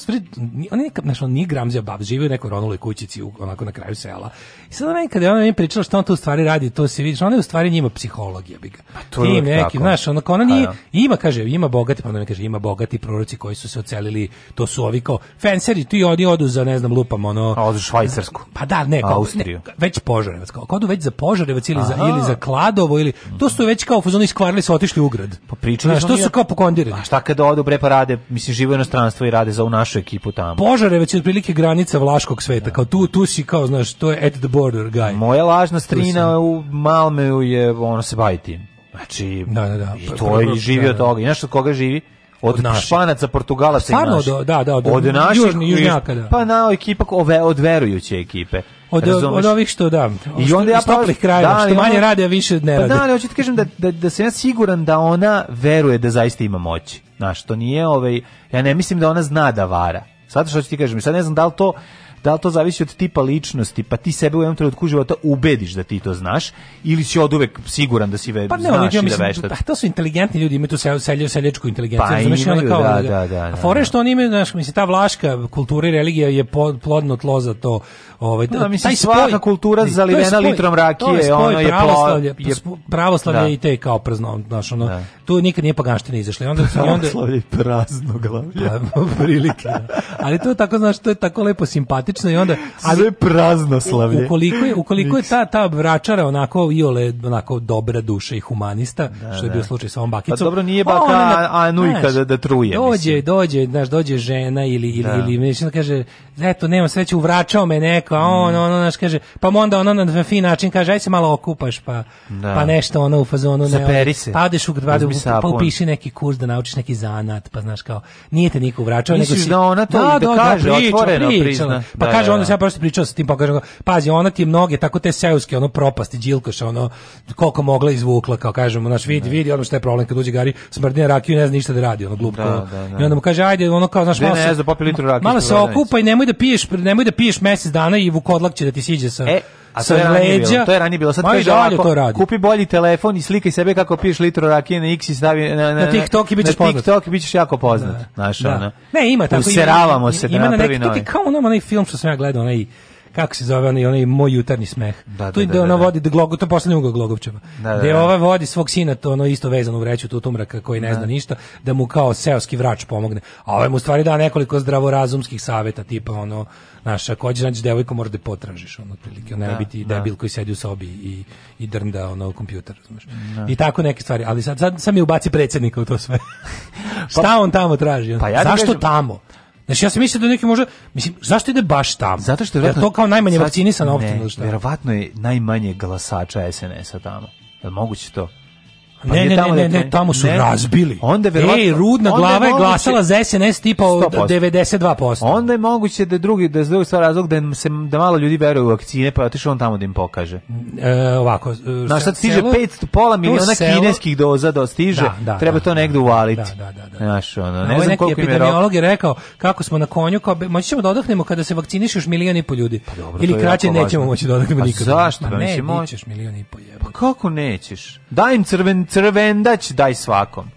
ona neka, znači on nije gramzija bab, živi u nekoj ronuloj kućici onako na kraju sela. I sad ona kad je ona meni pričala što on tu u stvari radi, to se vidi, ona je u stvari njima psihologija bi ga. Pa to je neki, znaš, ona ona pa nije da. ima kaže, ima bogat opet pa onda mi kaže ima bogati proroci koji su se ocelili, to su ovi kao fenceri, ti oni odu za ne znam lupam ono. A odu švajcarsku. Pa da, ne, kao, Ne, već Požarevac, kao odu već za Požarevac ili Aha. za ili za Kladovo ili to su već kao fuzoni skvarili su otišli u grad. Pa pričali Znaš, su kao pokondirani. A šta kada odu bre pa rade, mislim u inostranstvu i rade za u našu ekipu tamo. Požarevac je otprilike granica vlaškog sveta, da. kao tu tu si kao znaš, to je at the border guy. Moja lažna strina u Malmeu je ono se bavi tim. Znači, da, da, da. i pa, to pa je živio da, od da. toga. I znaš od koga živi? Od, od Španaca, Portugala se naših. da, da, da, od, od naših, južni, južnjaka, da. Pa na ekipa ove, od verujuće ekipe. Od, od ovih što da. I što, onda ja pa krajeva, da, što manje ono, rade, a više ne rade. Pa da, ali ti kažem da, da, da sam ja siguran da ona veruje da zaista ima moći. Znaš, to nije ovaj, ja ne mislim da ona zna da vara. Sad što ću ti kažem, sad ne znam da li to da li to zavisi od tipa ličnosti, pa ti sebe u jednom trenutku života ubediš da ti to znaš ili si oduvek siguran da si ve, pa ne, znaš i da veštaš. Pa to su inteligentni ljudi, imaju tu selju, selju, seljačku inteligenciju. Pa znaš, imaju, kao, da, da, da, A da, fore da. što oni imaju, znaš, mislim, ta vlaška kultura i religija je plodno tlo za to. Ovaj, da, mislim, taj svaka spoj, kultura zalivena litrom rakije, je ono je pravoslavlje, je, pravoslavlje da. i te kao przno, znaš, ono, da. tu nikad nije paganština izašla. Onda, pravoslavlje i prazno glavlje. Pa, prilike. Da. Ali to je tako, znaš, to je tako lepo simpatično simpatično i onda ali sve praznoslavlje. Ukoliko je ukoliko je ta ta vračara onako iole onako dobra duša i humanista, da, što je da. bio slučaj sa ovom bakicom. Pa dobro nije pa baka a, na, Anujka da, da truje. Dođe, mislim. dođe, znaš, dođe žena ili ili da. ili mislim kaže eto nema sreće uvračao me neko, a on mm. ono naš kaže pa onda ona na fin način kaže aj se malo okupaš pa da. pa nešto ono u fazonu ne. Se. Pa u gradu, pa upiši neki kurs da naučiš neki zanat, pa znaš kao nije te niko vračao nego si da ona to da, da, da, da, kaže, da priča, otvoreno pričala, prizna. Pa da, kaže, da, onda da. sam ja prosto pričao sa tim, pa kaže, pazi, ona ti je mnoge, tako te seoske, ono propasti, džilkoša, ono, koliko mogla izvukla, kao kažemo, naš vidi, da. vidi, ono što je problem kad uđe Gari, smrdne rakiju, ne zna ništa da radi, ono glupko. Da, da, I onda mu kaže, ajde, ono kao, znaš, malo, ne, se, ne, malo se okupa pa i nemoj da piješ, nemoj da piješ mesec dana i vukodlak će da ti siđe sa, e, A to je ranije bilo. To je ranije bilo. Sad kaže ovako, to radi. kupi bolji telefon i slikaj sebe kako piješ litru rakije na X i stavi na, na, na, na TikTok i bićeš poznat. Na TikTok i bićeš jako poznat. Da. Znaš, da. ono. Ne, ima tako. Useravamo ima, se da ima na neki, To ti kao onom onaj film što sam ja gledao, onaj kako se zove onaj, onaj moj jutarnji smeh. Da, tu da, da, da, ona da. vodi da glogo, to je poslednji ugao Glogovčeva. Da, da, da, ova vodi svog sina, to ono isto vezano u vreću tutumraka koji ne zna ništa, da mu kao seoski vrač pomogne. A ovaj mu stvari da nekoliko zdravorazumskih saveta, tipa ono, naša ako hoćeš naći devojku, mora da potražiš, ono, otprilike, ne biti debil koji sedi u sobi i, i drnda, ono, kompjuter, razumeš. I tako neke stvari, ali sad, sad, sad mi ubaci predsednika u to sve. Šta on tamo traži? On, Pa ja Zašto kažem, tamo? Znači ja sam mislio da neki može, mislim, zašto ide baš tamo? Zato što je verovatno to kao najmanje vakcinisana opština, znači. Verovatno je najmanje glasača SNS-a tamo. Je moguće to? Pa ne, ne, ne, da ne, tamo su ne. razbili. Onda verovatno, Ej, rudna glava je, moguće, glasala za SNS tipa 92%. Onda je moguće da drugi, da je drugi razlog da, se, da malo ljudi veruju u vakcine, pa otišao on tamo da im pokaže. E, ovako. Znaš, e, sad stiže selo, 500, pola miliona kineskih doza da stiže, da, da, treba da, to da, negde uvaliti. Da, da, da. da. Znaš, ono, ne, ne ovaj znam koliko im je rok. je rekao kako smo na konju, kao, moći ćemo da odahnemo kada se vakciniš milioni milijon po ljudi. Pa dobro, Ili kraće nećemo moći da odahnemo pa nikada. Zašto? Pa ne, ti ćeš i po jeba. Pa kako nećeš? Daj im crven crvendać daj svakom.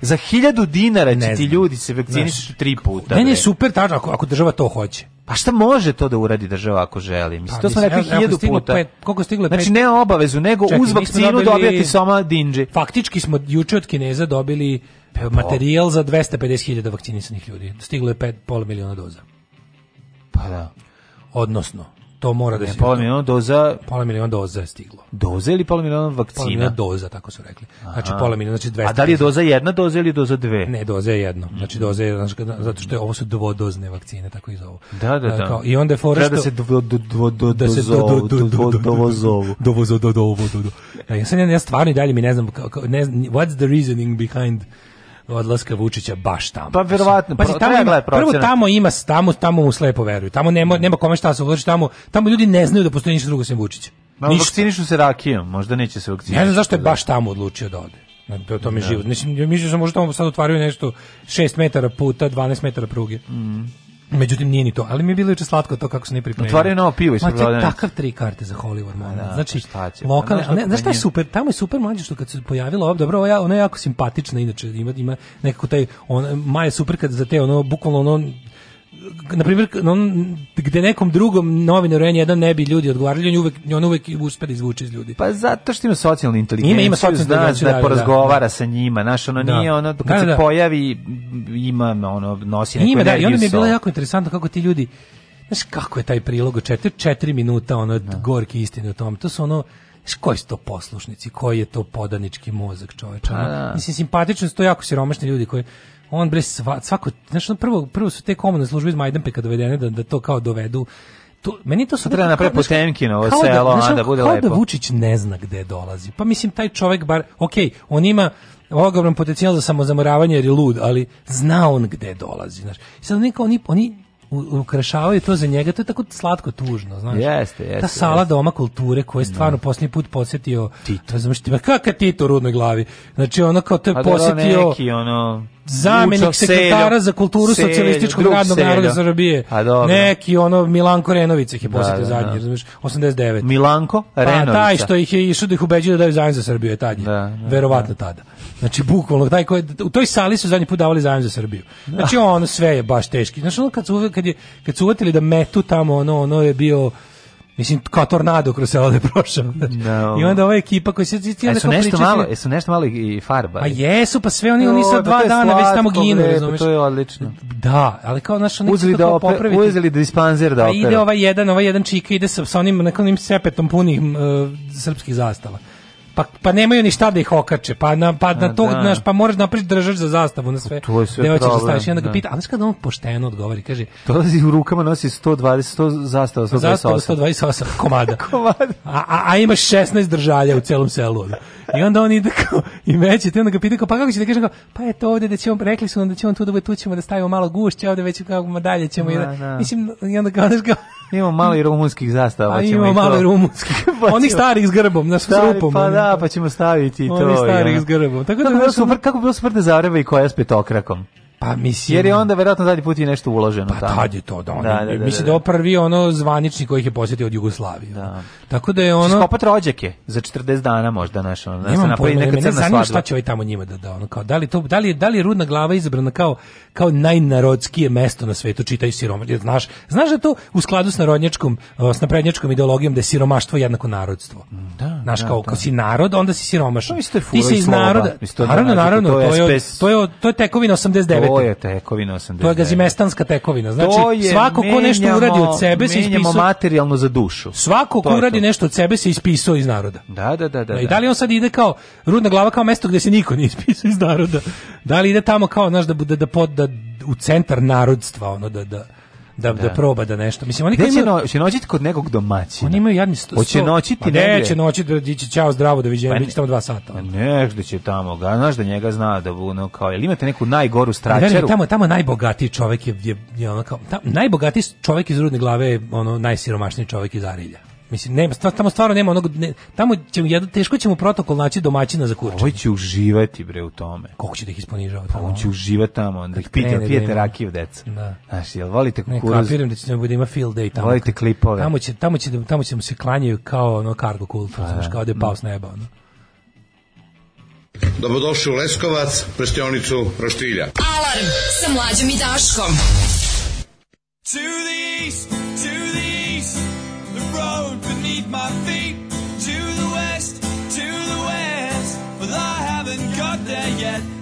Za 1000 dinara će ti ljudi se vakcinisati tri puta. Meni je super tačno ako, ako država to hoće. Pa šta može to da uradi država ako želi? Mislim, pa, to smo rekli hiljadu puta. Pet, koliko stiglo Znači, ne obavezu, nego Čekaj, uz vakcinu dobili, dobijati soma dinđi. Faktički smo juče od Kineza dobili Pepo. Pa, pa. materijal za 250.000 vakcinisanih ljudi. Stiglo je pet, pola miliona doza. Pa da. Odnosno, to mora da se... Pola miliona doza... Pola miliona doza je stiglo. Doza ili pola miliona vakcina? Pola miliona doza, tako su rekli. Znači Aha. pola miliona, znači 200... A da li je doza jedna doza ili doza dve? Ne, doza je jedno. Znači doza je, znači, zato što je, ovo su dvodozne vakcine, tako i zovu. Da, da, da. Kao, I onda je fora što... Treba da se dovozovu. Da se dovozovu. Dovozovu, dovozovu. E, ja stvarno i dalje mi ne znam, what's the reasoning behind odlaska Vučića baš tamo. Pa verovatno, pa tamo ima, prvo tamo ima, tamo, tamo mu slepo veruju, tamo nema, da. nema kome šta da se ulaži, tamo, tamo ljudi ne znaju da postoji ništa drugo sem Vučića. Ma vakcinišu se rakijom, možda neće se vakcinišati. Ne znam zašto je baš da. tamo odlučio da ode. Na to mi život. Mislim, mislim da možda tamo sad otvaraju nešto 6 metara puta, 12 metara pruge. Mhm. Međutim nije ni to, ali mi je bilo juče slatko to kako su ne pripremili. Otvaraju novo pivo i prodavnice. takav tri karte za Hollywood molim. Da, znači pa šta će? Lokalne, pa ne, znaš šta je pa super, tamo je super mlađe što kad se pojavilo, ovdje, dobro, ona je jako simpatična inače, ima ima nekako taj ona Maja super kad za te ono bukvalno ono na primjer, on, gde nekom drugom novinaru N1 ne bi ljudi odgovarali, on uvek, on uvek uspe da izvuče iz ljudi. Pa zato što ima socijalnu inteligenciju, ima, ima socijalnu inteligenciju, da, da, da, da. porazgovara da, sa njima, znaš, ono da. nije, ono, kad da, se da. da. pojavi, ima, ono, nosi neku ima, energiju. Da, I onda mi je bilo jako interesantno kako ti ljudi, znaš, kako je taj prilog, četiri, četiri minuta, ono, da. gorki istine o tom, to su ono, koji su to poslušnici, koji je to podanički mozak čoveča. Ono, pa mislim, simpatično su to jako siromašni ljudi koji on bre sva, svako znaš prvo prvo su te komune službe iz Majdanpeka dovedene da da to kao dovedu to, meni to sad treba napraviti Potemkino ovo da- selo, da, da bude kao da lepo. Kao da Vučić ne zna gde dolazi. Pa mislim, taj čovek bar, ok, on ima ogroman potencijal za samozamoravanje jer je lud, ali zna on gde dolazi. Znaš. I sad oni, kao, oni, oni ukrašavaju to za njega, to je tako slatko tužno, znaš. Jeste, jeste. Ta sala jeste. doma kulture koja je da. stvarno no. posljednji put posjetio Tito. Razumiješ, ti kakav Tito u rudnoj glavi. Znači ono kao te je da, da, posjetio neki, ono, zamenik sekretara za kulturu seljo, socijalističkog radnog naroda Srbije. Neki ono Milanko Renović ih je posjetio da, da, zadnji, razumeš, 89. Milanko Renović. Pa taj što ih je išao da ih ubeđuje da daju zajedno za Srbiju je tad. Da, da, verovatno tada. Znači, bukvalno, taj koji, u toj sali su zadnji put davali zajem za Srbiju. Znači, da. ono sve je baš teški. Znači, ono kad su, kad je, kad su uvatili da metu tamo, ono, ono je bio... Mislim, kao tornado kroz se da je prošao. No. Da, I onda ova ekipa koja se... Ti onda su nešto, priča, malo, su nešto malo i farba. Pa jesu, pa sve oni, no, oni sa dva dana slatko, već tamo ginu, bre, pa razumeš? to je odlično. Da, ali kao, znaš, oni uzeli da opre, popraviti. Uzeli da dispanzer da opere. Pa ide ovaj jedan, ovaj jedan čika ide sa, sa onim nekim sepetom punih uh, e, srpskih zastava pa, pa nemaju ni šta da ih okače, pa na, pa na to, da. Naš, pa moraš da napriš držaš za zastavu na sve. Pa to je sve Deo da, da problem. Staviš, I onda ga da. pita, ali kada on pošteno odgovori, kaže... To u rukama nosi 120, 100 zastava, 128. Zastava 128 komada. komada. A, a, a imaš 16 držalja u celom selu. I onda on ide kao, i meće, te onda ga pita kao, pa kako će da kaže kao, pa eto ovde da ćemo, rekli su nam da ćemo tu da tu ćemo da stavimo malo gušća, ovde već kao dalje ćemo. Da, da, Mislim, i onda kao, kao, Ima malo i rumunskih zastava. A imamo malo i rumunskih. pa Onih starih s grbom, na s rupom. Pa da, pa ćemo staviti Oni to. Oni starih ja. izgrebom. grbom. Tako da bilo super, kako bilo super da zareba i koja s petokrakom? Pa mislim... Jer je onda verovatno zadnji put i nešto uloženo. Pa tamo. tad je to, da, da oni, da, da, da mislim da, da je prvi ono zvanični koji ih je posjetio od Jugoslavije. Da. Tako da je ono skopat rođake za 40 dana možda našo, ono da se napravi neka crna svadba. Šta će ovaj tamo njima da da ono kao da li to da li da li je rudna glava izabrana kao kao najnarodskije mesto na svetu čitaju siromaštvo znaš znaš da to u skladu sa narodnjačkom sa naprednjačkom ideologijom da je siromaštvo jednako narodstvo. Mm, da. Znaš da, kao da, kad si narod onda si siromašan. No, Ti si iz naroda. Da, naravno znači, naravno to je to je to je tekovina 89. To je tekovina 89. To je gazimestanska tekovina. Znači svako ko nešto uradi od sebe se ispisuje materijalno za dušu. Svako ko uradi uradi nešto od sebe se ispisao iz naroda. Da, da, da, da. I da. da li on sad ide kao rudna glava kao mesto gde se niko nije ispisao iz naroda? Da li ide tamo kao, znaš, da bude da, pod, da u centar narodstva, ono da da da, da. da proba da nešto. Mislim oni kad se no, će noćiti kod nekog domaćina. Oni imaju jadni sto. Hoće noćiti pa Neće noćiti da dići ciao zdravo doviđenja, pa biće tamo 2 sata. Ne, gde da će tamo, ga znaš da njega zna da ono kao jel imate neku najgoru stračaru. Pa ne, tamo tamo najbogatiji čovjek je je, je ono kao tam, najbogatiji čovjek iz rudne glave je ono najsiromašniji čovjek iz Arilja. Mislim, nema, tamo stvarno nema onog, ne, tamo će, teško će protokol naći domaćina za kurče. Ovo uživati, bre, u tome. Koliko će da ih isponižavati? Pa on uživati tamo, da ih pita, da pijete rakiju, deca. Da. Znaš, jel volite kukuruz? Ne, kapiram da će nam bude da ima field day tamo. Volite klipove. Tamo će, tamo će, da, tamo će se klanjaju kao ono cargo kult, pa, znaš, kao da je pao s neba, ono. Dobrodošli u Leskovac, prštionicu Roštilja. Alarm sa mlađim i Daškom. To the east, to the lead my feet to the west, to the west. but I haven't got there yet.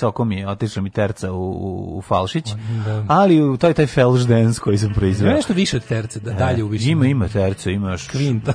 visoko mi je, otišla mi terca u, u, u Falšić, da. ali u taj, taj felš dance koji sam proizveo. Ima nešto više od terce, da, e, dalje u više. Ima, ima terce, imaš... Kvinta.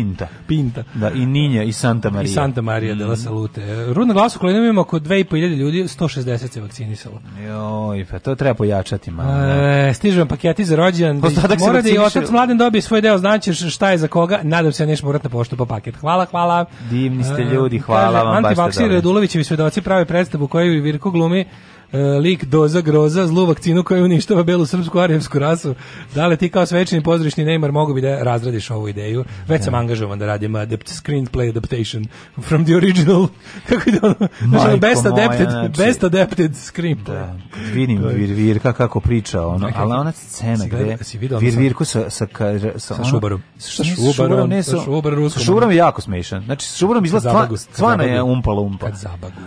Pinta. Pinta. Da, i Ninja i Santa Maria. I Santa Maria mm. della mhm. Salute. Rudna glasu kolinima imamo oko 2500 ljudi, 160 se vakcinisalo. Joj, pa to treba pojačati malo. Da. E, stižu paketi za rođendan. Mora da i otac mladen dobije svoj deo, znaćeš šta je za koga. Nadam se da nećeš morati na poštu po paket. Hvala, hvala. Divni ste e, ljudi, hvala e, vam baš. Antivaksir Radulovićevi svedoci prave predstavu koju Virko glumi E, lik doza groza, zlu vakcinu koja uništava belu srpsku arijevsku rasu. Da li ti kao svečani pozorišni Neymar mogu bi da razradiš ovu ideju? Već sam da. angažovan da radim adapt, screenplay adaptation from the original kako je ono, znači, best, adapted, moja, znači, best adapted screenplay. Da, vidim vir, Virka kako priča, ono, okay. ali ona scena gde Vir Virku sa, sa, sa, sa, sa Šubarom. Sa Šubarom, ne, sa, Šubarom, sa Šubarom je jako smešan. Znači, sa Šubarom izgleda stvarno je umpala umpa.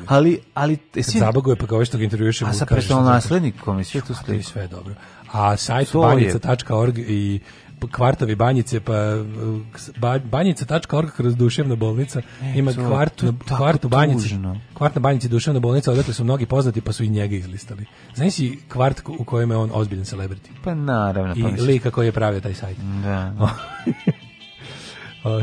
Ali, ali, kad zabaguje, pa kao što ga intervjuješ još A sa prestolonaslednikom i sve tu stoji. Sve dobro. A sajt banjica.org i kvartovi banjice pa ba, banjica.org kroz duševna bolnica e, ima kvartu, kvartu banjice kvart na banjici duševna bolnica odakle su mnogi poznati pa su i njega izlistali znaš si kvart u kojem je on ozbiljan celebrity pa naravno pa i pa lika koji je pravio taj sajt da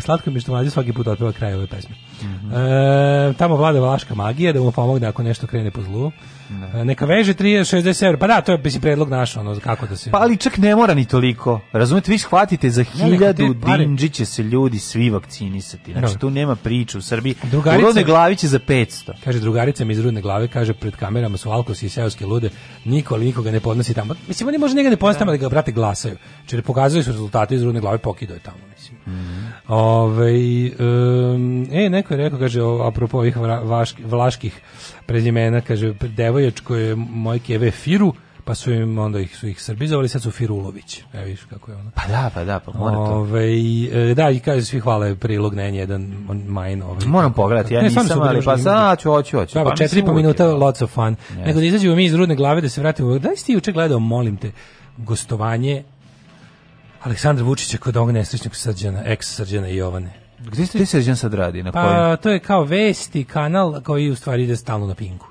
Slatko mi što mlađe svaki put otpeva kraj ove pesme. Mm -hmm. e, tamo vlada vlaška magija da mu pomogne ako nešto krene po zlu. Ne. Da. E, neka veže 360 evra. Pa da, to je mislim predlog našo, ono, kako da se... Pa ali čak ne mora ni toliko. Razumete, vi shvatite, za hiljadu ne, pare... dinđi će se ljudi svi vakcinisati. Znači, tu nema priče u Srbiji. Drugarica... U Rudne glavi će za 500. Kaže, drugarica mi iz Rudne glave, kaže, pred kamerama su alkosi i seoske lude, niko ali nikoga ne podnosi tamo. Mislim, oni može njega ne podnosi tamo da ga, brate, glasaju. Čer pokazuju su rezultate iz Rudne glave, pokidaju tamo, mislim. Mm -hmm. Ove, ovaj, um, e, neko je rekao, kaže, o, apropo ovih vlaških, vlaških prezimena, kaže, devojačko je mojke keve Firu, pa su im onda ih su ih srbizovali sad su Firulović evo viš kako je ona. pa da pa da pa mora to Ove, ovaj, e, da i kaže svi hvale prilog ne jedan on mine ovaj moram pogledati ja ne, nisam ali pa sad ću hoću hoću pa, pa 4 po minuta lots of fun yes. nego da izađemo mi iz rudne glave da se vratimo da si ti juče gledao molim te gostovanje Aleksandra Vučića kod ovog nesrećnog Srđana, ex Srđana Jovane. Gde ste Gde Srđan sad radi? Na pa kojim? to je kao vesti, kanal koji u stvari ide stalno na Pinku.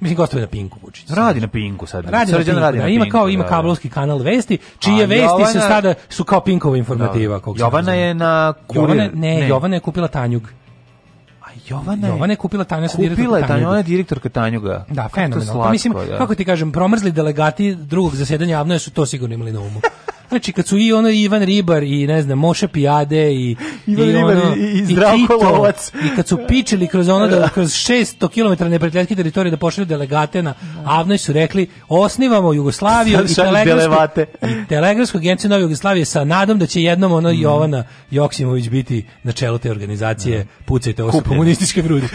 Mislim gostuje na Pinku Vučić. Radi na Pinku sad. Radi na Pinku, radi da. na Pinku, ima kao ima da. kablovski kanal vesti, čije vesti Jovana... se sada su kao Pinkova informativa, da. Jovana je na kurir. Jovana, ne, ne, Jovana je kupila Tanjug. Jovana je, Jovana je kupila Tanjug. sa Kupila je Tanja, ona je direktorka Tanjuga. Da, fenomenalno. Pa mislim, da. kako ti kažem, promrzli delegati drugog zasedanja javno su to sigurno imali na umu takmiči kad su i ono Ivan Ribar i ne znam Moše Pijade i Ivan i Ribar ono, i, i, Tito, Lovac. i kad su pičili kroz ono da kroz 600 km neprijateljske teritorije da pošalju delegate na Avnoj su rekli osnivamo Jugoslaviju i telegrafsku, i telegrafsku agenciju Nove Jugoslavije sa nadom da će jednom ono mm. Jovana Joksimović biti na čelu te organizacije da. pucajte ovo komunističke vrudi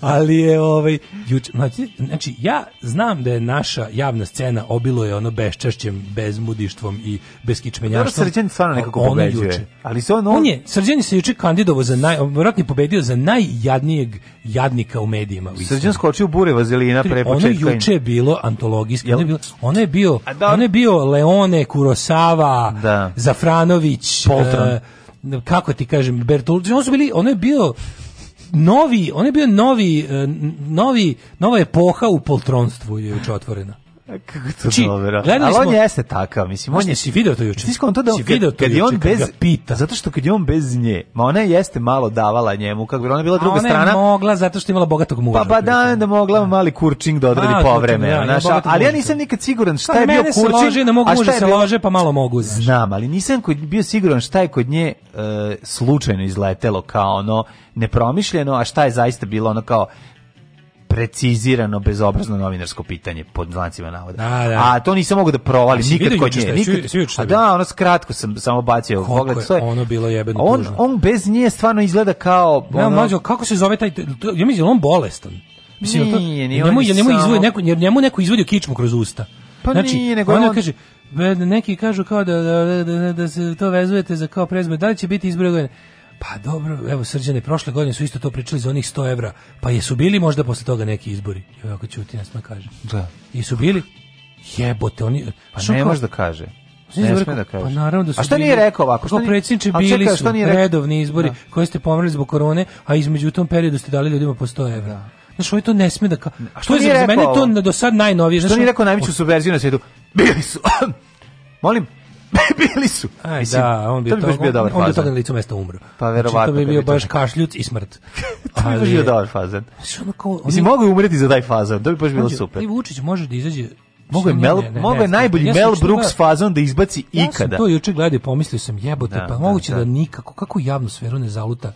ali je ovaj juč, znači, znači ja znam da je naša javna scena obilo je ono beščašćem, bezmudištvom i beskičmenjaštvom. Dobro Srđan stvarno nekako ono pobeđuje. Juče. Ali se on, on... on je Srđan se juče kandidovao za naj verovatno pobedio za najjadnijeg jadnika u medijima. U Srđan skočio bure vazelina pre početka. Ono juče je bilo antologijski, ono je bilo, ono je bio, da- ono je bio Leone Kurosava, da. Zafranović, Poltron. E, kako ti kažem, Bertolucci, ono su bili, ono je bio novi, on je bio novi, e, novi, nova epoha u poltronstvu je juče otvorena. Kako to Či, znači, dobro? Ali smo, on jeste takav, mislim. On je, si video to juče? Ti to da on, kad, kad je on bez, pita. Zato što kad je on bez nje, ma ona jeste malo davala njemu, kako bi ona bila druga strana. ona je mogla zato što je imala bogatog muža. Pa, pa da, da mogla a. mali kurčing da odredi povreme. Da, ja, naša, ja, ali ja nisam nikad siguran šta pa je bio kurčing. Mene se lože, ne mogu muža da se lože, pa malo mogu. Znaš. Znam, ali nisam kod, bio siguran šta je kod nje uh, slučajno izletelo kao ono nepromišljeno, a šta je zaista bilo ono kao precizirano bezobrazno novinarsko pitanje pod znacima navoda. Da, da. A to nisam mogu da provalim Jesi nikad kod nje. Nikad. Svi, svi a da, ono skratko sam samo bacio Koliko pogled. Je ono bilo jebeno on, tužno. On bez nje stvarno izgleda kao... Ja, ono... mađo, kako se zove taj... Ja mislim, on bolestan. Mislim, nije, to, nije, nije njemu, njemu, samo... izvoj, neko, njemu neko izvodio kičmu kroz usta. Pa znači, nije, nego ona on... kaže, neki kažu kao da-, da, da, da, da, se to vezujete za kao prezme, da li će biti izbore Pa dobro, evo srđane, prošle godine su isto to pričali za onih 100 evra, pa jesu bili možda posle toga neki izbori? Evo ako ćuti nas ma kaže. Da. Jesu bili? Jebote, oni... Pa ne može da kaže. Ne, ne sme da pa kaže. Pa naravno da su. A šta bili, nije rekao ovako? Što predsjedniče bili čekaj, su nije redovni izbori da. koji ste pomrli zbog korone, a između tom periodu ste dali ljudima po 100 evra. Da. Znaš, ovo to ne sme da... Ka... A što, je za mene to do sad najnovije? Što znaš, nije rekao najveću subverziju na svijetu? Bili su... Molim? bili su. Aj, Mislim, da, on bi to, bi to, bio dobar on, on bi toga na licu mesta umro. Pa verovatno. Znači, to bi bio baš kašljuc i smrt. to bi baš bio dobar fazan. Ono kao, Mislim, mogu umreti za taj fazan, to bi baš bilo znači, super. I Vučić može da izađe Mogu je, Mel, ne, mogu je najbolji ja Mel Brooks gleda, fazon da izbaci ja ikada. Ja sam to juče gledao i pomislio sam jebote, da, pa moguće da, da. da nikako, kako javnu sferu ne zaluta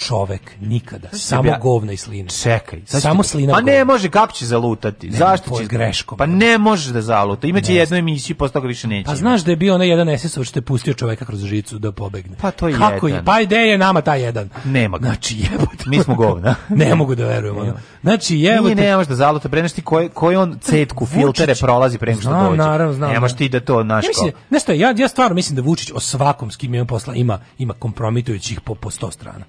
čovek nikada. Samo ja, govna i slina. Čekaj. samo slina. Pa ne može, kako će zalutati? Ne, Zašto će? greškom. Pa ne može da zaluta. Imaće jednu emisiju, posle toga više neće. Pa znaš da je bio onaj jedan SS-ovac što je pustio čoveka kroz žicu da pobegne. Pa to je kako jedan. Je? Pa ide je nama taj jedan. Nema ga. Znači jebote. Mi smo govna. ne mogu da verujem. Ono. Znači jebote. Nije, ne može da zaluta. Pre nešto koji koji on cetku filtere prolazi pre nego što dođe. Naravno, znam. Ne ti da to naš. Ja mislim, nešto ja ja stvarno mislim da Vučić o svakom s kim ima posla ima ima kompromitujućih po, po 100 strana.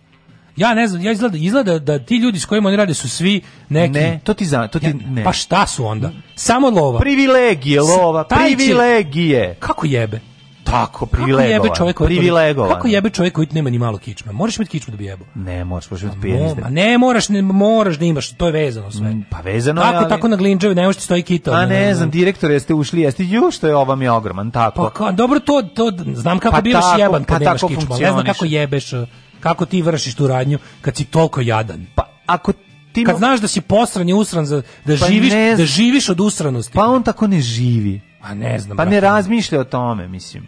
Ja ne znam, ja izgleda, izgleda da ti ljudi s kojima oni rade su svi neki... Ne, to ti za, to ti ja, ne. Pa šta su onda? Samo lova. Privilegije lova, privilegije. Kako jebe? Tako, privilegovan. Kako jebe čovjek koji privilegovan. Kako jebe čovjek koji nema ni malo kičme? Moraš imati kičmu da bi jebo. Ne, moraš, moraš imati pijenizde. Ne, ne, moraš, ne, moraš da imaš, to je vezano sve. Mm, pa vezano tako, je, ali... Tako na glinđavi, ne možete stoji kito. A pa ne, ne, ne znam, direktore, jeste ušli, jeste ju što je ovam je ogroman, tako. Pa, ka, dobro, to, to znam kako pa bivaš tako, jeban kad pa nemaš kičmu, ne znam kako jebeš kako ti vršiš tu radnju kad si toliko jadan? Pa ako ti kad znaš da si posran i usran za da pa živiš da živiš od usranosti. Pa on tako ne živi. A ne znam. Pa brate. ne razmišlja o tome, mislim.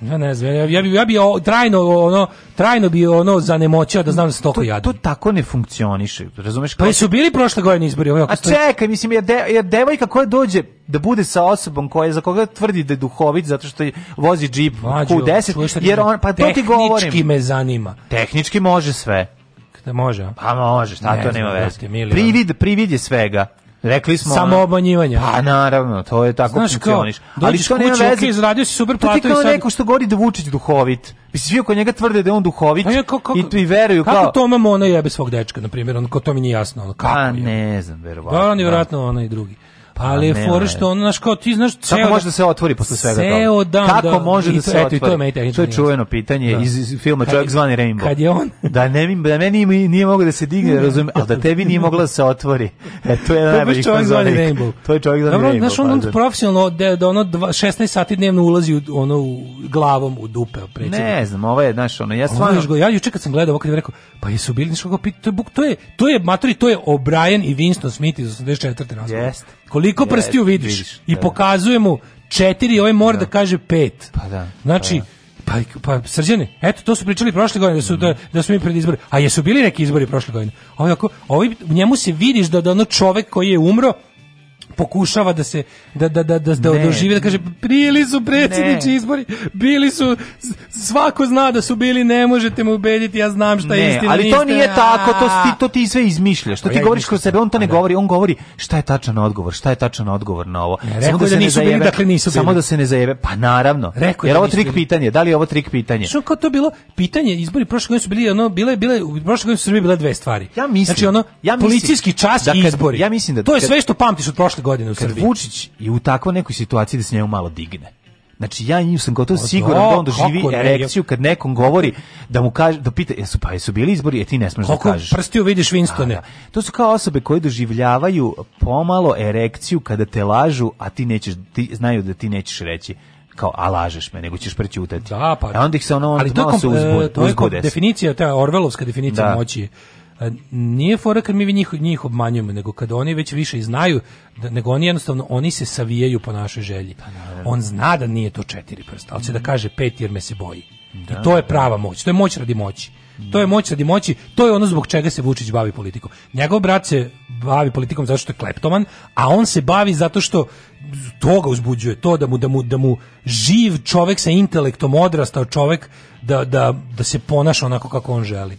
Ja ne znam, ja, ja bi ja bi trajno ono trajno bi ono zanemoćao da znam da se toliko jadu. To, to tako ne funkcioniše. Razumeš kako? Pa su bili prošle godine izbori, ovaj, A čekaj, mislim ja, de, ja devojka koja dođe da bude sa osobom koja za koga tvrdi da je duhovit zato što je vozi džip Q10 jer on pa to ti govorim. Tehnički me zanima. Tehnički može sve. Da može. Pa može, šta ne to nema veze. Privid, privid je svega. Rekli smo samo obmanjivanje. Pa naravno, to je tako Znaš, funkcioniš. Kao, ali što nema veze, izradio si super platu i sad. ti kao neko što govori da Vučić duhovit. Mislim, svi oko njega tvrde da je on duhovit je, kako, kako, i tu i veruju kao... Kako Toma Mona jebe svog dečka, na primjer, on, to mi nije jasno. on kako pa ne znam, verovatno. Da, on je da. verovatno onaj drugi. Pa ali je što ono, znaš, kao ti znaš... Ceo Kako može da se otvori posle svega toga? Kako da, može da se otvori? To je, to je čuveno pitanje da. iz, filma Čovek zvani Rainbow. Kad je on... da, ne, da meni nije mogao da se digne, razumijem, al da tebi nije mogla da se otvori. E, to je najbolji konzolik. To je Čovjek zvani Rainbow. Znaš, on profesionalno, da ono 16 sati dnevno ulazi u ono glavom u dupe. Ne znam, ovo je, naš ono, ja stvarno... Ja juče kad sam gledao ovo, kad je rekao, pa jesu bili nešto to pitao, to je, to je, Matri, to je O'Brien i Winston Smith iz 84. razgovora. Koliko yes, prstiju vidiš? vidiš I da. pokazuje mu četiri, ovaj mora da. da kaže pet. Pa da. Znači, pa, da. Pa, pa srđane, eto to su pričali prošle godine da su da, da su mi pred izbori. A jesu bili neki izbori prošle godine? Ovaj njemu se vidiš da da ono čovek koji je umro pokušava da se da da da da da ne. doživi da kaže bili su predsjednički izbori, bili su svako zna da su bili, ne možete me ubediti, ja znam šta ne, je istina. ali to nije tako, to ti to ti sve izmišljaš. To pa ti govoriš kroz sebe, on to ne da. govori, on govori šta je tačan odgovor, šta je tačan odgovor na ovo. Da da ne, samo da, da nisu bili, dakle nisu Samo da se ne zajebe, pa naravno. Rekao jer ovo trik pitanje, da li je ovo trik pitanje? Što kao to bilo pitanje, izbori prošle godine su bili ono bile bile prošle godine su bile dve stvari. Ja mislim. Znači ono ja policijski čas i izbori. Ja mislim da to je sve što pamtiš od prošle godina u Kad Srbiji. Vučić i u takvoj nekoj situaciji da se njemu malo digne. Znači ja njim sam gotovo o, siguran da on doživi erekciju kad nekom govori da mu kaže da pita jesu pa jesu bili izbori, je ti ne smeš da kažeš. Kako prstiju vidiš Winstone. Da. To su kao osobe koje doživljavaju pomalo erekciju kada te lažu, a ti nećeš ti znaju da ti nećeš reći kao a lažeš me, nego ćeš prećutati. Da, pa. A onda ih se ono ali to malo je, se uzbude. To je definicija, ta Orvelovska definicija da. moći nije fora kad mi njih, njih obmanjujemo, nego kad oni već više i znaju, da, nego oni jednostavno, oni se savijaju po našoj želji. Pa on zna da nije to četiri prsta, ali će da mhm. kaže pet jer me se boji. Da, I to je da. prava moć, to je moć radi moći. Mhm. To je moć radi moći, to je ono zbog čega se Vučić bavi politikom. Njegov brat se bavi politikom zato što je kleptoman, a on se bavi zato što toga ga uzbuđuje, to da mu, da mu, da mu živ čovek sa intelektom odrastao čovek da, da, da se ponaša onako kako on želi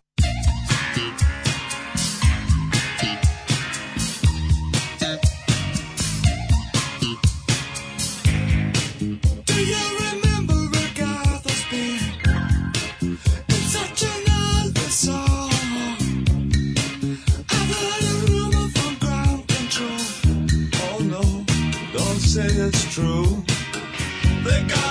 true. They got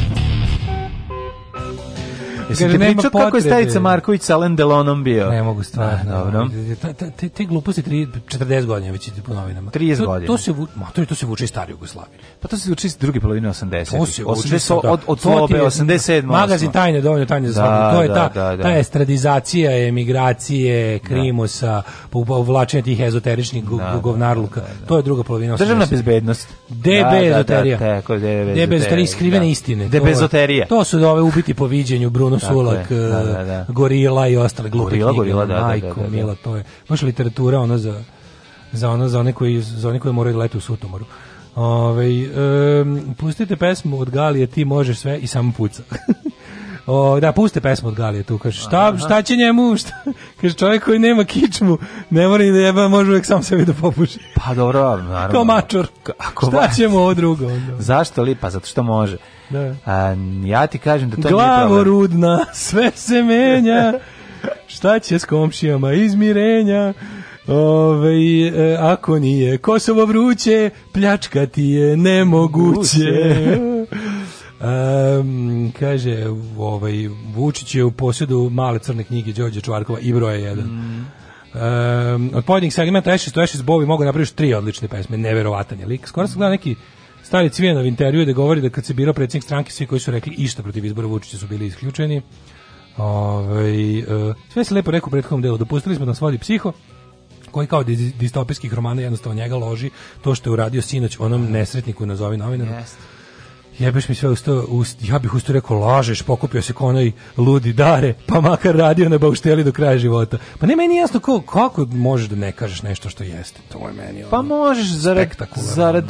Jesi ti pričao kako je Stajica Marković sa Len Delonom bio? Ne mogu stvarno. Ah, dobro. Te, te gluposti 40 godina već po novinama. 30 godina. To se ma to, to se vuče iz stare Jugoslavije. Pa to se vuče iz druge polovine 80. To se vuče da. od od slobe 87. Magazin tajne dovoljno tajne za da, svaki. To je da, ta ta estradizacija emigracije, krimosa, povlačenje tih ezoteričnih govnarluka. To je druga polovina 80. Državna bezbednost. DB ezoterija. Da, Tako, DB ezoterija. skrivene istine. DB ezoterija. To su ove ubiti po viđenju Bruno Sulak, da, da, eh, da. Gorila i ostale glupe gorila, knjige. Gorila, da, da, da, Majko, da, Mila, to je baš literatura ona za za ono za one koji za one koji moraju leti u sutomoru. Ove, um, pustite pesmu od Galije, ti možeš sve i samo puca. O, da, puste pesmu od Galije tu, kaže, šta, šta će njemu, šta, kaže, čovjek koji nema kičmu, ne mora ni da jeba, može uvek sam sebi da popuši. Pa dobro, naravno. Kao mačor, šta ćemo mu ovo drugo? Onda? Zašto li? Pa zato što može. Da. A, ja ti kažem da to Glavorudna, sve se menja. Šta će s komšijama izmirenja? Ove, e, ako nije Kosovo vruće, pljačka ti je nemoguće. Um, kaže, ovaj, Vučić je u posjedu male crne knjige Đorđe Čvarkova i broja 1. Mm. Um, od pojedinih segmenta Ashes to Ashes Bovi mogu napraviti tri odlične pesme, neverovatan je lik. Skoro sam gledao neki Stari Cvijanov intervju da govori da kad se birao predsjednik stranke, svi koji su rekli išta protiv izbora Vučića su bili isključeni. Ove, ovaj, e, sve se lepo rekao u prethodnom delu. Dopustili smo da nas vodi psiho, koji kao distopijskih romana jednostavno njega loži to što je uradio sinoć onom nesretniku nazovi novinaru. Jeste jebeš mi sve usto, ust, ja bih usto rekao, lažeš, pokupio se konaj ludi dare, pa makar radio na baušteli do kraja života. Pa ne, meni jasno ko, kako možeš da ne kažeš nešto što jeste, to je meni Pa možeš zarad, zarad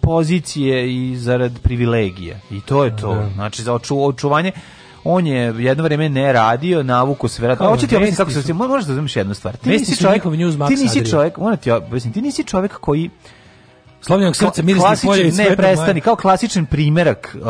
pozicije i zarad privilegije, i to je da, to, da. znači za oču, očuvanje, on je jedno vreme ne radio, navuku se verovatno. Hoćete ti objasniti kako se možeš da razumeš jednu stvar. Ti nisi čovjek, ti nisi čovjek, ona ti ti nisi čovjek koji Slavljenog srca mirisni polje ne prestani, kao klasičan primerak uh,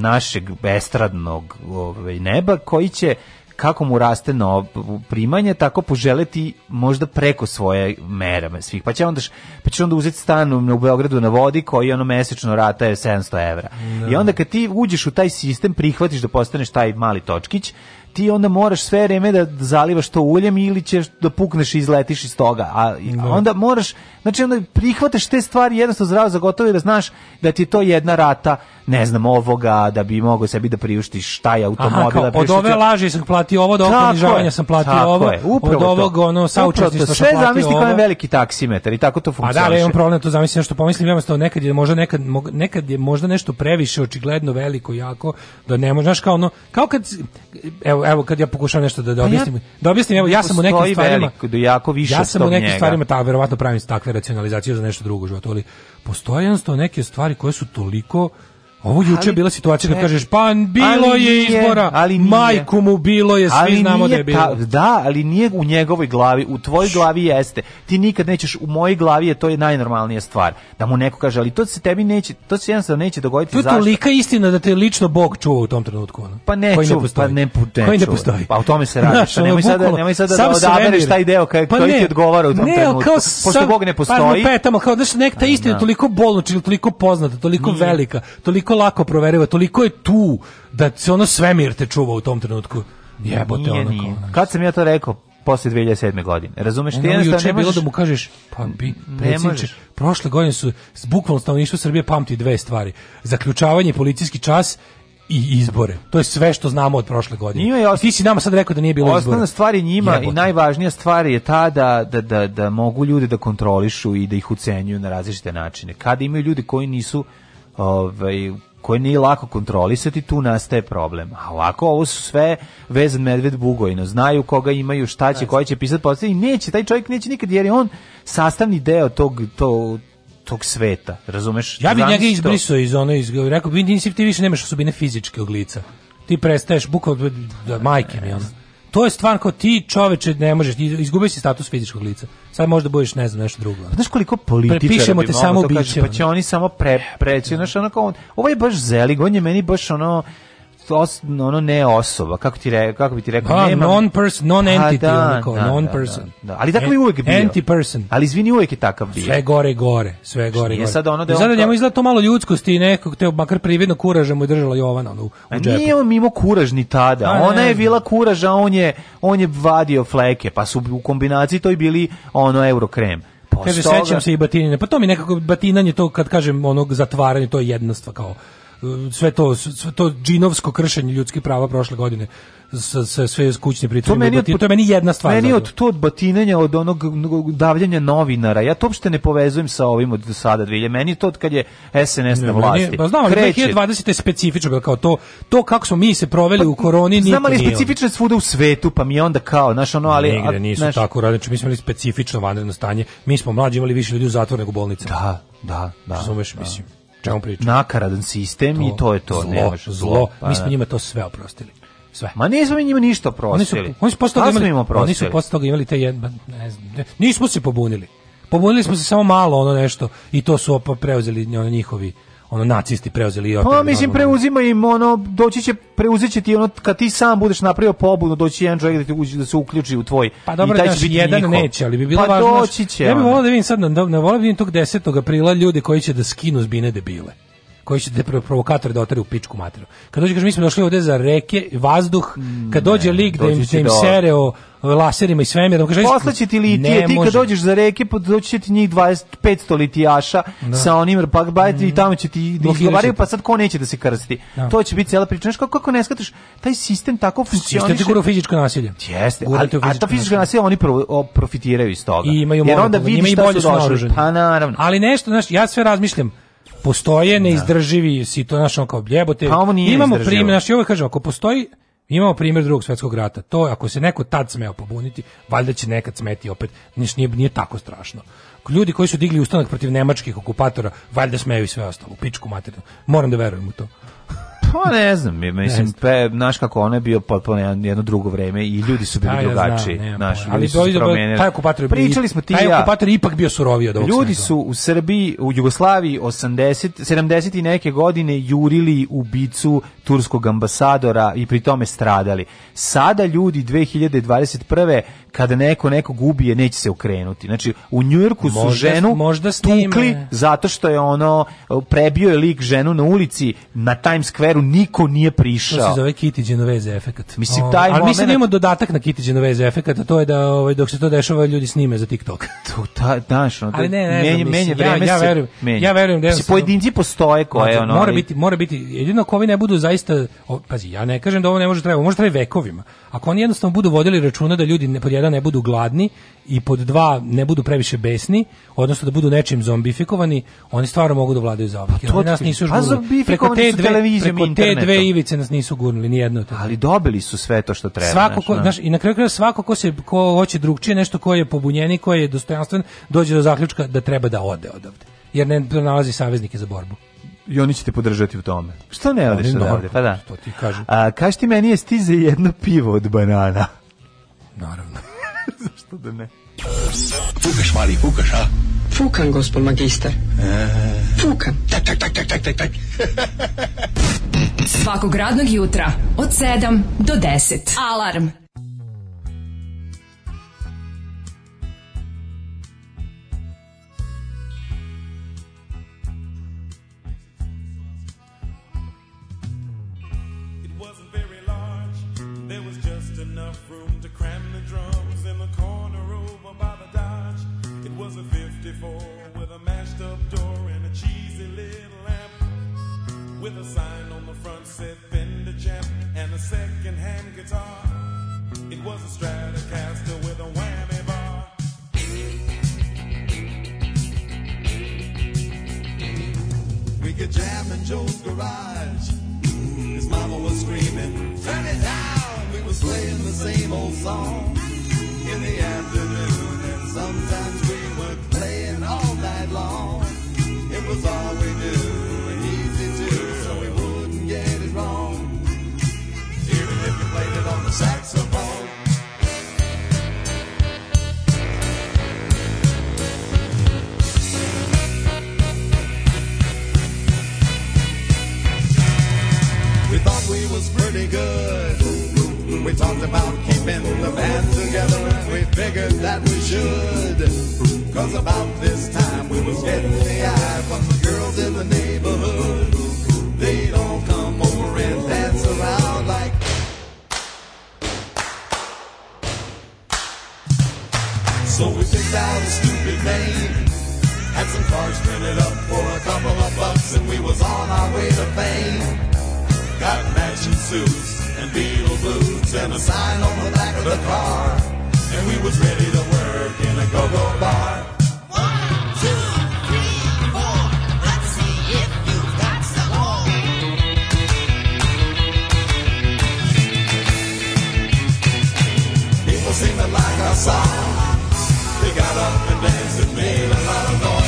našeg estradnog ovaj, neba koji će kako mu raste no primanje tako poželeti možda preko svoje mere svih pa će onda pa će onda uzeti stan u Beogradu na vodi koji ono mesečno rata je 700 evra. No. Da. I onda kad ti uđeš u taj sistem prihvatiš da postaneš taj mali točkić ti onda moraš sve vreme da zalivaš to uljem ili ćeš da pukneš i izletiš iz toga a no. Da. onda moraš Znači, onda prihvataš te stvari jednostavno zdravo za da znaš da ti to jedna rata, ne znam, ovoga, da bi mogao sebi da priuštiš taj automobil. Aha, kao, da od ove laži sam platio ovo, da ovog ponižavanja sam platio tako ovo, je, upravo od ovog ono, saučesništva sam platio ovo. Sve zamisli kao je veliki taksimetar i tako to funkcioniše. A da, ali imam problem, to zamislim što pomislim, imam jednostavno nekad je možda, nekad, nekad je možda nešto previše očigledno veliko, jako, da ne možeš kao ono, kao kad, evo, evo kad ja pokušavam nešto da, da pa objasnim, da objasnim, evo, ja sam u nekim stvarima, veliko, jako više ja sam u nekim stvarima, ta, verovatno pravim takve neka racionalizacija za nešto drugo u životu, da ali postojanstvo neke stvari koje su toliko Ovo juče je bila situacija kad kažeš pa bilo je izbora, ali nije, majku mu bilo je, svi znamo da je bilo. Ta, da, ali nije u njegovoj glavi, u tvojoj glavi jeste. Ti nikad nećeš, u mojoj glavi je to je najnormalnija stvar. Da mu neko kaže, ali to se tebi neće, to se jednostavno neće dogoditi. To je tolika istina da te lično Bog čuva u tom trenutku. Ono, pa ne, koji čuva, ne pa postoji. pa ne, ne, ne postoji. Pa o tome se radi. Znaš, pa nemoj, sada, nemoj sada da odabereš taj deo kaj, pa koji ti odgovara u tom ne, trenutku. Kao Pošto Bog ne pa, postoji. Pa petamo, kao, znaš, neka ta istina da. toliko bolna, toliko poznata, toliko velika, toliko toliko lako proveriva, toliko je tu da se ono svemir te čuva u tom trenutku. Jebote nije, ono nije. Kad sam ja to rekao, posle 2007. godine. Razumeš e, ti jednostavno nemaš... bilo da mu kažeš, pa bi, predsjedniče, prošle godine su, bukvalno stanovništvo Srbije pamti dve stvari. Zaključavanje policijski čas i izbore. To je sve što znamo od prošle godine. Njima je osn... ti si nama sad rekao da nije bilo Osnovna izbora. Osnovna stvar je njima Jebote. i najvažnija stvar je ta da, da, da, da mogu ljude da kontrolišu i da ih ucenjuju na različite načine. Kada imaju ljudi koji nisu ovaj, koje nije lako kontrolisati, tu nastaje problem. A ovako, ovo su sve vezan medved bugojno. Znaju koga imaju, šta će, znači. koji će pisati postaviti i neće, taj čovjek neće nikad, jer je on sastavni deo tog, to, tog sveta, razumeš? Ja bih njega izbrisao iz ono, iz, rekao bih, ti više nemaš osobine fizičke oglica. Ti prestaješ, bukvalo, da, majke mi ono to je stvar kao ti čoveče ne možeš, izgubio si status fizičkog lica. Sad možda budeš, ne znam, nešto drugo. Pa znaš koliko političara Prepišemo te da samo pa biće. Pa će oni samo pre, preći, znaš, ono kao, ovo je baš zelig, on je meni baš ono, os, ono ne osoba, kako ti re, kako bi ti rekao, pa, nema non person, non entity, da, onako, da, da non person. Da, da, Ali tako je uvek bio. Anti person. Ali izvini, uvek je takav bio. Sve gore gore, sve gore gore. Sad ono da Zato da njemu izgleda to malo ljudskosti i nekog te makar prividno kuraža mu je držala Jovana ono, u, u džepu. Nije on mimo kuraž ni tada. A, pa Ona ne, je bila kuraža, on je on je vadio fleke, pa su u kombinaciji to i bili ono eurokrem. Pa Kaže, sećam se i batinine. Pa to mi nekako batinanje, to kad kažem onog zatvaranje, to je jednostva kao sve to, sve to džinovsko kršenje ljudskih prava prošle godine sa, sa sve kućnim pritvorima. To, meni od, to je meni jedna stvar. Meni od to od batinanja, od onog davljanja novinara, ja to uopšte ne povezujem sa ovim od sada dvije. Meni to od kad je SNS na vlasti. Ne, pa znam, ali 2020 je specifično, kao to, to kako smo mi se proveli pa, u koroni nije. Znam, ali specifično svuda u svetu, pa mi je onda kao, znaš, ono, ali... Nigde nisu naš... tako radili, znači, mi smo imali specifično vanredno stanje, mi smo mlađi imali više ljudi u zatvoru nego u bolnicama Da, da, da. Razumeš, da. mislim. Čemu pričam? Nakaradan sistem to, i to je to. Zlo, nemaš, zlo. zlo. Pa, mi smo pa da. njima to sve oprostili. Sve. Ma nismo mi njima ništa oprostili. Oni su, oni posle toga imali, oni pa su posle toga imali te jedba, ne znam, ne, nismo se pobunili. Pobunili smo se samo malo ono nešto i to su opa preuzeli njihovi ono nacisti preuzeli pa ono, mislim preuzima i ono doći će preuzeće ti ono kad ti sam budeš napravio pobunu doći jedan čovjek da, uđe da se uključi u tvoj pa dobro, i taj će biti jedan njihov. neće ali bi bilo pa važno doći će ja bih volio da vidim sad na, na, na da vidim tog 10. aprila ljudi koji će da skinu zbine debile koji će te provokatore da otere u pičku materu. Kad dođe, kaže, mi smo došli ovde za reke, vazduh, kad dođe lik da im, da im sere o laserima i svemirom, kaže, poslaći ti litije, ti kad dođeš za reke, doći će ti njih 20, litijaša da. sa onim pa bajati i mm. tamo će ti da izgovaraju, pa sad ko neće da se krsti. Da. To će biti cijela priča. Znaš kako, kako ne skataš, taj sistem tako funkcioniše. Jeste ti fizičko nasilje. Jeste, ali, a to fizičko nasilje oni pro, profitiraju iz toga. I imaju Jer onda vidiš šta su došli. Pa naravno. Ali nešto, znaš, ja sve razmišljam, postoje da. neizdrživi si to našo kao jebote. Pa ovo nije imamo primjer, znači ovo kaže, ako postoji Imamo primjer drugog svjetskog rata. To ako se neko tad smeo pobuniti, valjda će nekad smeti opet. Niš nije, nije tako strašno. Ljudi koji su digli ustanak protiv nemačkih okupatora, valjda smeju i sve ostalo. Pičku materinu. Moram da verujem u to. Pa ne znam, mislim, pe, znaš kako ono je bio potpuno jedno drugo vreme i ljudi su bili da, drugačiji. Ja naš, ali su dobro, taj okupator je Pričali smo ti taj ja. okupator je ipak bio suroviji od ovog Ljudi su u Srbiji, u Jugoslaviji 80, 70 i neke godine jurili ubicu turskog ambasadora i pri tome stradali. Sada ljudi 2021 kada neko nekog ubije neće se okrenuti. Znači u Njujorku su možda, ženu možda tukli zato što je ono prebio je lik ženu na ulici na Times Square-u niko nije prišao. To se zove Kitty Genovese efekat. Mislim ovaj, taj Ali da moment... mi imamo dodatak na Kitty Genovese efekat, a to je da ovaj dok se to dešava ljudi snime za TikTok. to ta znaš, ono, Ali ne, ne, menje, mislim, menje vreme ja, ja verujem, se menje. Ja verujem da mislim, pojedinci postoje koje ono. Mora biti, mora biti jedino ako ovi ne budu zaista o, pazi, ja ne kažem da ovo ne može trebati, može trebati vekovima. Ako oni jednostavno budu vodili računa da ljudi ne jedan ne budu gladni i pod dva ne budu previše besni, odnosno da budu nečim zombifikovani, oni stvarno mogu da vladaju zauvek. Pa Jer nas nisu još pa gurnuli. Preko te dve, preko te dve ivice nas nisu gurnuli, ni nijedno. Ali dobili su sve to što treba. Svako ko, znaš, I na kraju kraja svako ko, se, ko hoće drugčije, nešto ko je pobunjeni, ko je dostojanstven, dođe do zaključka da treba da ode odavde. Jer ne nalazi saveznike za borbu i oni će te podržati u tome. Što ne radiš odavde? Pa da. To ti kažem. A, kaži ti meni je stize jedno pivo od banana. Naravno. Zašto da ne? Fukaš, mali, fukaš, a? Fukan, gospod magister. E... Fukan. Tak, tak, tak, tak, tak, tak, tak. Svakog radnog jutra od 7 do 10. Alarm. before with a mashed up door and a cheesy little lamp, with a sign on the front said Fender Champ and a second hand guitar. It was a Stratocaster with a whammy bar. We could jam in Joe's garage. His mama was screaming, turn it down. We were playing the same old song in the afternoon, and sometimes we night long. It was all we knew and easy too, so we wouldn't get it wrong. Even if we played it on the saxophone. We thought we was pretty good we talked about keeping the band together, we figured that we should. Cause about this time we was getting the eye from the girls in the neighborhood. They don't come over and dance around like So we picked out a stupid name. Had some cards printed up for a couple of bucks, and we was on our way to fame. Got matching suits and beetle boots and a sign on the back of the car. And we was ready to work in a go-go bar. People seemed to like our song. They got up and danced and made a lot of noise.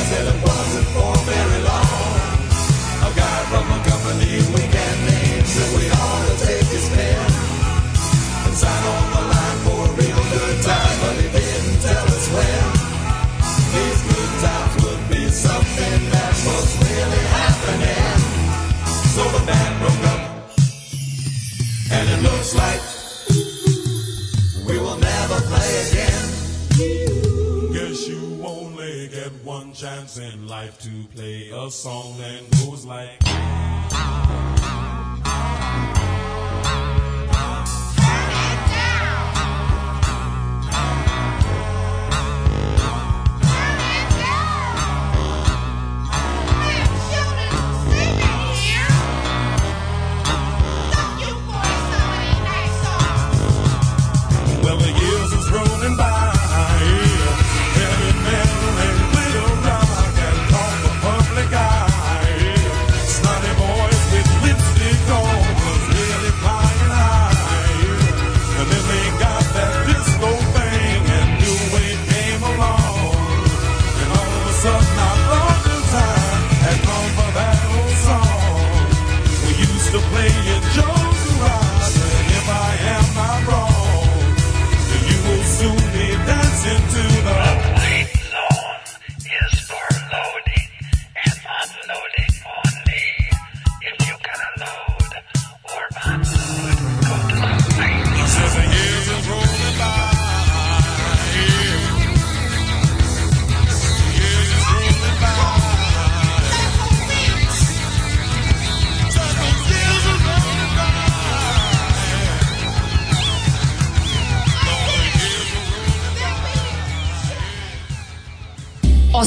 one chance in life to play a song that goes like.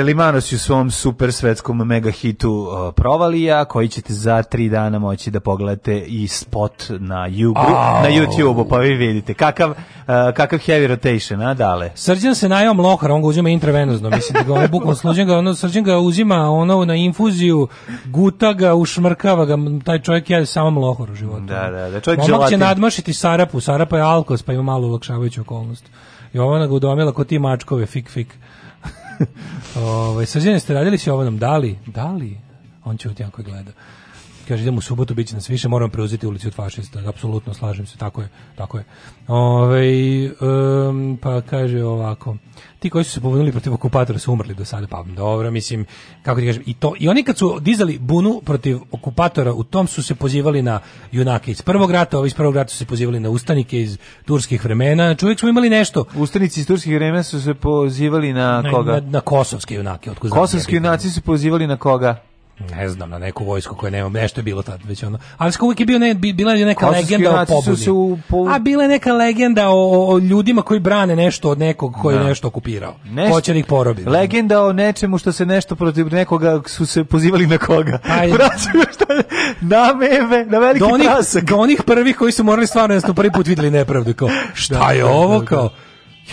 Velimanos u svom super svetskom mega hitu Provalija, koji ćete za tri dana moći da pogledate i spot na oh. na YouTube-u, pa vi vidite kakav, uh, kakav heavy rotation, a dale. Srđan se najao mlohar, on ga uzima intravenozno, mislim da ga ono bukvalno sluđen ga, ono, srđan ga uzima ono na infuziju, guta ga, ušmrkava ga, taj čovjek je samo mlohar u životu. Da, da, da, čovjek Momak će nadmašiti Sarapu, Sarapa je alkos, pa ima malo ulakšavajuću okolnost. Jovana ga udomila kod ti mačkove, fik, fik. ovaj, srđene ste radili se Jovanom, da dali, Da On će od jako gleda. Kaže, idemo u subotu, bit će nas više, moram preuzeti ulicu od fašista. Apsolutno, slažem se, tako je. Tako je. Ovaj um, pa kaže ovako ti koji su se pobunili protiv okupatora su umrli do sada, pa dobro, mislim, kako ti kažem, i, to, i oni kad su dizali bunu protiv okupatora, u tom su se pozivali na junake iz prvog rata, ovi iz prvog rata su se pozivali na ustanike iz turskih vremena, čovjek smo imali nešto. Ustanici iz turskih vremena su se pozivali na koga? Na, na, na kosovske junake. Kosovski junaci su pozivali na koga? ne znam, na neku vojsku koju nema, nešto je bilo tad već ono. Ali sko je bio ne, bila je neka Kosovski legenda o pobuni. Po... A bila je neka legenda o, o, ljudima koji brane nešto od nekog koji da. je nešto okupirao. Nešto, ko ih porobiti. Legenda o nečemu što se nešto protiv nekoga su se pozivali na koga. Pa šta, na meme, na veliki do onih, prasak. Do onih prvih koji su morali stvarno da prvi put videli nepravdu. Kao, da, šta je da, ovo? Kao,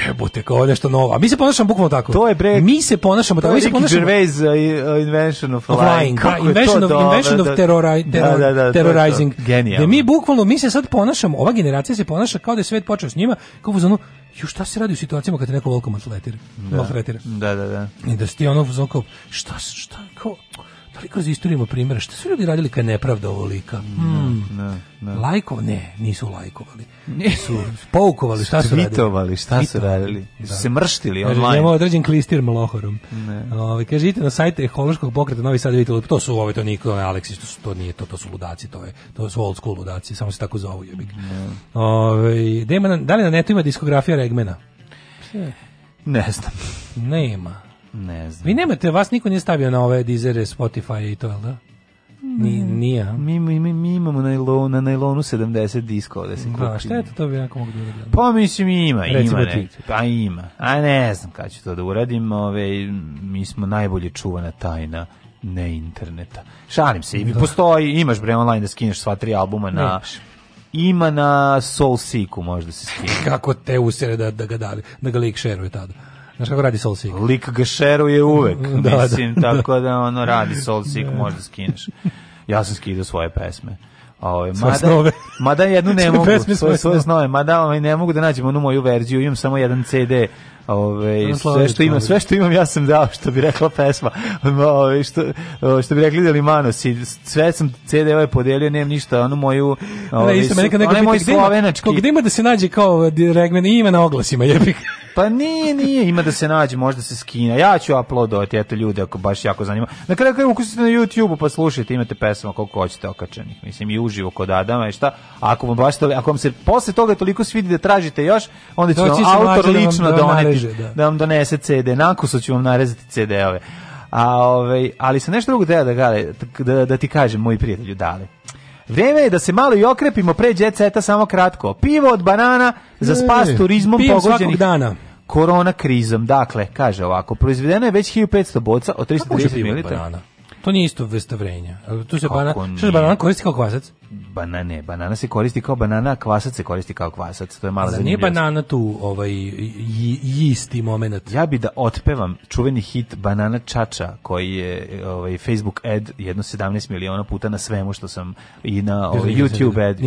jebote, kao nešto novo. A mi se ponašamo bukvalno tako. To je bre. Mi se ponašamo tako. mi se ponašamo. Gervais uh, Invention of Lying. Da, invention of, invention da, of da. terrori, da, terror, da, da, da, terrorizing. Genijalno. Da mi bukvalno, mi se sad ponašamo, ova generacija se ponaša kao da je svet počeo s njima, kao u zonu, ju šta se radi u situacijama kad te neko volko maltretira. Da. Maltretira. Da, da, da. I da si ti ono u zonu kao, šta, šta, kao, toliko za istoriju ima primjera. što su ljudi radili kad je nepravda ovolika? Mm. Ne, ne, hmm. ne. Lajko? Ne, nisu lajkovali. Ne. Su poukovali, šta su radili? šta su radili? Da. Se mrštili kaže, online. Kaže, određen klistir malohorom. Ne. Ove, ovaj, kaže, idite na sajte ekološkog pokreta Novi Sad, vidite, to su ove, to niko, Aleksić, to, su, to nije to, to su ludaci, to, je, to su old school ludaci, samo se tako zovu, jebik. Ove, ovaj, da, ima, da li na netu ima diskografija Regmena? Ne znam. Nema. Ne znam. Vi nemate, vas niko nije stavio na ove dizere, Spotify i to, jel da? Ni, mm. nije. Mi, mi, mi imamo na nailonu, na nailonu 70 diskova da se kupi. Da, šta je to, to bi jako mogu da uradim? Pa mislim ima, Recimo ima ne, pa ima. A ne znam kada ću to da uradim, ove, mi smo najbolje čuvana tajna ne interneta. Šalim se, i da. postoji, imaš bre online da skineš sva tri albuma na... Nemaš. Ima na Soul Seeku možda se skine. Kako te usere da, da ga, da, da ga lik šeruje tada. Znaš kako radi Soulseek? Lik ga šeruje uvek, da, da, mislim, da, tako da ono radi Soulseek, da. možda skineš. Ja sam skidao svoje pesme. Ove, ovaj, mada, mada jednu ne znači, mogu, svoje, svoje snove, mada ovaj, ne mogu da nađem onu moju verziju, imam samo jedan CD Ove, sve što imam, sve što imam ja sam dao, što bi rekla pesma. Ove, što, što bi rekli Delimano, si, sve sam CD-ove podelio, nemam ništa, onu moju... Ove, ne, isto me nekad neka moj slovenački. Gde ima da se nađe kao regmen i ima na oglasima, jebik. Pa nije, nije, ima da se nađe, možda se skina. Ja ću uploadovati, eto ljude, ako baš jako zanima. Na kraju kraju ukusite na YouTube-u pa slušajte, imate pesama koliko hoćete okačenih. Mislim, i uživo kod Adama i šta. Ako vam, baš, ako vam se posle toga toliko svidi da tražite još, onda će vam autor da lično da doneti dođeš da. da vam donese CD. Nakuso ću vam narezati CD-ove. A, ovaj, ali sam nešto drugo teo da, gale, da, da ti kažem, moji prijatelju, dale. Vreme je da se malo i okrepimo pre djeceta samo kratko. Pivo od banana za spas e, turizmom pogođenih dana. korona krizom. Dakle, kaže ovako, proizvedeno je već 1500 boca od 330 ml. To nije isto vestavrenja. Tu se banana, što se banana koristi kao kvasac? Banane, banana se koristi kao banana, a kvasac se koristi kao kvasac. To je malo zanimljivo. Nije banana tu ovaj isti moment. Ja bih da otpevam čuveni hit Banana Čača koji je ovaj Facebook ad jedno 17 miliona puta na svemu što sam i na ovaj, YouTube ad.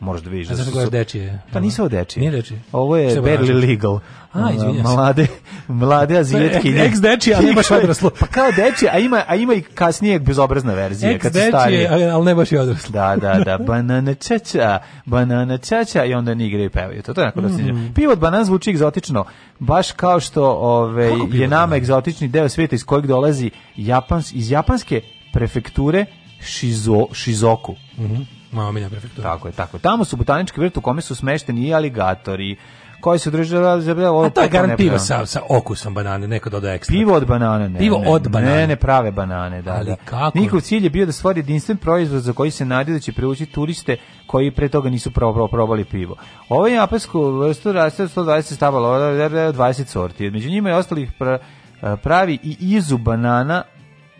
Možeš da vidiš da. Zato dečije. Pa nisu dečije. Nije dečije. Ovo je barely legal. A, izvinjavam se. Mlade, mlade azijetkinje. Ex dečija, ali baš odraslo. Pa kao dečija, a ima, a ima i kasnije bezobrazna verzija Ex kad se stari. al ne baš i odrasli. Da, da, da, banana čača, banana čača i onda ni igraju i pevaju. To, to je onako mm -hmm. Pivo od banan zvuči egzotično, baš kao što ove, ovaj, je nama banan? egzotični deo svijeta iz kojeg dolazi Japans, iz japanske prefekture Shizo, Shizoku. Mm -hmm. Mama prefektura. Tako je, tako. Tamo su botanički vrt u kome su smešteni i aligatori, koji se održava za ovo. A to je garan sa, sa okusom banane, neko doda ekstra. Pivo od banane, ne. Pivo ne, od banane. Ne, ne prave banane, da. Ali da. kako? Njihov cilj je bio da stvori jedinstven proizvod za koji se nadi da će privući turiste koji pre toga nisu probali, probali pivo. Ovo je japansku vrstu raste 120 stabala, 20 sorti. Među njima je ostalih pravi i izu banana,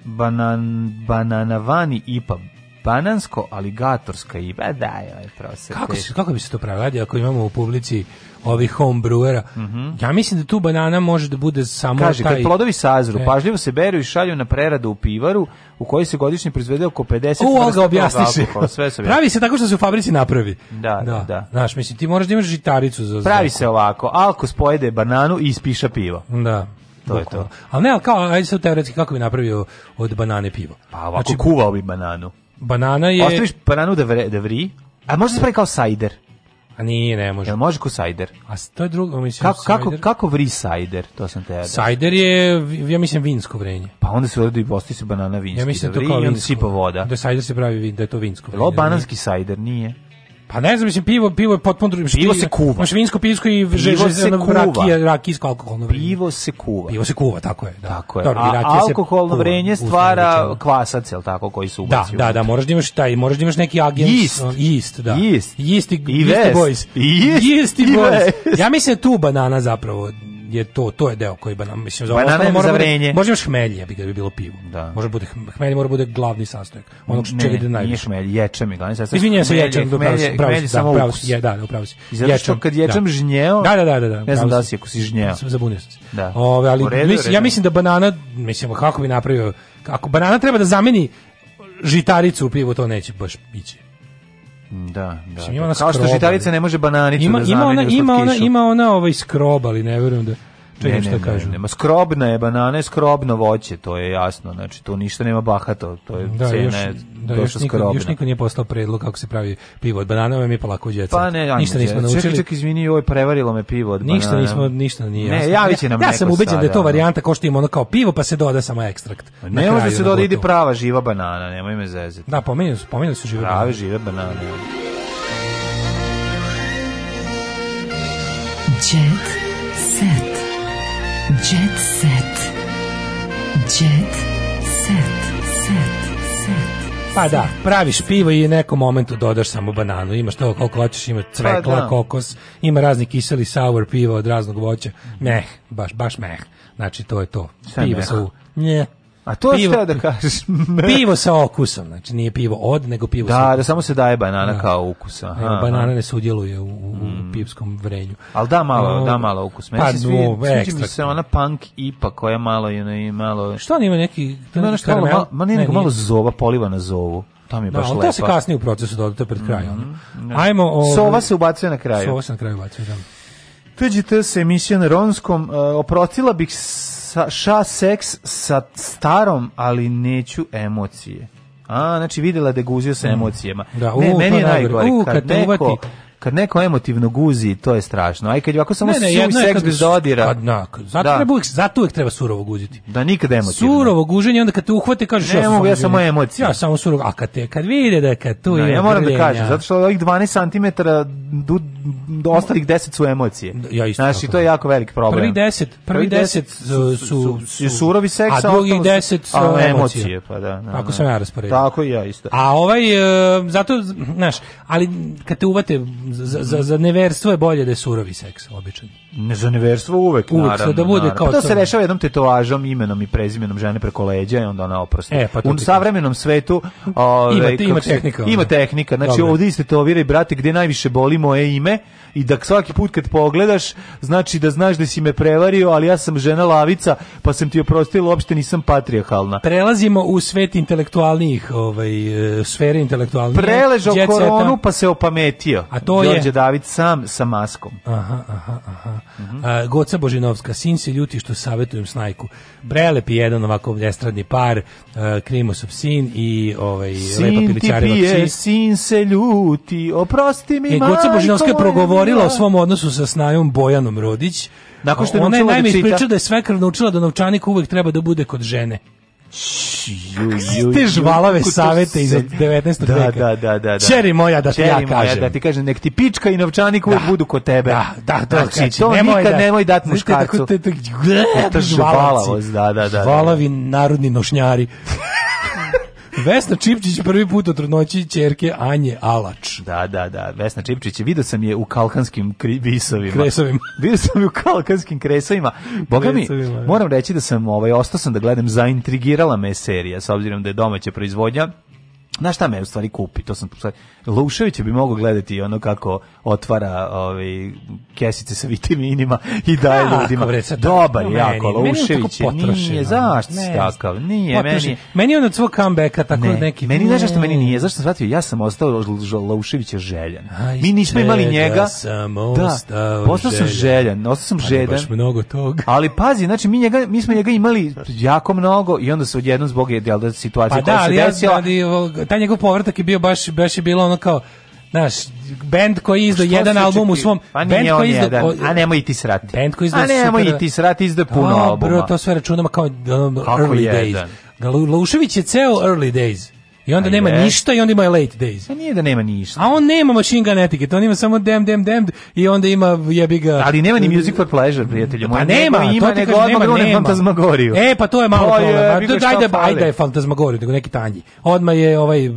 banan, bananavani ipa banansko-aligatorska iba, daj, ovaj prosek. Kako, se, kako bi se to pravilo, ako imamo u publici ovih home brewera. Mm -hmm. Ja mislim da tu banana može da bude samo Kaže, taj... Kaže, kad plodovi sazru, e. pažljivo se beru i šalju na preradu u pivaru, u kojoj se godišnje proizvede oko 50... U, Olga, objasniš. sve se Pravi se tako što se u fabrici napravi. Da, da, da. Znaš, mislim, ti moraš da imaš žitaricu za... Pravi se ovako, alko spojede bananu i ispiša pivo. Da. To je to. Ali ne, ali kao, ajde se teoretski, kako bi napravio od banane pivo? Pa ovako znači, kuvao bi bananu banana je... Ostaviš bananu da, vre, da vri, a možeš se pravi kao sajder. A nije, ne može. Jel može ku sajder? A to je drugo, mislim, kako, Kako, kako vri sajder, to sam te ja Sajder je, ja mislim, vinsko vrenje. Pa onda se uradi, postoji se banana vinski ja mislim, da, da vri to kao i voda. Da sajder se pravi, da je to vinsko vrenje. Lo da bananski sajder, nije. Pa ne znam, mislim, pivo, pivo je potpuno drugim. Pivo se kuva. Maš vinsko, pivsko i pivo se kuva. rakija, rakijsko alkoholno vrenje. Pivo se kuva. Pivo se kuva, tako je. Da. Tako je. Dobro, A alkoholno vrenje stvara kvasac, je tako, koji su da, ubacio. Da, da, da, moraš da imaš taj, moraš da imaš neki agent. Yeast. Uh, yeast, da. Yeast. Yeast i, yeast i boys. Yeast. Yeast i boys. Ja mislim da tu banana zapravo je to to je deo koji banan, mislim za banana mora zavrenje. Bude, možda hmelje bi ga da bi bilo pivo. Da. Može bude hmelje mora bude glavni sastojak. Ono što čega ide najviše. Ne, hmelje, ječam je glavni sastojak. Izvinjavam se, ječam do da, pravo. Hmelje samo da, pravo. Je, da, da, pravo si. Zato što kad ječem žnjeo. Da, da, da, da, da. Ne znam da si ako si žnjeo. Zabunio sam se. Da. Ove, ali redu, mislim, ja mislim da banana mislim kako bi napravio kako banana treba da zameni žitaricu u pivu to neće baš ići. Da, da. Mislim, ima ona Kao skroba, što žitarica ne može bananicu ima, da ima ona, ima ona, ima ona ovaj skrob, ali ne verujem da ne, ne, šta kažu. Ne, skrobna je banana, skrobno voće, to je jasno. Znači, to ništa nema bahato, to je da, cena, još, da, još, niko, još niko nije poslao predlog kako se pravi pivo od banana, vam je pa lako djeca. Pa ne, ništa nismo naučili. Čekaj, čekaj, izvini, joj, prevarilo me pivo od banana. Ništa nismo, ništa nije jasno. Ne, javit će nam ja, ja sam ubeđen da je to varijanta ko što ima ono kao pivo, pa se doda samo ekstrakt. Pa ne može se doda, ide prava živa banana, nemoj me zezati. Da, pomenuli su, pomenuli su žive banane. Prave žive banane. Jet set. Jet set. Jet set. Set. Set. Pa da, praviš pivo i u nekom momentu dodaš samo bananu. Imaš to koliko hoćeš, ima cvekla, pa da. kokos, ima razni kiseli sour piva od raznog voća. Meh, baš, baš meh. Znači, to je to. pivo su... Nje, A to pivo, šta da kažeš? pivo sa okusom, znači nije pivo od, nego pivo da, sa okusom. Da, samo se daje banana da. kao ukus. Aha, Evo, banana ne sudjeluje u, u mm. pivskom vrenju. Ali da malo, no, da malo ukus. Meni pa, se sviđa, no, sviđa mi se ona punk ipa koja malo je i malo... Što on ima neki... Ima nešto Malo, ma ne, ne, malo zova, poliva na zovu. Tam je da, baš lepo. Da, to se kasnije u procesu dodaje, to pred kraj. Mm -hmm. Ajmo... Ovaj, sova se ubacuje na kraju. Sova se na kraju ubacuje, da. TGT se emisija na Ronskom, uh, e, oprotila bih sa, ša seks sa starom, ali neću emocije. A, znači videla da guzio sa mm. emocijama. Da, ne, meni je najgore. U, kad, kad neko kad neko emotivno guzi, to je strašno. Aj kad ovako samo ne, ne, suvi seks bez dodira. Kad, na, zato, da. treba uvijek, zato uvijek treba surovo guziti. Da nikad emotivno. Surovo guženje, onda kad te uhvate kažeš... Ne, ja, mogu, ja samo emocija. Ja samo surovo, a kad, te, kad vide da kad tu da, ima Ja moram da kažem, zato što ovih 12 cm do, do ostalih 10 su emocije. Da, ja isto Znaš, i to je jako veliki problem. Prvi 10, prvi 10 su, su, su, surovi seks, a drugi 10 su a, emocije. emocije. Pa da, na, Tako sam ja rasporedio. Tako i ja isto. A ovaj, e, zato, znaš, ali kad te uvate Za, za, za neverstvo je bolje da je surovi seks, običan. Ne za neverstvo uvek, uvek naravno. Da bude naravno. kao pa to se rešava jednom tetovažom, imenom i prezimenom žene preko leđa i onda ona oprosti. E, pa U savremenom svetu ove, ima, ovaj, ima tehnika. Ima tehnika, znači Dobre. ovdje ovde istetoviraj, brate, gdje najviše boli moje ime, i da svaki put kad pogledaš, znači da znaš da si me prevario, ali ja sam žena lavica, pa sam ti oprostila, uopšte nisam patrijarhalna. Prelazimo u svet intelektualnih, ovaj, e, sfere intelektualnih. Preležao koronu pa se opametio. A to Đorđe je... David sam sa maskom. Aha, aha, aha. Uh -huh. A, Goca Božinovska, sin se ljuti što savjetujem snajku. Prelepi jedan ovako estradni par, uh, Krimosov sin i ovaj, sin Lepa Pilićareva sin se ljuti, oprosti mi e, majko Goca Božinovska je progovorila govorila o svom odnosu sa snajom Bojanom Rodić. Nakon što je ona je da ispričala da je svekrvno naučila da novčanik uvek treba da bude kod žene. Ste žvalave savete iz 19. Da, veka. Da, da, da, da. Čeri moja da ti Čeri ja kažem. da ti kažem, nek ti pička i novčanik uvijek da. budu kod tebe. Da, da, to da, znači, znači, to nemoj nikad da, nemoj dati muškarcu. Znači, da, da, da, te, te, te, te, te, te, te, te, te, Vesna Čipčić prvi put od trudnoći ćerke Anje Alač. Da, da, da. Vesna Čipčić, video sam je u kalkanskim bisovima. Kresovima. Video sam je u kalkanskim kresovima. Boga mi, da. moram reći da sam ovaj ostao sam da gledam zaintrigirala me serija s obzirom da je domaća proizvodnja Na šta me u stvari kupi, to sam Lušević bi mogao gledati ono kako otvara ovaj kesice sa vitaminima i daje ljudima. Bre, Dobar no, jako meni, Lušević, meni je nije zašto ne, takav, nije potroši. meni. Meni je on od svog comebacka tako ne, neki. Meni ne zašto meni nije, zašto sam shvatio, ja sam ostao Luševića željan. Aj, Mi nismo imali njega. Sam da, postao sam željan, ostao sam pa žedan. baš mnogo tog. Ali pazi, znači mi njega mi smo njega imali jako mnogo i onda se odjednom zbog je da situacija pa koja da, se desila. Ja, taj njegov povratak je bio baš, baš je bilo ono kao, Znaš, bend koji izdo jedan album u svom... Pa band koji izdo, jedan, a nemoj i ti srati. Band koji izdo a nemoj i ti srati, izdo puno albuma. Bro, to sve računamo kao um, early jedan. days. Lušević je ceo early days I onda a nema je. ništa i onda ima late days. Pa nije da nema ništa. A on nema machine gun etiquette, on ima samo dem, dem, dem i onda ima jebi ga... Ali nema ni music for pleasure, prijatelju. Pa nema, ima, to ti kažem, nema, nema. Fantazmagoriju. E, pa to je malo pa to problem. Je, daj da, ajde je fantazmagoriju, nego neki tanji. Odma je ovaj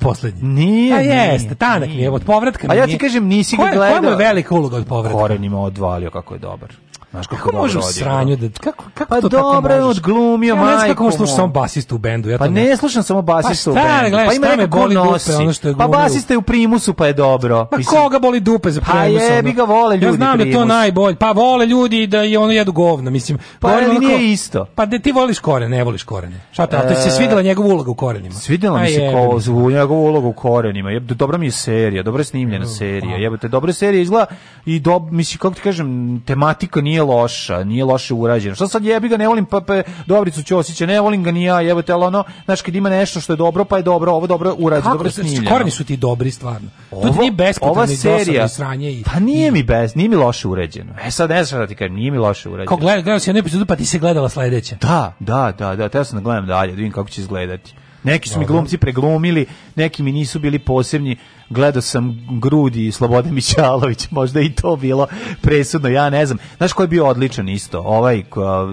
poslednji. Nije. A jeste, tanak nije, od povratka. A ja ti kažem, nisi ga gledao. Koja mu je velika uloga od povratka? Koren ima odvalio kako je dobar. Znaš kako, kako može u da? da kako kako pa to dobro tako možeš? odglumio ja, majku. Ne znam kako slušam samo basistu u bendu. Ja pa ne, ne slušam samo pa basistu pa, u bendu. pa ima me boli dupe ono što je glumio. Pa basista je u primusu pa je dobro. Pa Mislim, koga boli dupe za pa primus? Pa je, bi ga vole ljudi. Ja znam da primus. da to najbolje. Pa vole ljudi da je ono jedu govno, mislim. Pa ali onako, nije isto. Pa da ti voliš korene, ne voliš korene. Šta te, a to se svidela njegova uloga u korenima. Svidela pa mi se kao zvu njegova uloga u korenima. Jebote, dobra mi je serija, dobro je snimljena serija. Jebote, dobra serija izgleda i dob, mislim kako ti kažem, tematika nije nije loša, nije loše urađeno. Šta sad jebi ga, ne volim pa, pa Dobricu Ćosića, ne volim ga ni ja, jebote, telo ono, znači kad ima nešto što je dobro, pa je dobro, ovo dobro urađeno, dobro snimljeno. Koreni su ti dobri stvarno. Ovo, to nije bespotrebno serija, sranje i Pa nije mi bez, nije mi loše uređeno. E sad ne znam šta da ti kažem, nije mi loše uređeno. Kao gledao, gledao si jednu epizodu, pa ti se gledala sledeća. Da, da, da, da, teo sam da gledam dalje, da vidim kako će izgledati. Neki su mi glumci preglumili, neki mi nisu bili posebni gledao sam Grudi i Slobode Mićalović, možda i to bilo presudno, ja ne znam. Znaš ko je bio odličan isto? Ovaj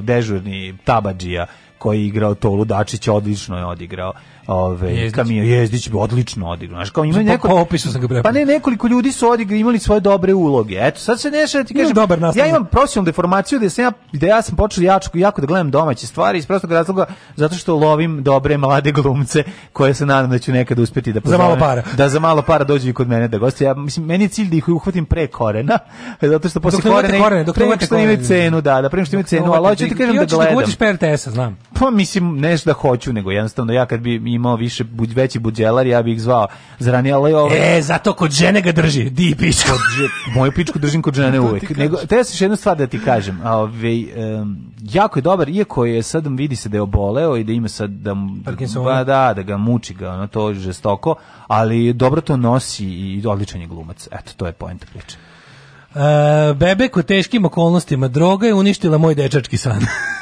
dežurni Tabadžija koji je igrao to, Ludačić odlično je odigrao ove kamion Jezdić bi odlično odigrao. Znaš, kao ima neko pa, opisu sam ga prepo. Pa ne nekoliko ljudi su odigrali, imali svoje dobre uloge. Eto, sad se neša da ti kaže Dobar ja imam profesionalnu deformaciju da sam ja da ja sam počeo jačko jako da gledam domaće stvari iz prostog razloga zato što lovim dobre mlade glumce koje se nadam da će nekada uspeti da pozovem. Za malo para. Da za malo para dođu i kod mene da gosti. Ja mislim meni je cilj da ih uhvatim pre korena, zato što posle korena korene, dok ne imate korene. cenu, da, da primiš ti ima cenu, a hoću ti kažem da, da gledam. Hoćeš PRTS-a, er znam. Pa mislim, ne da hoću, nego jednostavno ja kad bi imao više buđ, veći buđelar, ja bih ih zvao za ranije, ali ovo... E, zato kod žene ga drži, di pičku. moju pičku držim kod žene da uvek. Nego, te ja još jednu stvar da ti kažem. A, ove, um, jako je dobar, iako je sad vidi se da je oboleo i da ima sad da, da pa da, da ga muči ga, ono, to je žestoko, ali dobro to nosi i odličan je glumac. Eto, to je poenta priče. Uh, e, bebek u teškim okolnostima droga je uništila moj dečački san.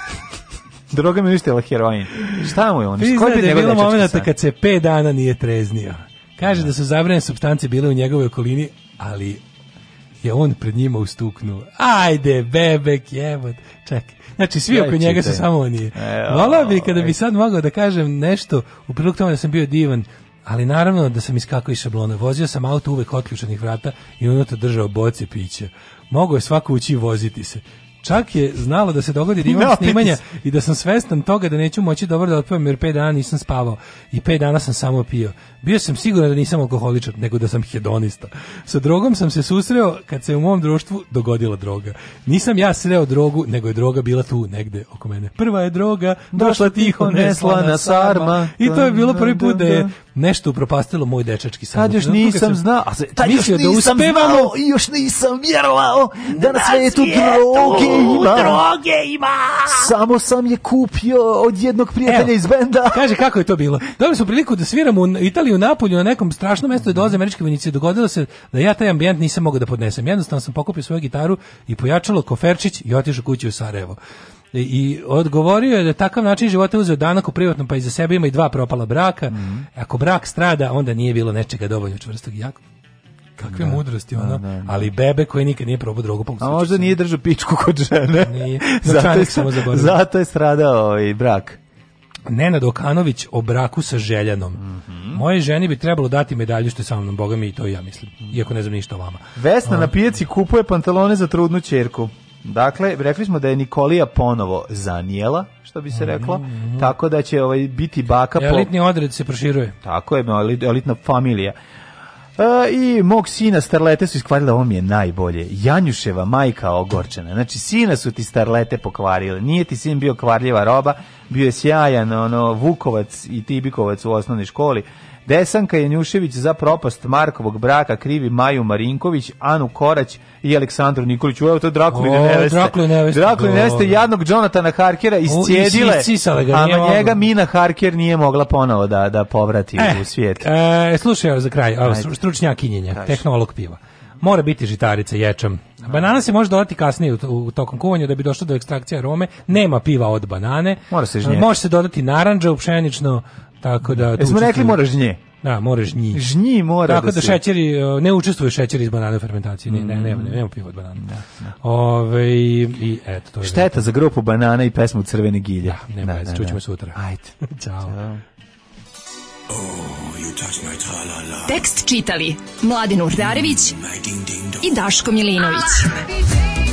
Droga mi uništila heroin. Šta mu je on? Koji bi da bilo momenata kad se 5 dana nije treznio. Kaže ja. Da. da su zabranjene supstance bile u njegovoj okolini, ali je on pred njima ustuknuo. Ajde, bebek, jebot. Čekaj. Znači, svi oko njega su samo oni. E, Volao bi kada bi ovaj. sad mogao da kažem nešto u prilog tome da sam bio divan, ali naravno da sam iskakao iz šablona. Vozio sam auto uvek otključenih vrata i unutra držao boce pića. Mogao je svako ući voziti se. Čak je znalo da se dogodi da imam snimanja i da sam svestan toga da neću moći dobro da otpevam jer 5 dana nisam spavao i 5 dana sam samo pio. Bio sam siguran da nisam alkoholičar, nego da sam hedonista. Sa drogom sam se susreo kad se u mom društvu dogodila droga. Nisam ja sreo drogu, nego je droga bila tu negde oko mene. Prva je droga, došla tiho, nesla na sarma. I to je bilo da, prvi da, put da je da. nešto upropastilo moj dečački san. Tad još nisam znao, a se, tad još nisam da uspevamo, znao, još nisam vjerovao da na, na svijetu, droge ima. Droge ima. Samo sam je kupio od jednog prijatelja Evo, iz benda. Kaže kako je to bilo. Dobili smo priliku da sviramo u Italiju u Napolju na nekom strašnom mestu i dođe američki vojnici. Dogodilo se da ja taj ambijent nisam mogao da podnesem. Jednostavno sam pokupio svoju gitaru i pojačalo koferčić i otišao kući u Sarajevo i odgovorio je da takav način života uzeo danak u privatnom pa za sebe ima i dva propala braka. Mm -hmm. Ako brak strada, onda nije bilo nečega dovoljno čvrstog i jakog kakve da. mudrosti ona, da, da, da, ali bebe koji nikad nije probao drogu. Pa, možda nije držao pičku kod žene. Nije. No, zato, je, samo zato je stradao ovaj brak. Nena Dokanović o braku sa Željanom. Mm -hmm. Moje ženi bi trebalo dati medalju što je sa mnom, boga mi i to ja mislim, iako ne znam ništa o vama. Vesna um, na pijaci kupuje pantalone za trudnu čerku. Dakle, rekli smo da je Nikolija ponovo zanijela, što bi se reklo, mm -hmm. tako da će ovaj biti baka... Elitni odred se proširuje. Tako je, elitna familija i mog sina starlete su iskvarile, ovo mi je najbolje. Janjuševa majka ogorčena. Znači, sina su ti starlete pokvarile. Nije ti sin bio kvarljiva roba, bio je sjajan, ono, Vukovac i Tibikovac u osnovnoj školi Desanka Janjušević za propast Markovog braka krivi Maju Marinković, Anu Korać i Aleksandru Nikolić. Evo to Drakuline neveste. Drakuline neveste. Drakuline neveste jadnog Jonatana Harkera iscijedile, a njega Mina Harker nije mogla ponovo da, da povrati eh, u svijet. E, slušaj, za kraj, stručnjakinjenja, tehnolog piva mora biti žitarica ječam. Banana se može dodati kasnije u, u tokom kuvanja da bi došlo do ekstrakcije arome. Nema piva od banane. Mora se žnjeti. Može se dodati naranđa u pšenično Tako da... tu. Jesmo rekli moraš nje? Da, moraš nje. Žnji mora Tako da, da šećeri, e, ne učestvuje šećer iz banane fermentacije. ne, ne, ne, ne, pivo od banane. Da, da. Ove, i, eto, to je Šteta za grupu banana i pesmu Crvene gilje. Da, nema, da, da, da, čućemo sutra. Ajde. Ćao. Ćao. Oh, you touch my -la -la. Tekst čitali Mladin Urdarević i Daško Milinović. Ah!